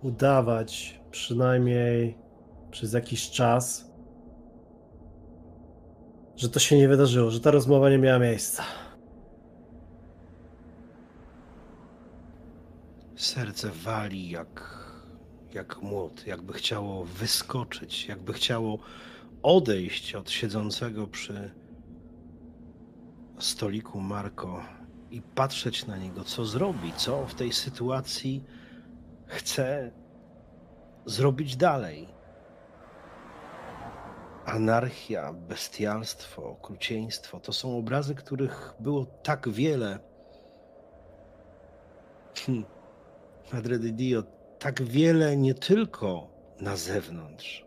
B: udawać przynajmniej przez jakiś czas, że to się nie wydarzyło, że ta rozmowa nie miała miejsca.
C: Serce wali jak jak młot, jakby chciało wyskoczyć, jakby chciało odejść od siedzącego przy stoliku Marko i patrzeć na niego, co zrobi, co w tej sytuacji chce zrobić dalej. Anarchia, bestialstwo, okrucieństwo to są obrazy, których było tak wiele. Hmm. Madre de Dio tak wiele nie tylko na zewnątrz,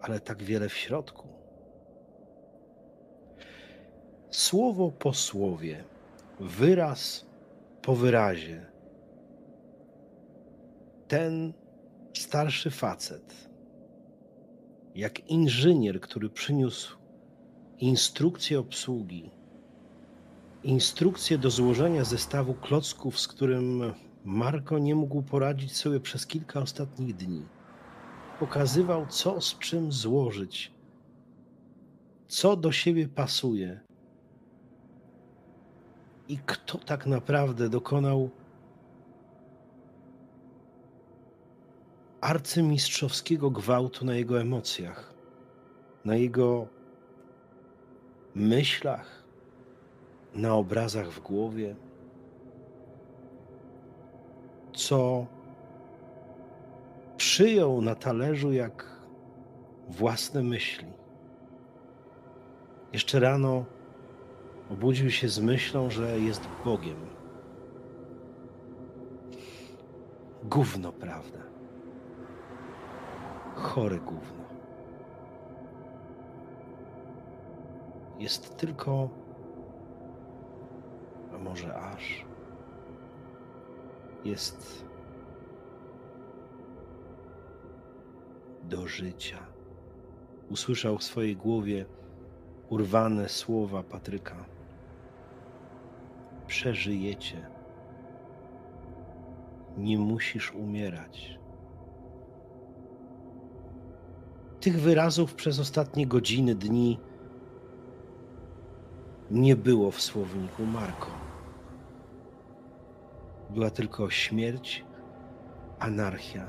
C: ale tak wiele w środku. Słowo po słowie, wyraz po wyrazie, ten starszy facet, jak inżynier, który przyniósł instrukcję obsługi, instrukcję do złożenia zestawu klocków, z którym Marko nie mógł poradzić sobie przez kilka ostatnich dni. Pokazywał, co z czym złożyć, co do siebie pasuje i kto tak naprawdę dokonał arcymistrzowskiego gwałtu na jego emocjach, na jego myślach, na obrazach w głowie co przyjął na talerzu jak własne myśli. Jeszcze rano obudził się z myślą, że jest Bogiem. Gówno, prawda? Chore gówno. Jest tylko, może aż jest do życia. Usłyszał w swojej głowie urwane słowa Patryka. Przeżyjecie. Nie musisz umierać. Tych wyrazów przez ostatnie godziny, dni nie było w słowniku Marko była tylko śmierć, anarchia,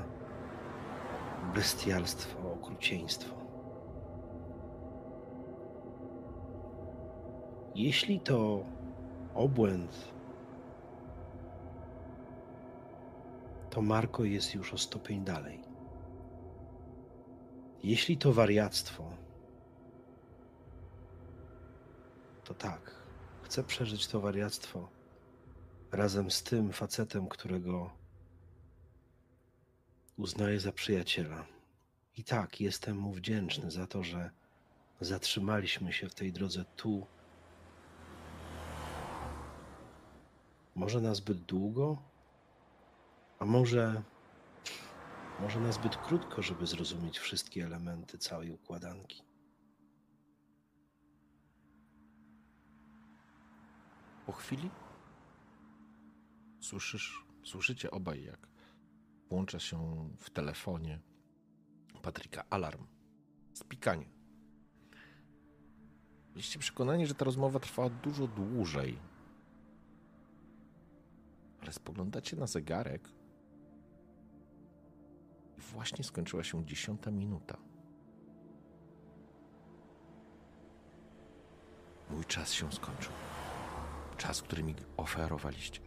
C: bestialstwo, okrucieństwo. Jeśli to obłęd, to Marko jest już o stopień dalej. Jeśli to wariactwo, to tak, chcę przeżyć to wariactwo razem z tym facetem, którego uznaję za przyjaciela. I tak, jestem mu wdzięczny za to, że zatrzymaliśmy się w tej drodze tu. Może na zbyt długo, a może, może na zbyt krótko, żeby zrozumieć wszystkie elementy całej układanki.
A: Po chwili Słyszysz, słyszycie obaj, jak włącza się w telefonie Patryka alarm. Spikanie. Byliście przekonani, że ta rozmowa trwała dużo dłużej. Ale spoglądacie na zegarek. I właśnie skończyła się dziesiąta minuta. Mój czas się skończył. Czas, który mi oferowaliście.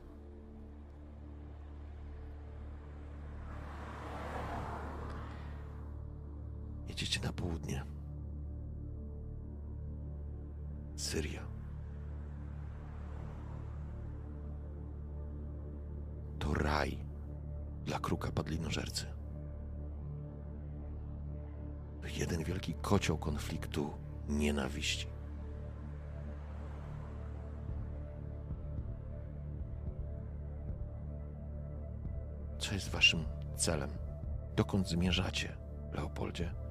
A: Jedziecie na południe. Syria. To raj dla kruka padlinożercy. Jeden wielki kocioł konfliktu, nienawiści. Co jest waszym celem? Dokąd zmierzacie, Leopoldzie?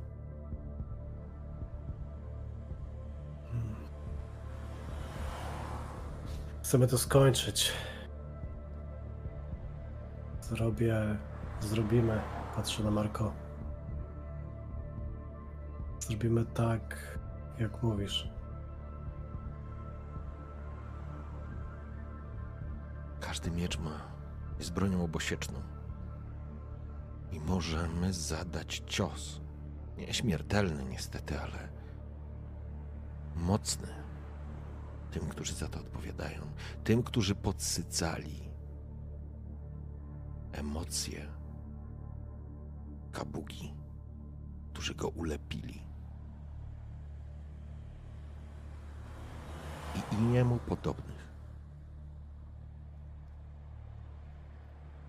B: Chcemy to skończyć. Zrobię, zrobimy, patrzę na Marko. Zrobimy tak, jak mówisz.
A: Każdy miecz ma jest bronią obosieczną. I możemy zadać cios. Nie śmiertelny niestety, ale mocny. Tym, którzy za to odpowiadają. Tym, którzy podsycali emocje kabugi, którzy go ulepili. I, jemu podobnych.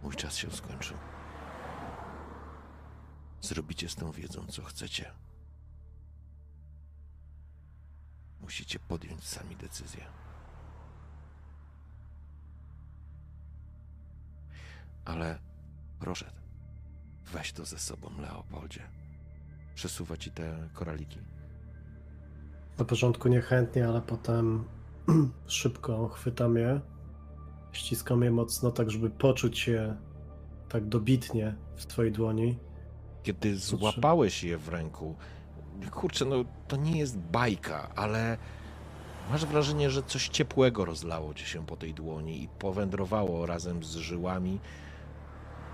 A: Mój czas się skończył. Zrobicie z tą wiedzą, co chcecie. Musicie podjąć sami decyzję. Ale proszę, weź to ze sobą, Leopoldzie. Przesuwa ci te koraliki.
B: Na początku niechętnie, ale potem szybko chwytam je, ściskam je mocno, tak żeby poczuć je tak dobitnie w twojej dłoni.
A: Kiedy złapałeś je w ręku, kurczę, no to nie jest bajka, ale masz wrażenie, że coś ciepłego rozlało ci się po tej dłoni i powędrowało razem z żyłami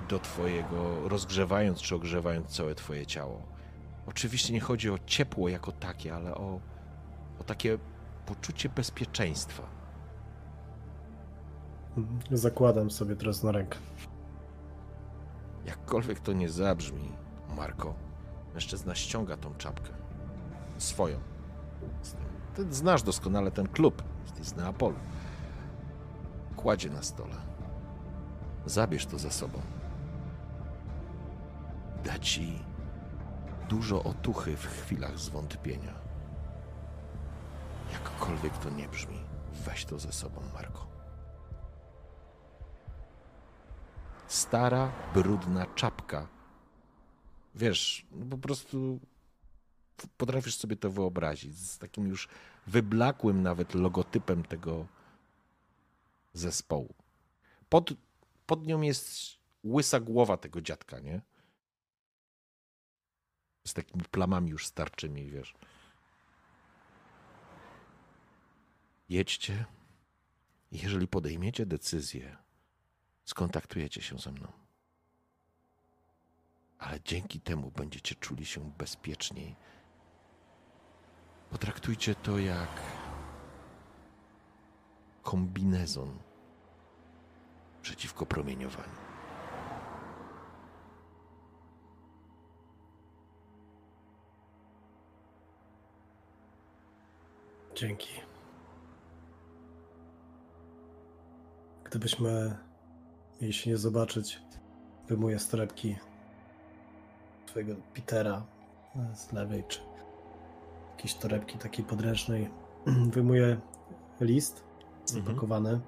A: do twojego, rozgrzewając czy ogrzewając całe twoje ciało. Oczywiście nie chodzi o ciepło jako takie, ale o, o takie poczucie bezpieczeństwa.
B: Zakładam sobie teraz na rękę.
A: Jakkolwiek to nie zabrzmi, Marko, mężczyzna ściąga tą czapkę. Swoją. Ty znasz doskonale ten klub. Jesteś z Neapolu. Kładzie na stole. Zabierz to ze sobą. Da ci dużo otuchy w chwilach zwątpienia. Jakkolwiek to nie brzmi, weź to ze sobą, Marko. Stara, brudna czapka. Wiesz, po prostu potrafisz sobie to wyobrazić. Z takim już wyblakłym nawet logotypem tego zespołu. Pod, pod nią jest łysa głowa tego dziadka, nie? Z takimi plamami już starczymi, wiesz. Jedźcie. Jeżeli podejmiecie decyzję, skontaktujecie się ze mną. Ale dzięki temu będziecie czuli się bezpieczniej. Potraktujcie to jak kombinezon przeciwko promieniowaniu.
B: Dzięki. Gdybyśmy mieli się nie zobaczyć, wyjmuję torebki twojego Petera z lewej, czy jakiejś torebki takiej podręcznej. Wyjmuję list zapakowany. Mhm.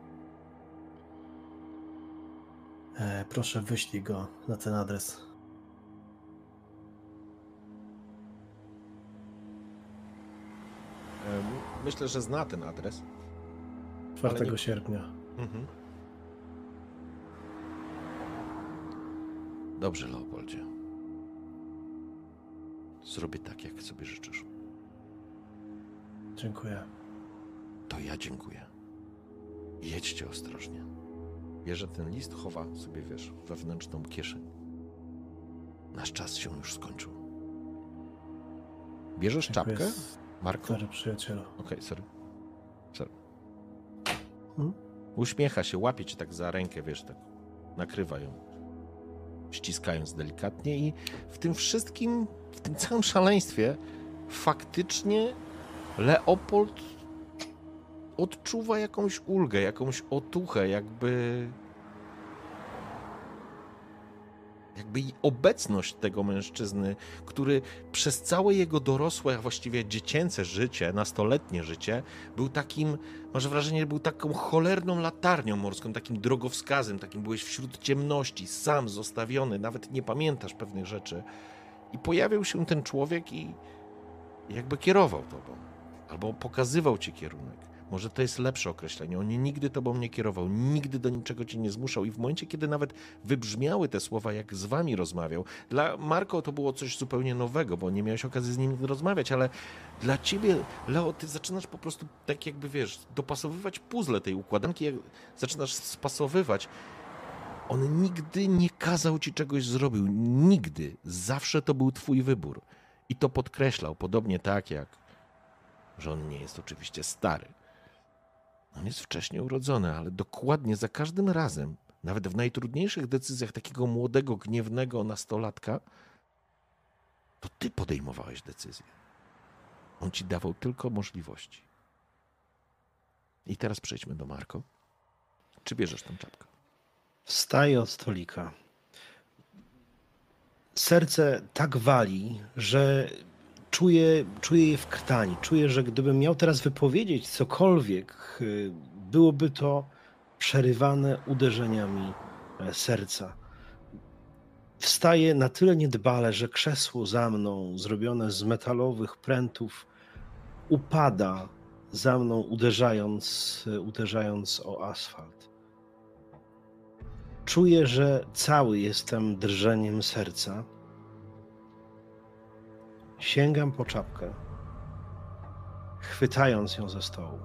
B: E, proszę, wyślij go na ten adres.
A: Myślę, że zna ten adres.
B: 4 nie... sierpnia. Mhm.
A: Dobrze, Leopoldzie. Zrobię tak, jak sobie życzysz.
B: Dziękuję.
H: To ja dziękuję. Jedźcie ostrożnie.
A: Bierze ten list, chowa sobie, wiesz, wewnętrzną kieszeń.
H: Nasz czas się już skończył.
A: Bierzesz
B: Dziękuję,
A: czapkę, Marku?
B: Stary przyjacielu.
A: Okej, sorry. sorry. Hmm? Uśmiecha się, łapie cię tak za rękę, wiesz, tak nakrywa ją, ściskając delikatnie i w tym wszystkim, w tym całym szaleństwie faktycznie Leopold odczuwa jakąś ulgę, jakąś otuchę, jakby jakby i obecność tego mężczyzny, który przez całe jego dorosłe, właściwie dziecięce życie, nastoletnie życie, był takim, może wrażenie, był taką cholerną latarnią morską, takim drogowskazem, takim byłeś wśród ciemności, sam zostawiony, nawet nie pamiętasz pewnych rzeczy. I pojawił się ten człowiek i jakby kierował tobą, albo pokazywał ci kierunek. Może to jest lepsze określenie. On nigdy tobą nie kierował, nigdy do niczego cię nie zmuszał i w momencie, kiedy nawet wybrzmiały te słowa, jak z wami rozmawiał, dla Marko to było coś zupełnie nowego, bo nie miałeś okazji z nim rozmawiać, ale dla ciebie, Leo, ty zaczynasz po prostu tak jakby, wiesz, dopasowywać puzzle tej układanki, jak zaczynasz spasowywać. On nigdy nie kazał ci czegoś zrobił. Nigdy. Zawsze to był twój wybór. I to podkreślał, podobnie tak jak, że on nie jest oczywiście stary on jest wcześnie urodzony, ale dokładnie za każdym razem, nawet w najtrudniejszych decyzjach takiego młodego, gniewnego nastolatka, to ty podejmowałeś decyzję. On ci dawał tylko możliwości. I teraz przejdźmy do Marko. Czy bierzesz tą czapkę?
C: Wstaję od stolika. Serce tak wali, że czuję, czuję je w krtani. Czuję, że gdybym miał teraz wypowiedzieć cokolwiek, y, byłoby to przerywane uderzeniami e, serca. Wstaję na tyle niedbale, że krzesło za mną, zrobione z metalowych prętów, upada za mną, uderzając, e, uderzając o asfalt. Czuję, że cały jestem drżeniem serca Sięgam po czapkę, chwytając ją ze stołu.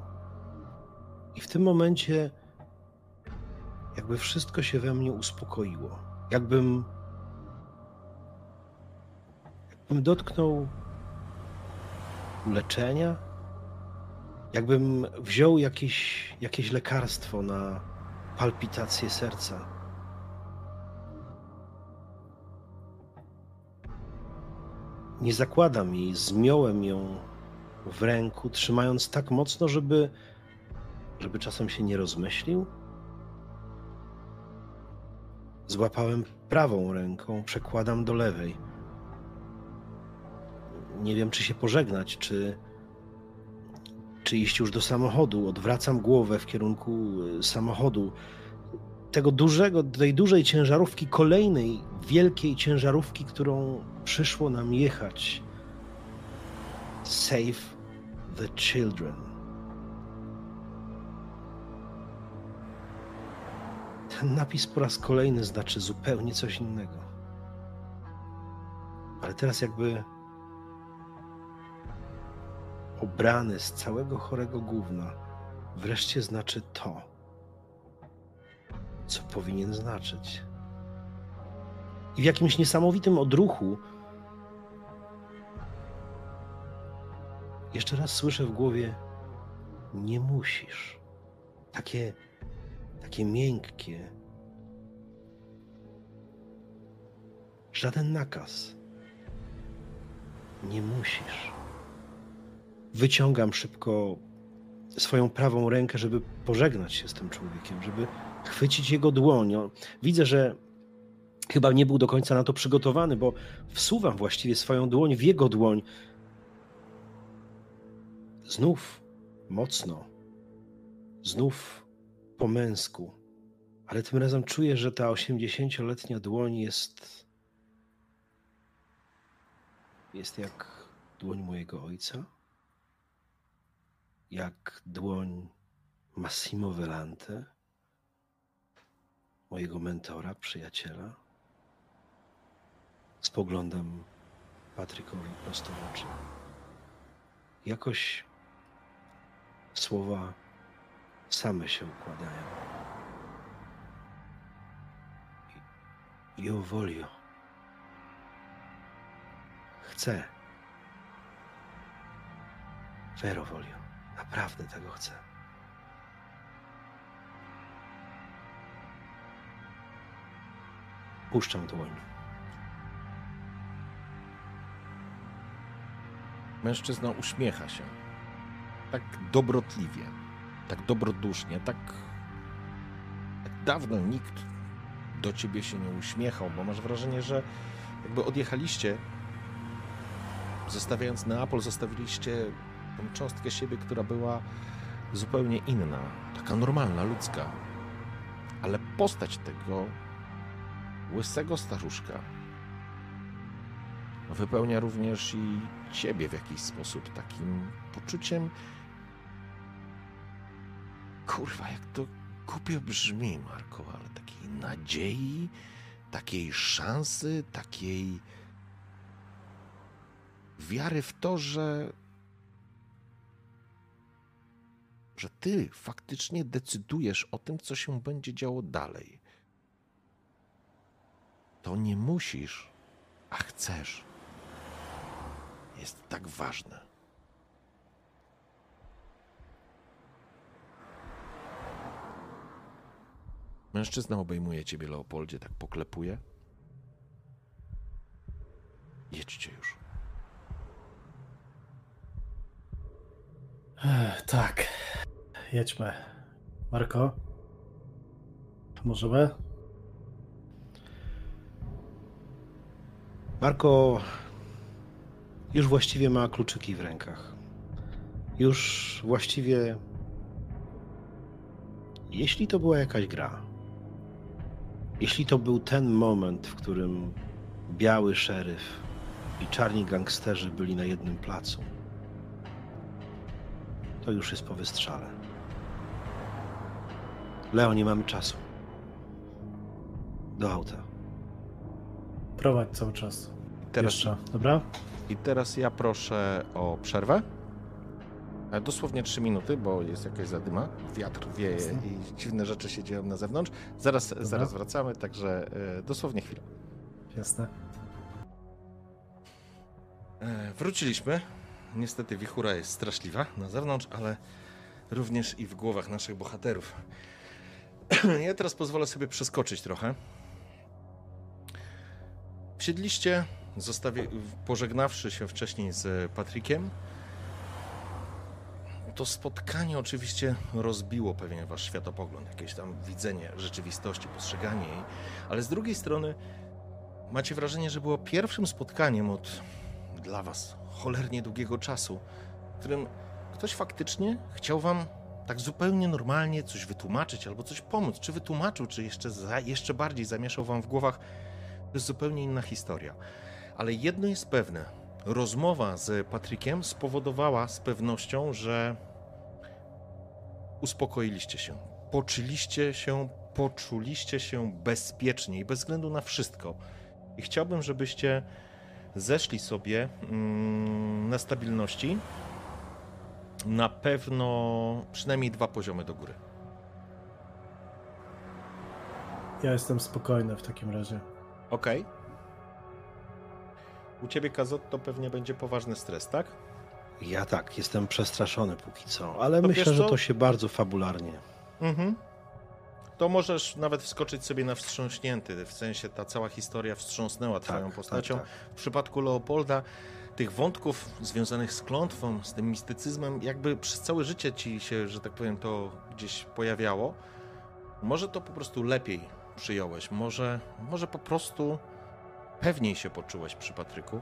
C: I w tym momencie, jakby wszystko się we mnie uspokoiło. Jakbym. Jakbym dotknął leczenia, jakbym wziął jakieś, jakieś lekarstwo na palpitację serca Nie zakładam jej, zmiąłem ją w ręku, trzymając tak mocno, żeby, żeby czasem się nie rozmyślił. Złapałem prawą ręką, przekładam do lewej. Nie wiem, czy się pożegnać, czy, czy iść już do samochodu. Odwracam głowę w kierunku y, samochodu. Tego dużego, tej dużej ciężarówki, kolejnej wielkiej ciężarówki, którą przyszło nam jechać. Save the children. Ten napis po raz kolejny znaczy zupełnie coś innego. Ale teraz jakby obrany z całego chorego gówna wreszcie znaczy to, co powinien znaczyć. I w jakimś niesamowitym odruchu jeszcze raz słyszę w głowie: Nie musisz. Takie, takie miękkie. Żaden nakaz. Nie musisz. Wyciągam szybko swoją prawą rękę, żeby pożegnać się z tym człowiekiem, żeby chwycić jego dłoń. Widzę, że chyba nie był do końca na to przygotowany, bo wsuwam właściwie swoją dłoń w jego dłoń. Znów mocno, znów po męsku, ale tym razem czuję, że ta osiemdziesięcioletnia dłoń jest. jest jak dłoń mojego ojca, jak dłoń Massimo Velante, mojego mentora, przyjaciela. Spoglądam Patrykowi prosto w oczy. Jakoś Słowa same się układają. Io voglio. Chcę. Vero voglio. Naprawdę tego chcę. Puszczam dłoń.
A: Mężczyzna uśmiecha się. Tak dobrotliwie, tak dobrodusznie, tak, tak dawno nikt do ciebie się nie uśmiechał, bo masz wrażenie, że jakby odjechaliście, zostawiając Neapol, zostawiliście tą cząstkę siebie, która była zupełnie inna, taka normalna, ludzka. Ale postać tego łysego staruszka wypełnia również i ciebie w jakiś sposób takim poczuciem. Kurwa, jak to głupio brzmi, Marko, ale takiej nadziei, takiej szansy, takiej wiary w to, że że ty faktycznie decydujesz o tym, co się będzie działo dalej. To nie musisz, a chcesz. Jest tak ważne. Mężczyzna obejmuje ciebie, Leopoldzie, tak poklepuje. Jedźcie już.
B: Ech, tak. Jedźmy. Marko? Możemy?
C: Marko już właściwie ma kluczyki w rękach. Już właściwie. Jeśli to była jakaś gra, jeśli to był ten moment, w którym biały szeryf i czarni gangsterzy byli na jednym placu, to już jest po wystrzale. Leo, nie mamy czasu. Do auta.
B: Prowadź cały czas.
A: Teraz,
B: Jeszcze, dobra?
A: I teraz ja proszę o przerwę. E, Dosłownie 3 minuty, bo jest jakaś zadyma, wiatr wieje
B: Jasne.
A: i dziwne rzeczy się dzieją na zewnątrz. Zaraz, zaraz wracamy, także e, dosłownie chwilę.
B: Jasne.
A: E, Wróciliśmy. Niestety wichura jest straszliwa na zewnątrz, ale również i w głowach naszych bohaterów. Ja teraz pozwolę sobie przeskoczyć trochę. Wsiedliście, zostawi... pożegnawszy się wcześniej z Patrykiem. To spotkanie oczywiście rozbiło pewien wasz światopogląd, jakieś tam widzenie rzeczywistości, postrzeganie jej, ale z drugiej strony macie wrażenie, że było pierwszym spotkaniem od dla was cholernie długiego czasu, w którym ktoś faktycznie chciał wam tak zupełnie normalnie coś wytłumaczyć albo coś pomóc. Czy wytłumaczył, czy jeszcze, za, jeszcze bardziej zamieszał wam w głowach. To jest zupełnie inna historia. Ale jedno jest pewne. Rozmowa z Patrykiem spowodowała z pewnością, że uspokoiliście się. Poczuliście się, poczuliście się bezpiecznie i bez względu na wszystko. I chciałbym, żebyście zeszli sobie mm, na stabilności na pewno przynajmniej dwa poziomy do góry.
B: Ja jestem spokojny w takim razie.
A: Okej. U ciebie, Kazot, to pewnie będzie poważny stres, tak?
C: Ja tak, jestem przestraszony póki co, ale
A: No
C: myślę, że to się bardzo fabularnie.
A: Mhm. To możesz nawet wskoczyć sobie na wstrząśnięty, w sensie ta cała historia wstrząsnęła twoją
C: Tak,
A: postacią.
C: tak,
A: W przypadku Leopolda tych wątków związanych z klątwą, z tym mistycyzmem, jakby przez całe życie ci się, że tak powiem, to gdzieś pojawiało. Może to po prostu lepiej przyjąłeś, może, może po prostu pewniej się poczułeś przy Patryku.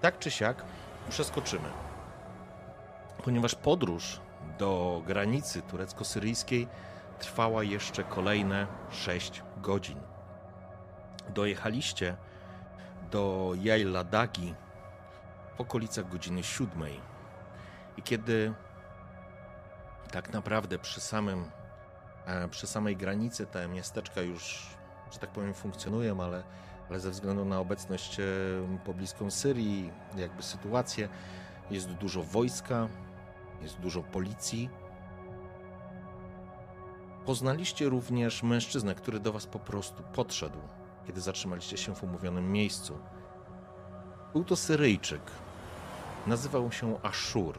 A: Tak czy siak przeskoczymy. Ponieważ podróż do granicy turecko-syryjskiej trwała jeszcze kolejne 6 godzin. Dojechaliście do Jajladagi w okolicach godziny siódmej. I kiedy tak naprawdę przy samym przy samej granicy te miasteczka już, że tak powiem, funkcjonują, ale, ale ze względu na obecność e, pobliską Syrii, jakby sytuację, jest dużo wojska jest dużo policji. Poznaliście również mężczyznę, który do was po prostu podszedł, kiedy zatrzymaliście się w umówionym miejscu. Był to Syryjczyk. Nazywał się Ashur.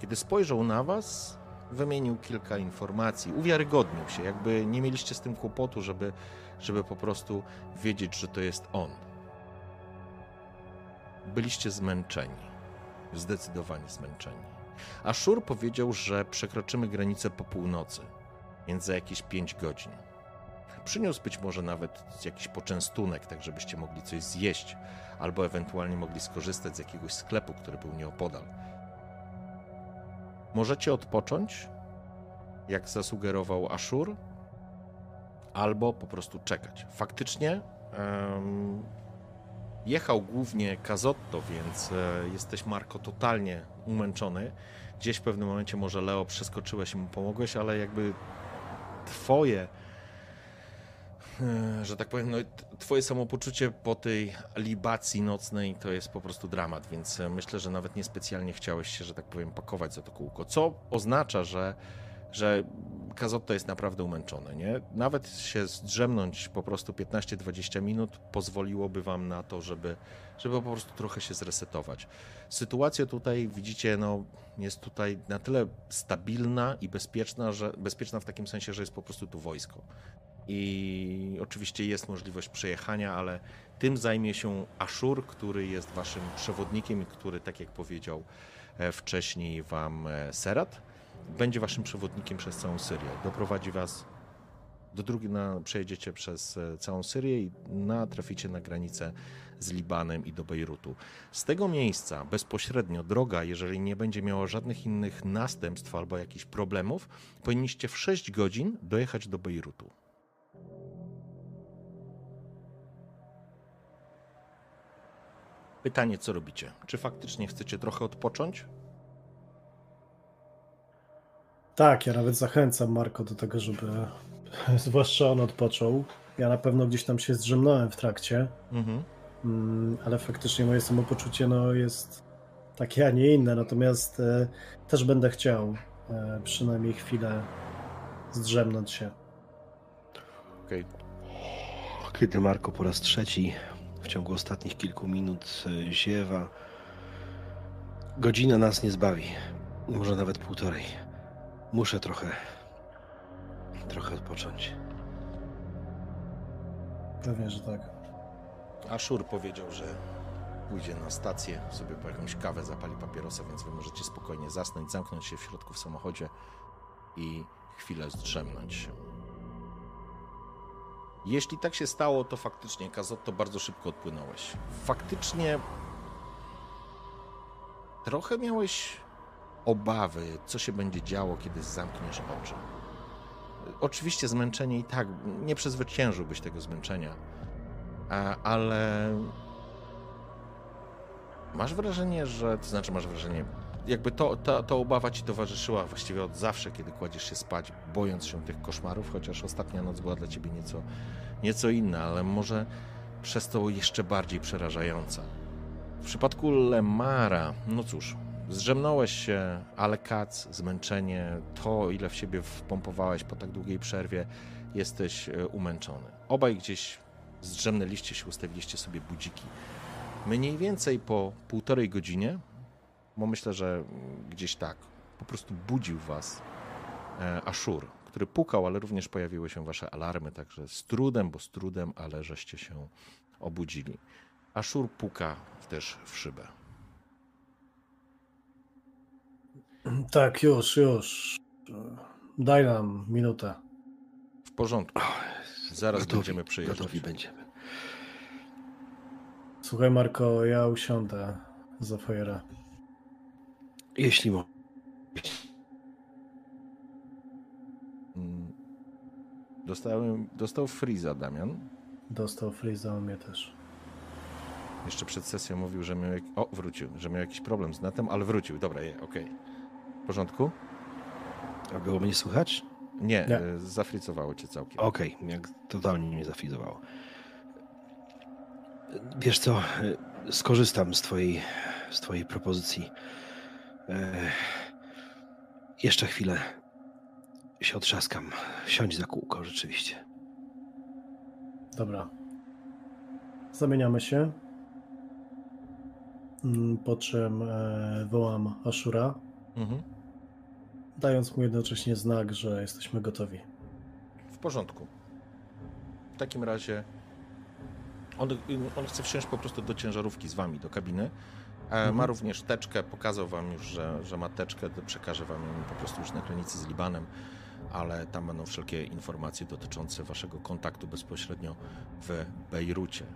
A: Kiedy spojrzał na was, wymienił kilka informacji, uwiarygodnił się, jakby nie mieliście z tym kłopotu, żeby, żeby po prostu wiedzieć, że to jest on. Byliście zmęczeni, zdecydowanie zmęczeni. Ashur powiedział, że przekroczymy granicę po północy, więc za jakieś 5 godzin. Przyniósł być może nawet jakiś poczęstunek, tak żebyście mogli coś zjeść, albo ewentualnie mogli skorzystać z jakiegoś sklepu, który był nieopodal. Możecie odpocząć, jak zasugerował Ashur, albo po prostu czekać. Faktycznie um, jechał głównie Kazotto, więc e, jesteś, Marko, totalnie umęczony. Gdzieś w pewnym momencie może Leo przeskoczyłeś i mu pomogłeś, ale jakby twoje że tak powiem, no, twoje samopoczucie po tej libacji nocnej to jest po prostu dramat, więc e, myślę, że nawet niespecjalnie chciałeś się, że tak powiem, pakować za to kółko, co oznacza, że że Kazotto jest naprawdę umęczony, nie? Nawet się zdrzemnąć po prostu 15-20 minut pozwoliłoby wam na to, żeby, żeby po prostu trochę się zresetować. Sytuacja tutaj, widzicie, no, jest tutaj na tyle stabilna i bezpieczna, że bezpieczna w takim sensie, że jest po prostu tu wojsko i oczywiście jest możliwość przejechania, ale tym zajmie się Ashur, który jest waszym przewodnikiem który, tak jak powiedział e, wcześniej wam e, Serat, będzie waszym przewodnikiem przez całą Syrię. Doprowadzi was do drugiej, na, przejedziecie przez e, całą Syrię i natraficie na granicę z Libanem i do Bejrutu. Z tego miejsca bezpośrednio droga, jeżeli nie będzie miała żadnych innych następstw albo jakichś problemów, powinniście w 6 godzin dojechać do Bejrutu. Pytanie, co robicie? Czy faktycznie chcecie trochę odpocząć?
B: Tak, ja nawet zachęcam Marko do tego, żeby zwłaszcza on odpoczął. Ja na pewno gdzieś tam się zdrzemnąłem w trakcie, mhm. Mm, ale faktycznie moje samopoczucie no, jest takie, a nie inne. Natomiast e, też będę chciał e, przynajmniej chwilę zdrzemnąć się.
C: Okej. Okay. Kiedy Marko po raz trzeci w ciągu ostatnich kilku minut e, ziewa. Godzina nas nie zbawi. Może nawet półtorej. Muszę trochę. trochę odpocząć.
B: Pewnie, że tak.
A: Ashur powiedział, że pójdzie na stację, sobie po jakąś kawę zapali papierosa, więc wy możecie spokojnie zasnąć, zamknąć się w środku w samochodzie i chwilę zdrzemnąć. Jeśli tak się stało, to faktycznie, Kazotto, bardzo szybko odpłynąłeś. Faktycznie trochę miałeś obawy, co się będzie działo, kiedy zamkniesz oczy. Oczywiście zmęczenie i tak, nie przezwyciężyłbyś tego zmęczenia, ale masz wrażenie, że, to znaczy masz wrażenie, jakby to, ta, ta obawa ci towarzyszyła właściwie od zawsze, kiedy kładziesz się spać, bojąc się tych koszmarów, chociaż ostatnia noc była dla ciebie nieco, nieco inna, ale może przez to jeszcze bardziej przerażająca. W przypadku Lemara, no cóż, zdrzemnąłeś się, ale kac, zmęczenie, to ile w siebie wpompowałeś po tak długiej przerwie, jesteś e, umęczony. Obaj gdzieś zdrzemnęliście się, ustawiliście sobie budziki. Mniej więcej po półtorej godzinie bo myślę, że gdzieś tak po prostu budził was e, Ashur, który pukał, ale również pojawiły się wasze alarmy, także z trudem, bo z trudem, ale żeście się obudzili. Ashur puka też w szybę.
B: Tak, już, już. Daj nam minutę.
A: W porządku. Zaraz gotowi, będziemy przyjeżdżać.
C: Gotowi będziemy.
B: Słuchaj, Marko, ja usiądę za fajera.
C: Jeśli mo.
A: Mm. Dostałem, dostał Freeza, Damian.
B: Dostał Freeza, on mnie też.
A: Jeszcze przed sesją mówił, że miał. O, wrócił, że miał jakiś problem z netem, ale wrócił. Dobra, je, okej. Okay. W porządku?
C: A było mnie słychać?
A: Nie, Nie. E, zafricowało cię całkiem.
C: Okej, okay, jak totalnie mnie zafrizowało. Wiesz co, e, skorzystam z twojej, z twojej propozycji. Jeszcze chwilę się otrzaskam. Siądź za kółko, rzeczywiście.
B: Dobra. Zamieniamy się. Mm, po czym e, wołam Ashura, mhm. dając mu jednocześnie znak, że jesteśmy gotowi.
A: W porządku. W takim razie on, on chce wsiąść po prostu do ciężarówki z wami, do kabiny. E, mhm. Ma również teczkę, pokazał wam już, że, że ma teczkę, przekaże wam ją po prostu już na granicy z Libanem, ale tam będą wszelkie informacje dotyczące waszego kontaktu bezpośrednio w Bejrucie.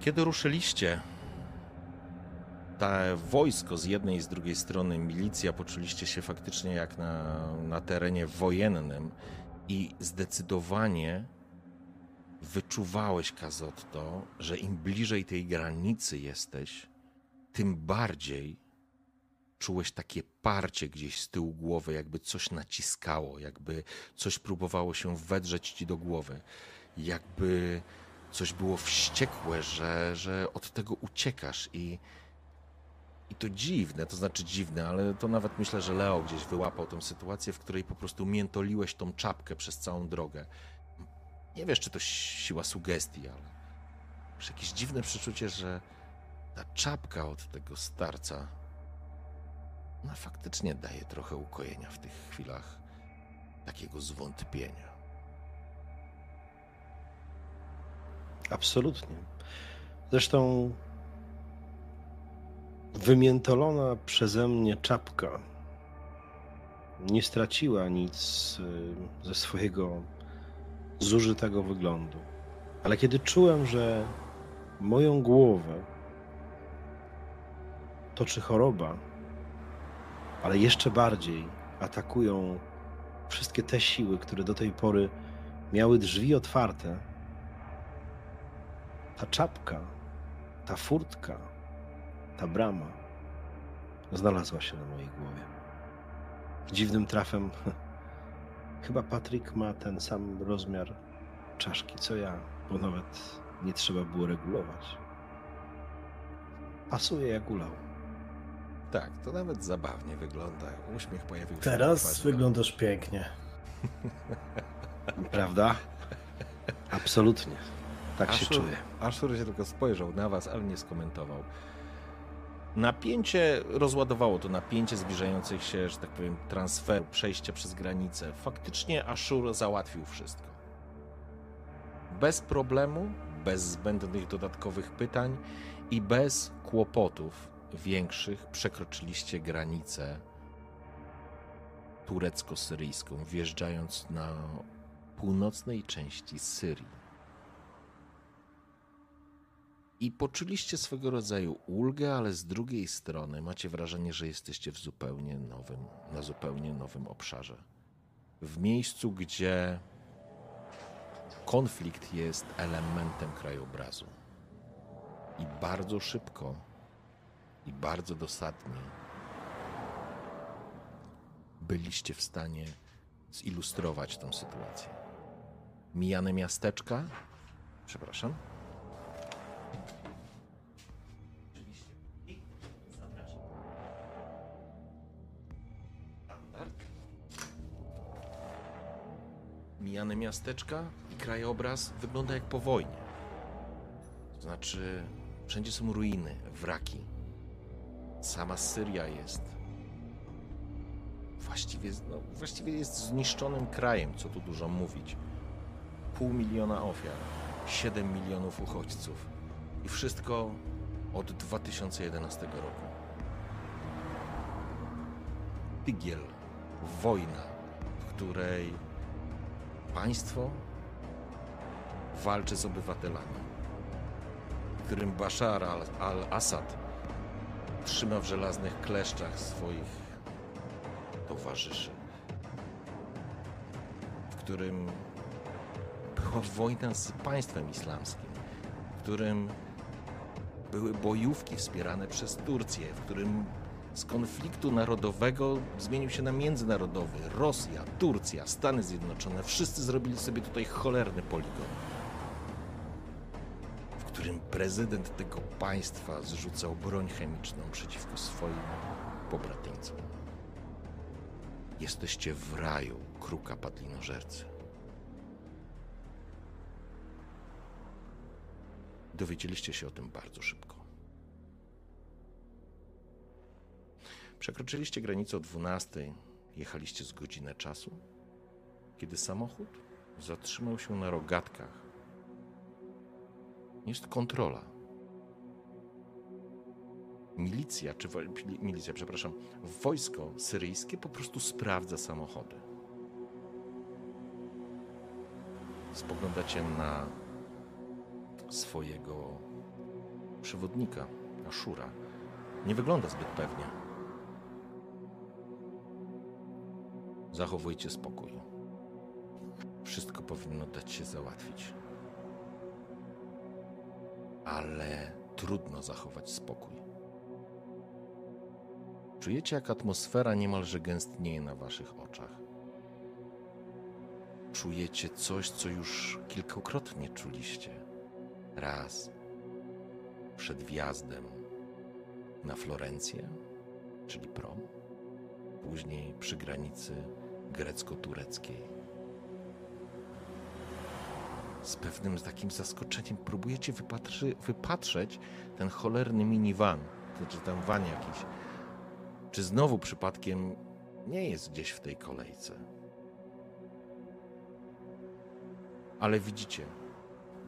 A: Kiedy ruszyliście, to wojsko z jednej i z drugiej strony, milicja, poczuliście się faktycznie jak na, na terenie wojennym i zdecydowanie wyczuwałeś, Kazotto, że im bliżej tej granicy jesteś, tym bardziej czułeś takie parcie gdzieś z tyłu głowy, jakby coś naciskało, jakby coś próbowało się wedrzeć ci do głowy, jakby coś było wściekłe, że, że od tego uciekasz i, i to dziwne, to znaczy dziwne, ale to nawet myślę, że Leo gdzieś wyłapał tę sytuację, w której po prostu miętoliłeś tą czapkę przez całą drogę. Nie wiesz, czy to siła sugestii, ale masz jakieś dziwne przeczucie, że ta czapka od tego starca, ona faktycznie daje trochę ukojenia w tych chwilach takiego zwątpienia.
C: Absolutnie. Zresztą wymiętolona przeze mnie czapka nie straciła nic y, ze swojego zużytego wyglądu. Ale kiedy czułem, że moją głowę toczy choroba, ale jeszcze bardziej atakują wszystkie te siły, które do tej pory miały drzwi otwarte, ta czapka, ta furtka, ta brama znalazła się na mojej głowie. Dziwnym trafem, chyba Patryk ma ten sam rozmiar czaszki co ja, bo nawet nie trzeba było regulować. Pasuje jak ulał.
A: Tak, to nawet zabawnie wygląda. Uśmiech pojawił się.
B: Teraz wyglądasz pięknie.
C: Prawda? Absolutnie. Tak Ashur, się czuję.
A: Ashur się tylko spojrzał na was, ale nie skomentował. Napięcie rozładowało to napięcie zbliżających się, że tak powiem, transferu, przejścia przez granicę. Faktycznie Ashur załatwił wszystko. Bez problemu, bez zbędnych dodatkowych pytań i bez kłopotów większych przekroczyliście granicę turecko-syryjską, wjeżdżając na północnej części Syrii. I poczuliście swego rodzaju ulgę, ale z drugiej strony macie wrażenie, że jesteście w zupełnie nowym, na zupełnie nowym obszarze. W miejscu, gdzie konflikt jest elementem krajobrazu. I bardzo szybko i bardzo dosadnie byliście w stanie zilustrować tę sytuację. Mijane miasteczka, przepraszam, mijane miasteczka i krajobraz wygląda jak po wojnie. To znaczy, wszędzie są ruiny, wraki. Sama Syria jest. Właściwie, no, właściwie jest zniszczonym krajem, co tu dużo mówić. Pół miliona ofiar, 7 milionów uchodźców i wszystko od 2011 roku. Tygiel, wojna, w której państwo walczy z obywatelami, którym Bashar al-Assad trzyma w żelaznych kleszczach swoich towarzyszy, w którym była wojna z państwem islamskim, w którym były bojówki wspierane przez Turcję, w którym z konfliktu narodowego zmienił się na międzynarodowy. Rosja, Turcja, Stany Zjednoczone, wszyscy zrobili sobie tutaj cholerny poligon, prezydent tego państwa zrzucał broń chemiczną przeciwko swoim pobratyńcom. Jesteście w raju kruka padlinożercy. Dowiedzieliście się o tym bardzo szybko. Przekroczyliście granicę o 12, jechaliście z godzinę czasu, kiedy samochód zatrzymał się na rogatkach. Jest kontrola. Milicja, czy milicja, przepraszam, wojsko syryjskie po prostu sprawdza samochody. Spoglądacie na swojego przewodnika, Ashura. Nie wygląda zbyt pewnie. Zachowujcie spokój. Wszystko powinno dać się załatwić. Ale trudno zachować spokój. Czujecie, jak atmosfera niemalże gęstnieje na waszych oczach. Czujecie coś, co już kilkakrotnie czuliście. Raz przed wjazdem na Florencję, czyli prom, później przy granicy grecko-tureckiej. Z pewnym takim zaskoczeniem próbujecie wypatrzy, wypatrzeć ten cholerny minivan, czy tam van jakiś. Czy znowu przypadkiem nie jest gdzieś w tej kolejce? Ale widzicie,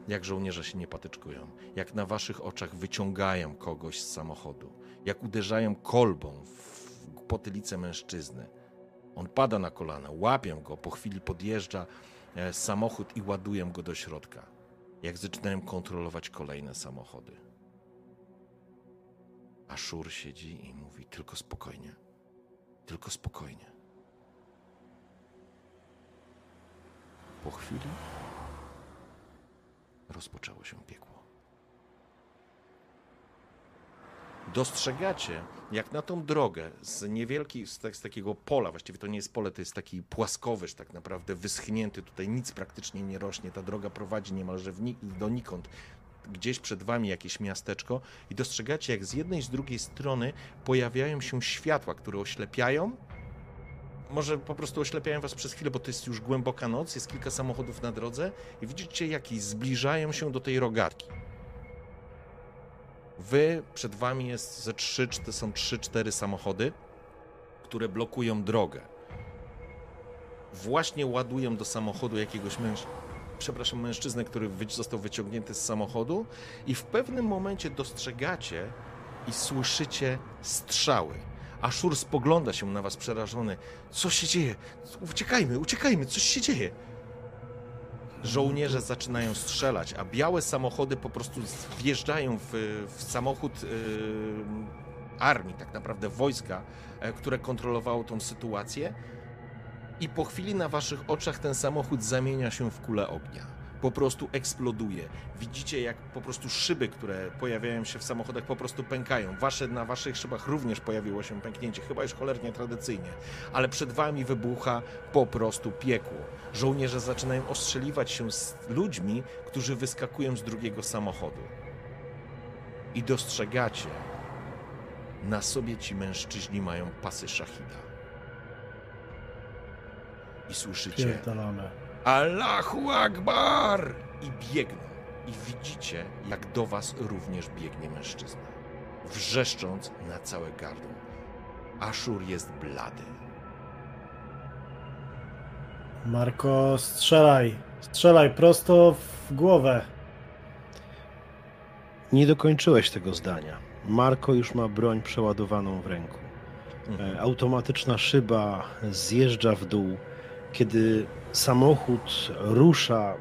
A: jak żołnierze się nie patyczkują, jak na waszych oczach wyciągają kogoś z samochodu, jak uderzają kolbą w potylicę mężczyzny. On pada na kolana, łapią go, po chwili podjeżdża samochód i ładują go do środka. Jak zaczynają kontrolować kolejne samochody. A Szur siedzi i mówi: Tylko spokojnie, tylko spokojnie. Po chwili rozpoczęło się piekło. Dostrzegacie, jak na tą drogę z niewielkiej, z, tak, z, takiego pola, właściwie to nie jest pole, to jest taki płaskowyż tak naprawdę, wyschnięty, tutaj nic praktycznie nie rośnie, ta droga prowadzi niemalże ni donikąd, gdzieś przed wami jakieś miasteczko i dostrzegacie, jak z jednej i z drugiej strony pojawiają się światła, które oślepiają, może po prostu oślepiają was przez chwilę, bo to jest już głęboka noc, jest kilka samochodów na drodze i widzicie, jak zbliżają się do tej rogatki. Wy, przed wami jest ze trzy, to są trzy, cztery samochody, które blokują drogę. Właśnie ładują do samochodu jakiegoś mężczyzny, przepraszam, mężczyznę, który został wyciągnięty z samochodu i w pewnym momencie dostrzegacie i słyszycie strzały Szur spogląda się na was przerażony. Co się dzieje? Uciekajmy, uciekajmy, coś się dzieje. Żołnierze zaczynają strzelać, a białe samochody po prostu wjeżdżają w, w samochód yy, armii, tak naprawdę wojska, yy, które kontrolowało tą sytuację. I po chwili na waszych oczach ten samochód zamienia się w kulę ognia po prostu eksploduje. Widzicie, jak po prostu szyby, które pojawiają się w samochodach, po prostu pękają. Wasze, na waszych szybach również pojawiło się pęknięcie, chyba już cholernie tradycyjnie, ale przed wami wybucha po prostu piekło. Żołnierze zaczynają ostrzeliwać się z ludźmi, którzy wyskakują z drugiego samochodu. I dostrzegacie, na sobie ci mężczyźni mają pasy szachida. I słyszycie.
B: Pierdolone
A: Allahu Akbar! I biegną. I widzicie, jak do was również biegnie mężczyzna. Wrzeszcząc na całe gardło. Aszur jest blady.
B: Marko, strzelaj. Strzelaj prosto w głowę.
C: Nie dokończyłeś tego zdania. Marko już ma broń przeładowaną w ręku. Mhm. E, automatyczna szyba zjeżdża w dół kiedy samochód rusza,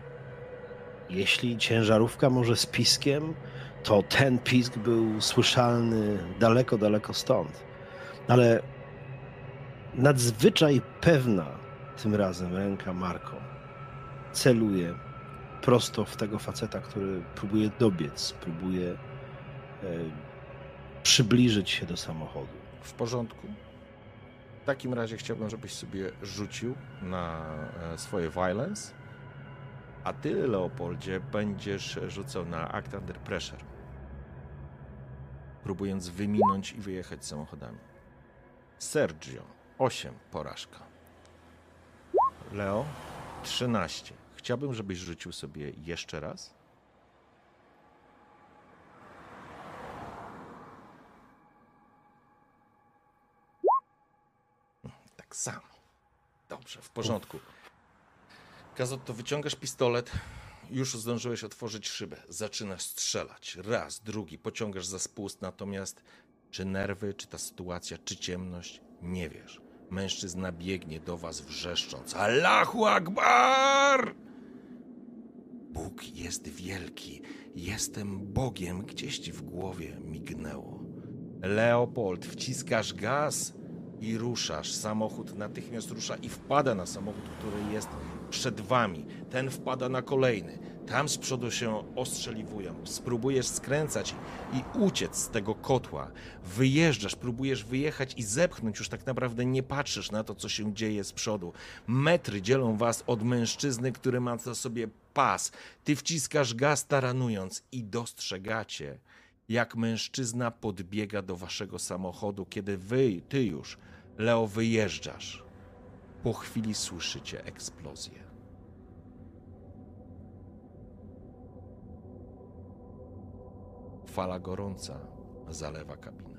C: jeśli ciężarówka może z piskiem, to ten pisk był słyszalny daleko, daleko stąd. Ale nadzwyczaj pewna tym razem ręka Marko celuje prosto w tego faceta, który próbuje dobiec, próbuje e, przybliżyć się do samochodu.
A: W porządku takim razie chciałbym, żebyś sobie rzucił na e, swoje violence, a ty, Leopoldzie, będziesz rzucał na act under pressure, próbując wyminąć i wyjechać samochodami. Sergio, 8 porażka. Leo, 13. Chciałbym, żebyś rzucił sobie jeszcze raz. Tak samo. Dobrze, w porządku. Kazot, to wyciągasz pistolet, już zdążyłeś otworzyć szybę, zaczynasz strzelać. Raz, drugi, pociągasz za spust, natomiast czy nerwy, czy ta sytuacja, czy ciemność, nie wiesz. Mężczyzna biegnie do was wrzeszcząc: Allahu Akbar! Bóg jest wielki, jestem Bogiem, gdzieś ci w głowie mignęło. Leopold, wciskasz gaz i ruszasz. Samochód natychmiast rusza i wpada na samochód, który jest przed wami. Ten wpada na kolejny. Tam z przodu się ostrzeliwują. Spróbujesz skręcać i uciec z tego kotła. Wyjeżdżasz, próbujesz wyjechać i zepchnąć. Już tak naprawdę nie patrzysz na to, co się dzieje z przodu. Metry dzielą was od mężczyzny, który ma na sobie pas. Ty wciskasz gaz taranując i dostrzegacie, jak mężczyzna podbiega do waszego samochodu, kiedy wy, ty już, Leo, wyjeżdżasz. Po chwili słyszycie eksplozję. Fala gorąca zalewa kabinę.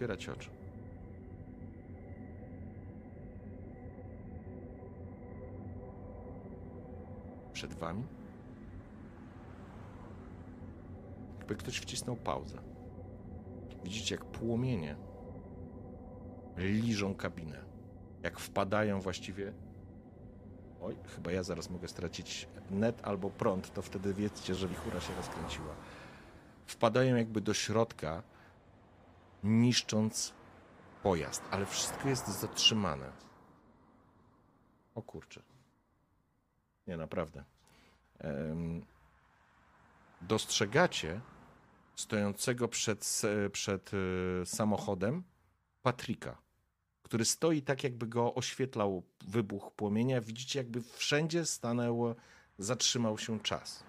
A: Otwierać oczy. Przed wami jakby ktoś wcisnął pauzę. Widzicie, jak płomienie liżą kabinę. Jak wpadają właściwie. Oj, chyba ja zaraz mogę stracić net albo prąd, to wtedy wiedzcie, że wichura się rozkręciła. Wpadają jakby do środka, niszcząc pojazd, ale wszystko jest zatrzymane. O kurczę. Nie, naprawdę. Dostrzegacie stojącego przed, przed e, samochodem Patryka, który stoi tak, jakby go oświetlał wybuch płomienia. Widzicie, jakby wszędzie stanęło, zatrzymał się czas.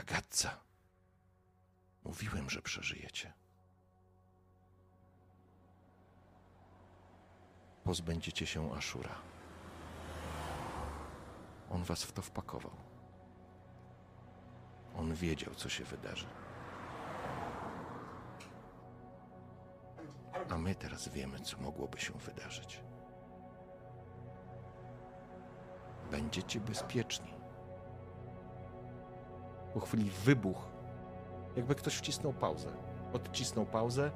A: Ragazza. Mówiłem, że przeżyjecie. Pozbędziecie się Ashura. On was w to wpakował. On wiedział, co się wydarzy. A my teraz wiemy, co mogłoby się wydarzyć. Będziecie bezpieczni. Po chwili wybuch, jakby ktoś wcisnął pauzę. Odcisnął pauzę,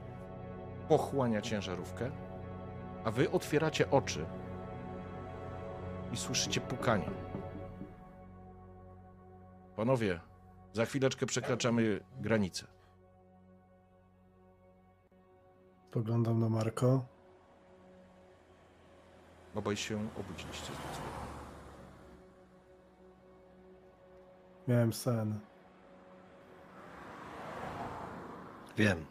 A: pochłania ciężarówkę, a wy otwieracie oczy i słyszycie pukanie. Panowie, za chwileczkę przekraczamy granicę.
B: Spoglądam na Marko.
A: Obaj się obudziliście zdecydowanie.
B: Miałem sen.
C: Wiem.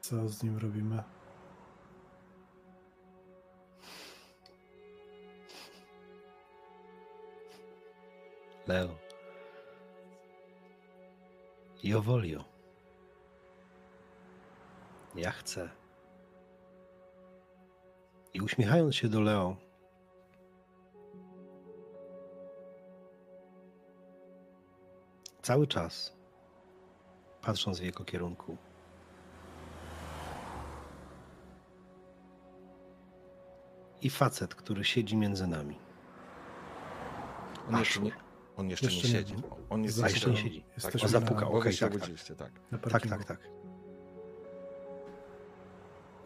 B: Co z nim robimy?
C: Leo. Jowolio. Ja chcę. I uśmiechając się do Leo, cały czas patrząc w jego kierunku, i facet, który siedzi między nami.
A: On jeszcze nie, on jeszcze
B: Jeszcze
A: nie
B: nie.
A: siedzi. On jest
C: A, jeszcze nie siedzi.
B: Jesteśmy
C: on zapukał,
A: się
C: tak, tak.
A: tak.
C: Tak, tak, tak.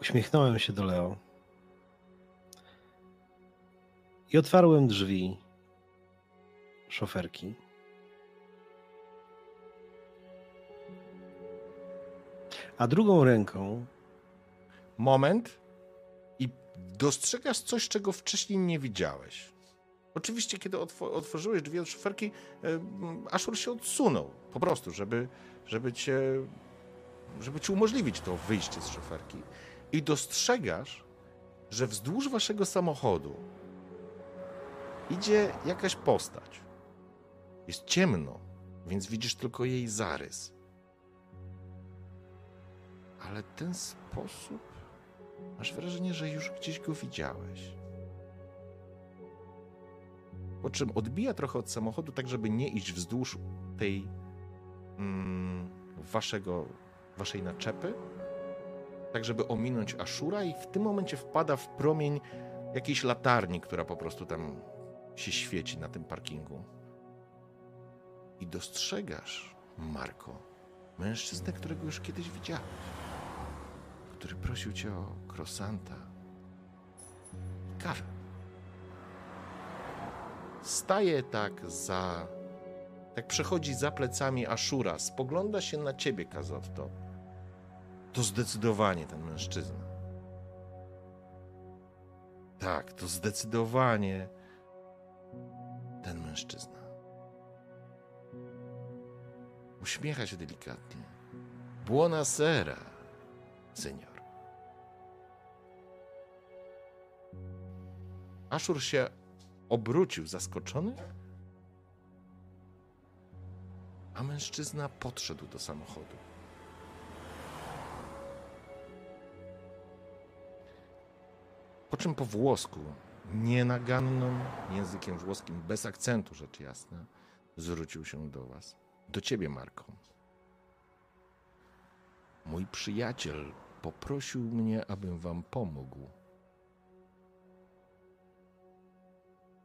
C: Uśmiechnąłem się do Leo i otwarłem drzwi szoferki. A drugą ręką
A: Moment. dostrzegasz coś, czego wcześniej nie widziałeś. Oczywiście, kiedy otworzyłeś drzwi od szyferki, Ashur się odsunął, po prostu, żeby, żeby, cię, żeby ci umożliwić to wyjście z szyferki. I dostrzegasz, że wzdłuż waszego samochodu idzie jakaś postać. Jest ciemno, więc widzisz tylko jej zarys. Ale ten sposób masz wrażenie, że już gdzieś go widziałeś. Po czym odbija trochę od samochodu, tak żeby nie iść wzdłuż tej mm, waszego, waszej naczepy, tak żeby ominąć Ashura i w tym momencie wpada w promień jakiejś latarni, która po prostu tam się świeci na tym parkingu. I dostrzegasz, Marko, mężczyznę, którego już kiedyś widziałeś, który prosił cię o krosanta i kawę. Staje tak za. Tak przechodzi za plecami Ashura, spogląda się na ciebie, Kazotto. To zdecydowanie ten mężczyzna. Tak, to zdecydowanie ten mężczyzna. Uśmiecha się delikatnie. Buona sera, senior. Ashur się obrócił zaskoczony, a mężczyzna podszedł do samochodu. Po czym po włosku, nienagannym językiem włoskim, bez akcentu rzecz jasna, zwrócił się do was. Do ciebie, Marko. Mój przyjaciel poprosił mnie, abym wam pomógł.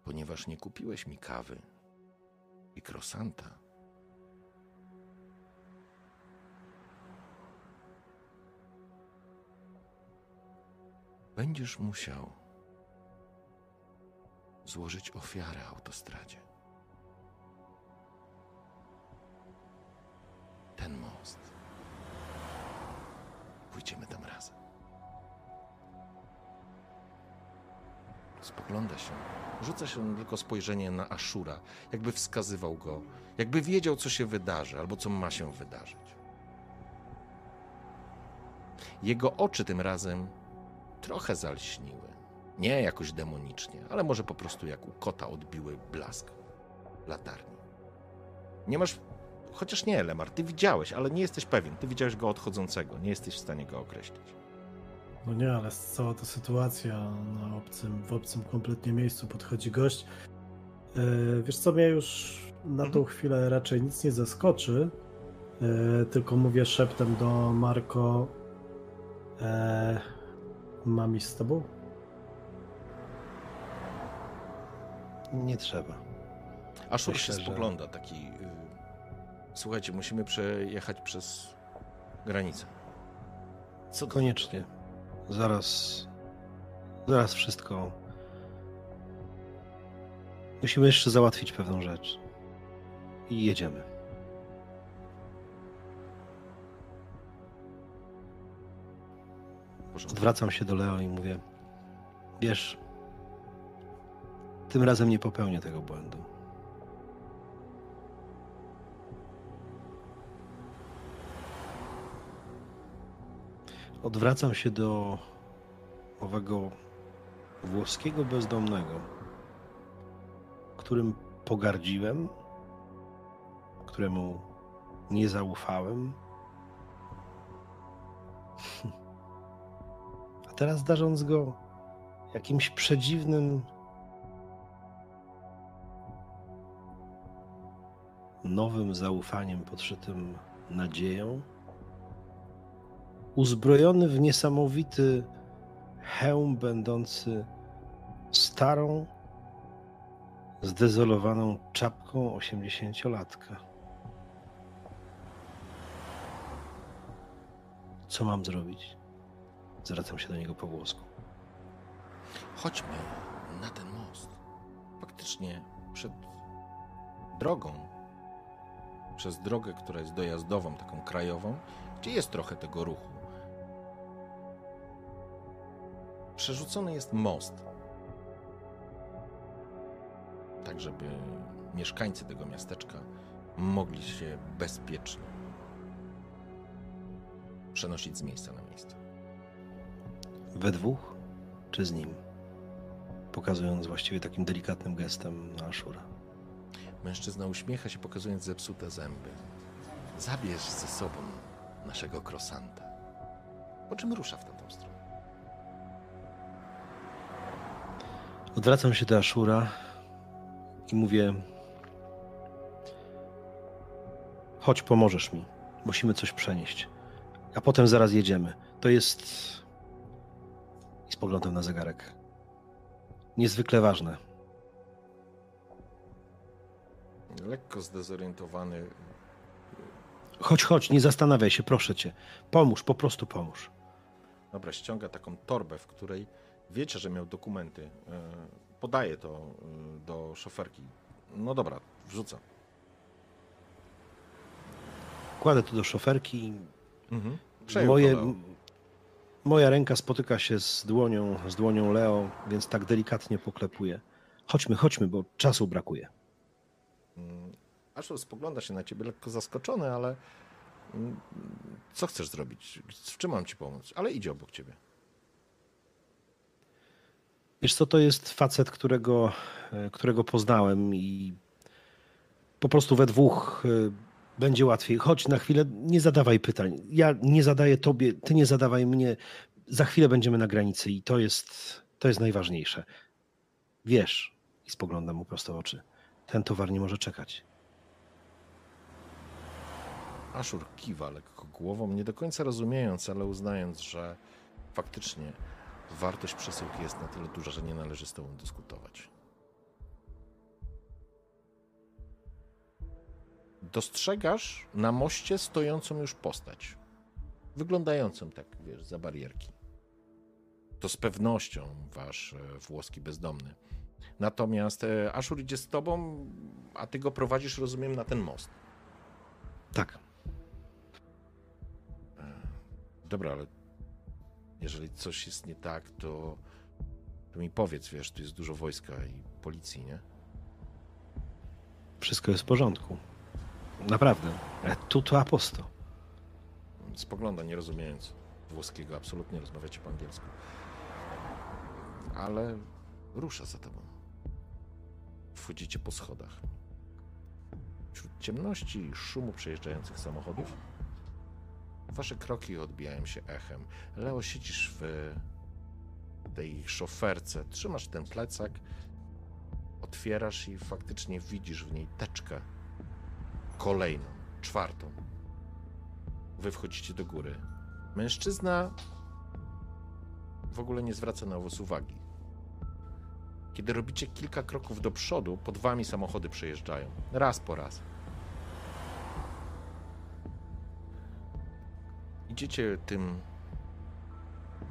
A: Ponieważ nie kupiłeś mi kawy i krosanta. będziesz musiał złożyć ofiarę autostradzie. Ten most. Pójdziemy tam razem. Spogląda się, rzuca się tylko spojrzenie na Ashura, jakby wskazywał go, jakby wiedział, co się wydarzy albo co ma się wydarzyć. Jego oczy tym razem trochę zalśniły. Nie jakoś demonicznie, ale może po prostu jak u kota odbiły blask latarni. Nie masz. Chociaż nie, Lemar, ty widziałeś, ale nie jesteś pewien. Ty widziałeś go odchodzącego, nie jesteś w stanie go określić.
B: No nie, ale cała ta sytuacja na obcym, w obcym kompletnie miejscu podchodzi gość. Yy, wiesz co, mnie już na tą mhm. chwilę raczej nic nie zaskoczy. Yy, tylko mówię szeptem do Marko. Yy, Mam iść z tobą?
C: Nie trzeba.
A: Ashur się że... spogląda taki. Y, słuchajcie, musimy przejechać przez granicę.
C: Co Koniecznie. Zaraz. Zaraz wszystko. Musimy jeszcze załatwić pewną rzecz. I jedziemy. Odwracam się do Leo i mówię: Wiesz, tym razem nie popełnię tego błędu. Odwracam się do owego włoskiego bezdomnego, którym pogardziłem, któremu nie zaufałem. teraz darząc go jakimś przedziwnym, nowym zaufaniem podszytym nadzieją, uzbrojony w niesamowity hełm będący starą, zdezolowaną czapką osiemdziesięciolatka. Co mam zrobić? Zwracam się do niego po włosku.
A: Chodźmy na ten most. Faktycznie przed drogą, przez drogę, która jest dojazdową, taką krajową, gdzie jest trochę tego ruchu. przerzucony jest most. Tak, żeby mieszkańcy tego miasteczka mogli się bezpiecznie przenosić z miejsca na miejsce.
C: We dwóch czy z nim? Pokazując właściwie takim delikatnym gestem na Ashura.
A: Mężczyzna uśmiecha się, pokazując zepsute zęby. Zabierz ze sobą naszego krosanta. Po czym rusza w tamtą stronę.
C: Odwracam się do Ashura i mówię: Chodź, pomożesz mi. Musimy coś przenieść. A potem zaraz jedziemy. To jest. I spoglądam na zegarek. Niezwykle ważne.
A: Lekko zdezorientowany.
C: Chodź, chodź, nie zastanawiaj się, proszę cię. Pomóż, po prostu pomóż.
A: Dobra, ściąga taką torbę, w której wiecie, że miał dokumenty. E, podaje to e, do szoferki. No dobra, wrzucam.
C: Kładę to do szoferki.
A: Mhm.
C: Moje, moja ręka spotyka się z dłonią, z dłonią Leo, więc tak delikatnie poklepuję. Chodźmy, chodźmy, bo czasu brakuje.
A: Mm, Asher spogląda się na ciebie lekko zaskoczony, ale mm, co chcesz zrobić? W czym mam ci pomóc? Ale idzie obok ciebie.
C: Wiesz co, to jest facet, którego, e, którego poznałem i po prostu we dwóch e, będzie łatwiej. Chodź na chwilę, nie zadawaj pytań. Ja nie zadaję tobie, ty nie zadawaj mnie. Za chwilę będziemy na granicy i to jest, to jest najważniejsze. Wiesz, i spoglądam mu prosto w oczy, ten towar nie może czekać.
A: Ashur kiwa lekko głową, nie do końca rozumiejąc, ale uznając, że faktycznie wartość przesyłki jest na tyle duża, że nie należy z tobą dyskutować. Dostrzegasz na moście stojącą już postać. Wyglądającą tak, wiesz, za barierki. To z pewnością wasz e, włoski bezdomny. Natomiast e, Ashur idzie z tobą, a ty go prowadzisz, rozumiem, na ten most.
C: Tak.
A: Dobra, ale jeżeli coś jest nie tak, to, to mi powiedz, wiesz, tu jest dużo wojska i policji, nie?
C: Wszystko jest w porządku. Naprawdę. E, tu to aposto.
A: Spogląda, nie rozumiejąc włoskiego, absolutnie rozmawiacie po angielsku. Ale rusza za tobą. Wchodzicie po schodach. Wśród ciemności i szumu przejeżdżających samochodów wasze kroki odbijają się echem. Leo, siedzisz w tej szoferce, trzymasz ten plecak, otwierasz i faktycznie widzisz w niej teczkę kolejną, czwartą. Wy wchodzicie do góry. Mężczyzna w ogóle nie zwraca na was uwagi. Kiedy robicie kilka kroków do przodu, pod wami samochody przejeżdżają. Raz po raz. Idziecie tym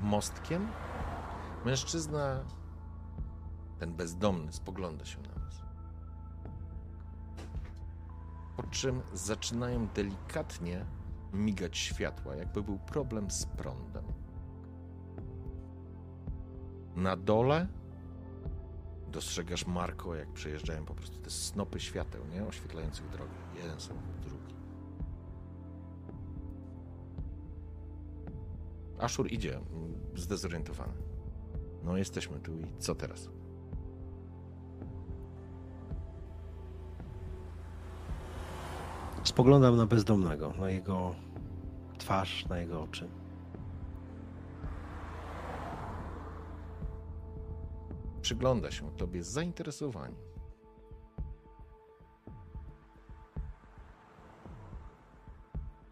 A: mostkiem. Mężczyzna, ten bezdomny, spogląda się na was. Po czym zaczynają delikatnie migać światła, jakby był problem z prądem. Na dole dostrzegasz Marko, jak przejeżdżają po prostu te snopy świateł, nie? Oświetlających drogę. Jeden samochód, drugi. Ashur idzie, mm, zdezorientowany. No, jesteśmy tu i co teraz?
C: Spoglądam na bezdomnego, na jego twarz, na jego oczy.
A: Przygląda się tobie z zainteresowaniem.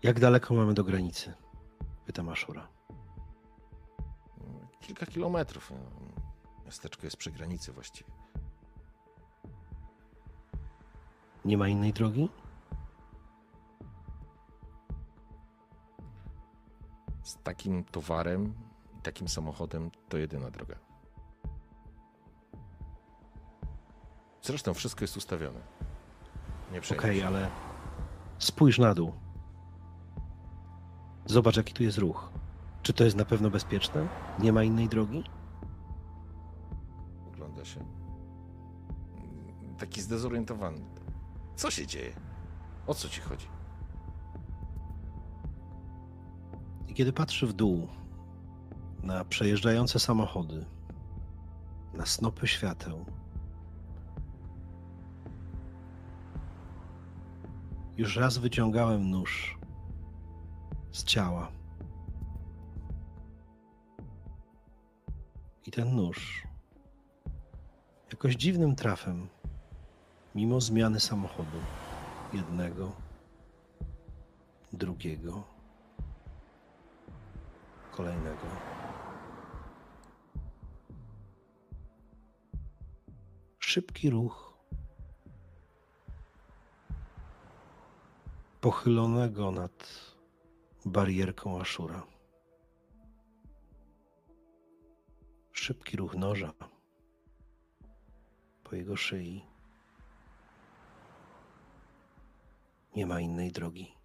C: Jak daleko mamy do granicy? Pyta Ashura.
A: Kilka kilometrów. Miasteczko jest przy granicy właściwie.
C: Nie ma innej drogi?
A: Z takim towarem i takim samochodem to jedyna droga. Zresztą wszystko jest ustawione. Nie
C: Okej,
A: się.
C: ale spójrz na dół. Zobacz, jaki tu jest ruch. Czy to jest na pewno bezpieczne? Nie ma innej drogi?
A: rozgląda się. Taki zdezorientowany. Co się dzieje? O co ci chodzi?
C: I kiedy patrzy w dół na przejeżdżające samochody, na snopy świateł, już raz wyciągałem nóż z ciała. I ten nóż jakoś dziwnym trafem, mimo zmiany samochodu, jednego, drugiego, kolejnego. Szybki ruch pochylonego nad barierką Ashura. Szybki ruch noża po jego szyi. Nie ma innej drogi.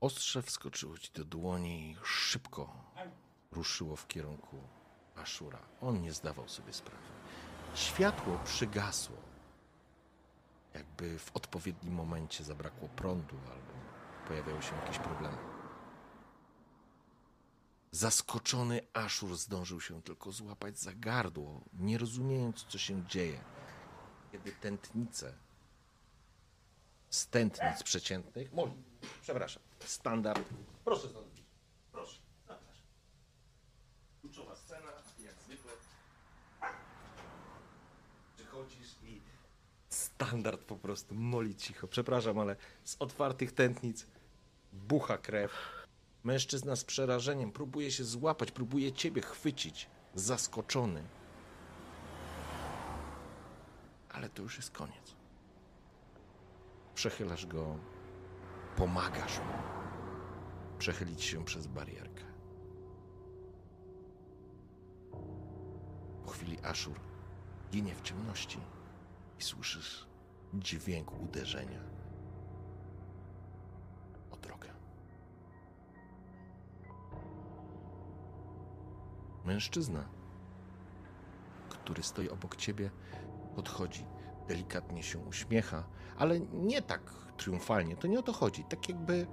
A: Ostrze wskoczyło ci do dłoni i szybko ruszyło w kierunku Ashura. On nie zdawał sobie sprawy. Światło przygasło. Jakby w odpowiednim momencie zabrakło prądu albo pojawiały się jakieś problemy. Zaskoczony Ashur zdążył się tylko złapać za gardło, nie rozumiejąc, co się dzieje. Kiedy tętnice z tętnic przeciętnych. Moli, przepraszam. Standard. Proszę stąd. wyjść. Proszę. Zapraszam. Kluczowa scena, jak zwykle. Przychodzisz i standard po prostu moli cicho. Przepraszam, ale z otwartych tętnic bucha krew. Mężczyzna z przerażeniem próbuje się złapać, próbuje ciebie chwycić. Zaskoczony. Ale to już jest koniec. Przechylasz go, pomagasz mu przechylić się przez barierkę. Po chwili Ashur ginie w ciemności i słyszysz dźwięk uderzenia o drogę. Mężczyzna, który stoi obok ciebie, podchodzi, delikatnie się uśmiecha, ale nie tak triumfalnie, to nie o to chodzi. Tak jakby,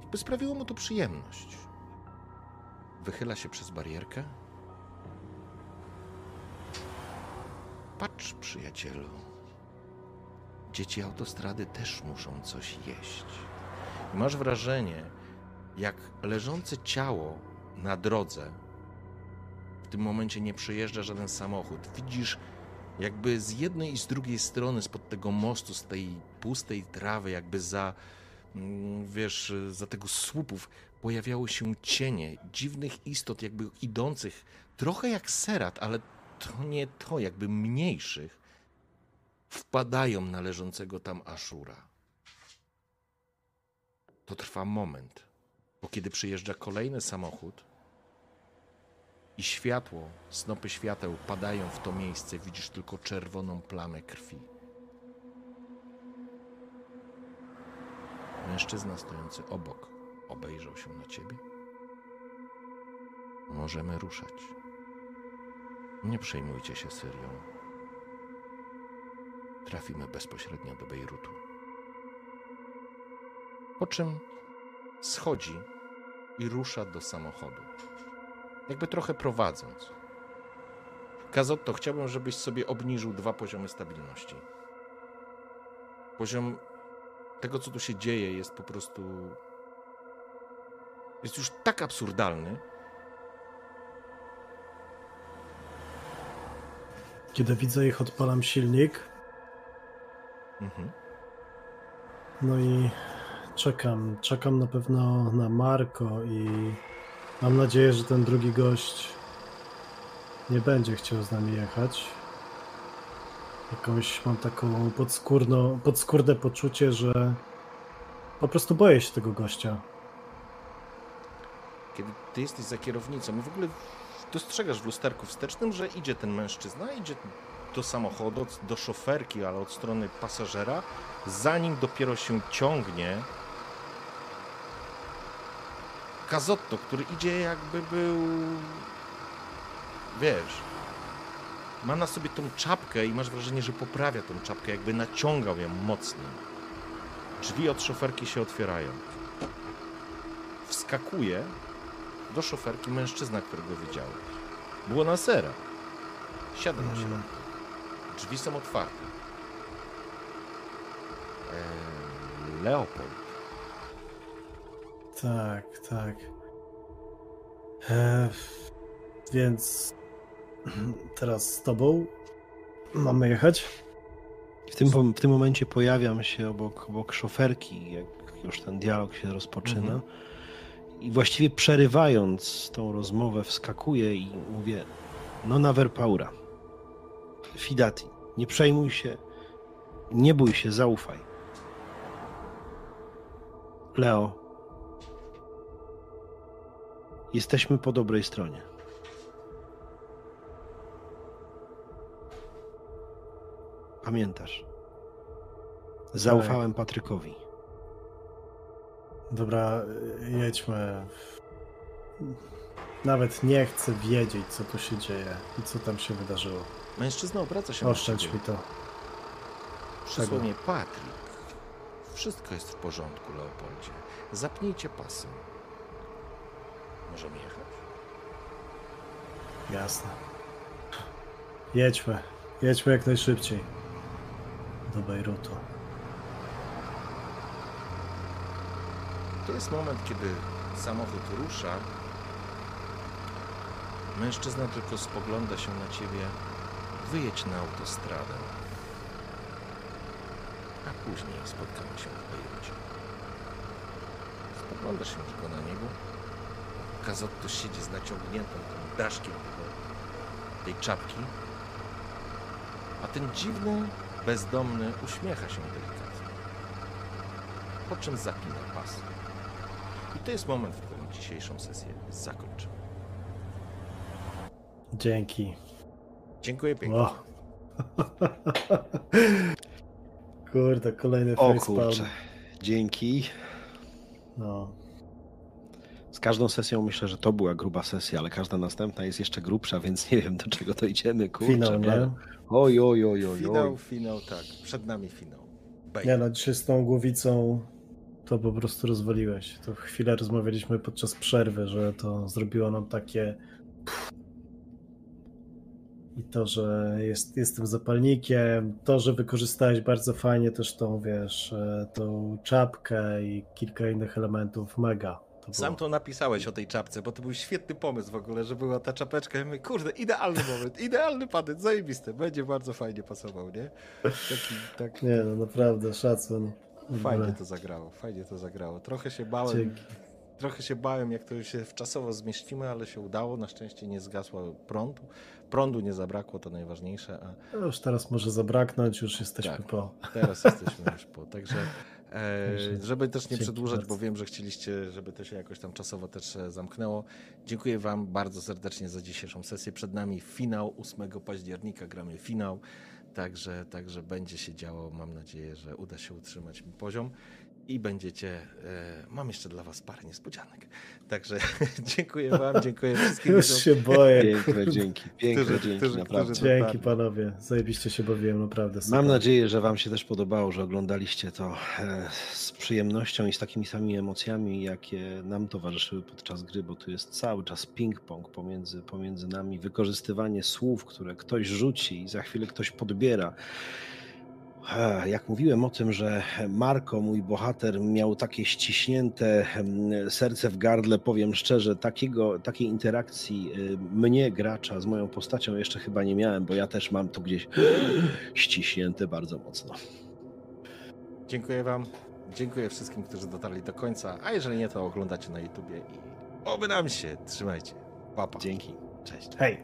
A: jakby sprawiło mu to przyjemność. Wychyla się przez barierkę. Patrz, przyjacielu. Dzieci autostrady też muszą coś jeść. I masz wrażenie, jak leżące ciało na drodze w tym momencie nie przejeżdża żaden samochód. Widzisz jakby z jednej i z drugiej strony, spod tego mostu, z tej pustej trawy, jakby za, mm, wiesz, za tego słupów, pojawiały się cienie dziwnych istot, jakby idących, trochę jak serat, ale to nie to, jakby mniejszych, wpadają na leżącego tam Ashura. To trwa moment, bo kiedy przyjeżdża kolejny samochód, i światło, snopy świateł padają w to miejsce, widzisz tylko czerwoną plamę krwi. Mężczyzna stojący obok obejrzał się na ciebie. Możemy ruszać. Nie przejmujcie się Syrią. Trafimy bezpośrednio do Bejrutu. Po czym schodzi i rusza do samochodu jakby trochę prowadząc. Kazotto, chciałbym, żebyś sobie obniżył dwa poziomy stabilności. Poziom tego, co tu się dzieje, jest po prostu. jest już tak absurdalny.
B: Kiedy widzę ich, odpalam silnik. Mhm. No i czekam. Czekam na pewno na Marko i Mam nadzieję, że ten drugi gość nie będzie chciał z nami jechać. Jakąś mam taką podskórno, podskórne poczucie, że po prostu boję się tego gościa.
A: Kiedy ty jesteś za kierownicą w ogóle dostrzegasz w lusterku wstecznym, że idzie ten mężczyzna, idzie do samochodu, do szoferki, ale od strony pasażera, zanim dopiero się ciągnie Kazotto, który idzie jakby był wiesz, ma na sobie tą czapkę i masz wrażenie, że poprawia tą czapkę, jakby naciągał ją mocniej. Drzwi od szoferki się otwierają. Wskakuje do szoferki mężczyzna, którego widziałeś. Było na sera. Siada na środku. Drzwi są otwarte. Eee, Leopold.
B: Tak, tak. E, więc teraz z tobą mamy jechać?
C: W tym, w tym momencie pojawiam się obok, obok szoferki, jak już ten dialog się rozpoczyna. Mhm. I właściwie przerywając tą rozmowę, wskakuję i mówię: No, na Verpaura. Fidati, nie przejmuj się, nie bój się, zaufaj. Leo, jesteśmy po dobrej stronie. Pamiętasz? Zaufałem tak. Patrykowi.
B: Dobra, jedźmy. Nawet nie chcę wiedzieć, co tu się dzieje i co tam się wydarzyło.
A: Mężczyzna obraca się
B: Oszczędź mi to.
A: Przysło mnie Patryk. Wszystko jest w porządku, Leopoldzie. Zapnijcie pasy. Możemy jechać?
B: Jasne. Jedźmy. Jedźmy jak najszybciej. Do Bejrutu.
A: To jest moment, kiedy samochód rusza. Mężczyzna tylko spogląda się na ciebie. Wyjedź na autostradę. A później spotkamy się w Bejrucie. Spoglądasz się tylko na niego. Kazotto siedzi z naciągniętą tą daszkiem tej czapki. A ten dziwny, bezdomny uśmiecha się delikatnie. Po czym zapina pas. I to jest moment, w którym dzisiejszą sesję zakończymy.
B: Dzięki.
A: Dziękuję pięknie. O.
B: Kurde, kolejny
C: O kurczę, dzięki.
B: No.
C: Z każdą sesją myślę, że to była gruba sesja, ale każda następna jest jeszcze grubsza, więc nie wiem do czego to idziemy. Kurczę,
B: finał, nie?
C: Oj, oj, oj, oj.
A: Finał, finał, tak. Przed nami finał.
B: Bej. Nie no, dzisiaj z tą głowicą to po prostu rozwaliłeś. To chwilę rozmawialiśmy podczas przerwy, że to zrobiło nam takie i to, że jest, jestem zapalnikiem, to, że wykorzystałeś bardzo fajnie też tą, wiesz, e, tą czapkę i kilka innych elementów, mega.
A: To Sam to napisałeś o tej czapce, bo to był świetny pomysł w ogóle, że była ta czapeczka. Kurde, idealny moment, idealny patent, zajebiste, będzie bardzo fajnie pasował, nie?
B: Taki, tak... Nie, no naprawdę, szacun.
A: Fajnie to zagrało, fajnie to zagrało. Trochę się bałem, Dzięki. trochę się bałem, jak to się czasowo zmieścimy, ale się udało. Na szczęście nie zgasła prąd. Prądu nie zabrakło, to najważniejsze. A...
B: No już teraz może zabraknąć, już jesteśmy tak, po.
A: Teraz jesteśmy już po. Także e, żeby też nie przedłużać, bo wiem, że chcieliście, żeby to się jakoś tam czasowo też e, zamknęło. Dziękuję Wam bardzo serdecznie za dzisiejszą sesję. Przed nami finał 8 października, gramy finał. Także, także będzie się działo. Mam nadzieję, że uda się utrzymać poziom i będziecie. E, mam jeszcze dla Was parę niespodzianek. Także dziękuję Wam, dziękuję wszystkim.
B: Już się boję.
C: Piękne dzięki, piękne którzy, dzięki, którzy, naprawdę.
B: Którzy dzięki panowie, zajebiście się bawiłem, naprawdę.
C: Super. Mam nadzieję, że Wam się też podobało, że oglądaliście to e, z przyjemnością i z takimi samymi emocjami, jakie nam towarzyszyły podczas gry, bo tu jest cały czas ping-pong pomiędzy, pomiędzy nami, wykorzystywanie słów, które ktoś rzuci i za chwilę ktoś podbiera. Jak mówiłem o tym, że Marko, mój bohater, miał takie ściśnięte serce w gardle, powiem szczerze, takiego, takiej interakcji y, mnie, gracza, z moją postacią jeszcze chyba nie miałem, bo ja też mam to gdzieś ściśnięte bardzo mocno.
A: Dziękuję Wam. Dziękuję wszystkim, którzy dotarli do końca. A jeżeli nie, to oglądacie na YouTubie i oby nam się. Trzymajcie. Papa.
C: Dzięki.
A: Cześć.
B: Hej.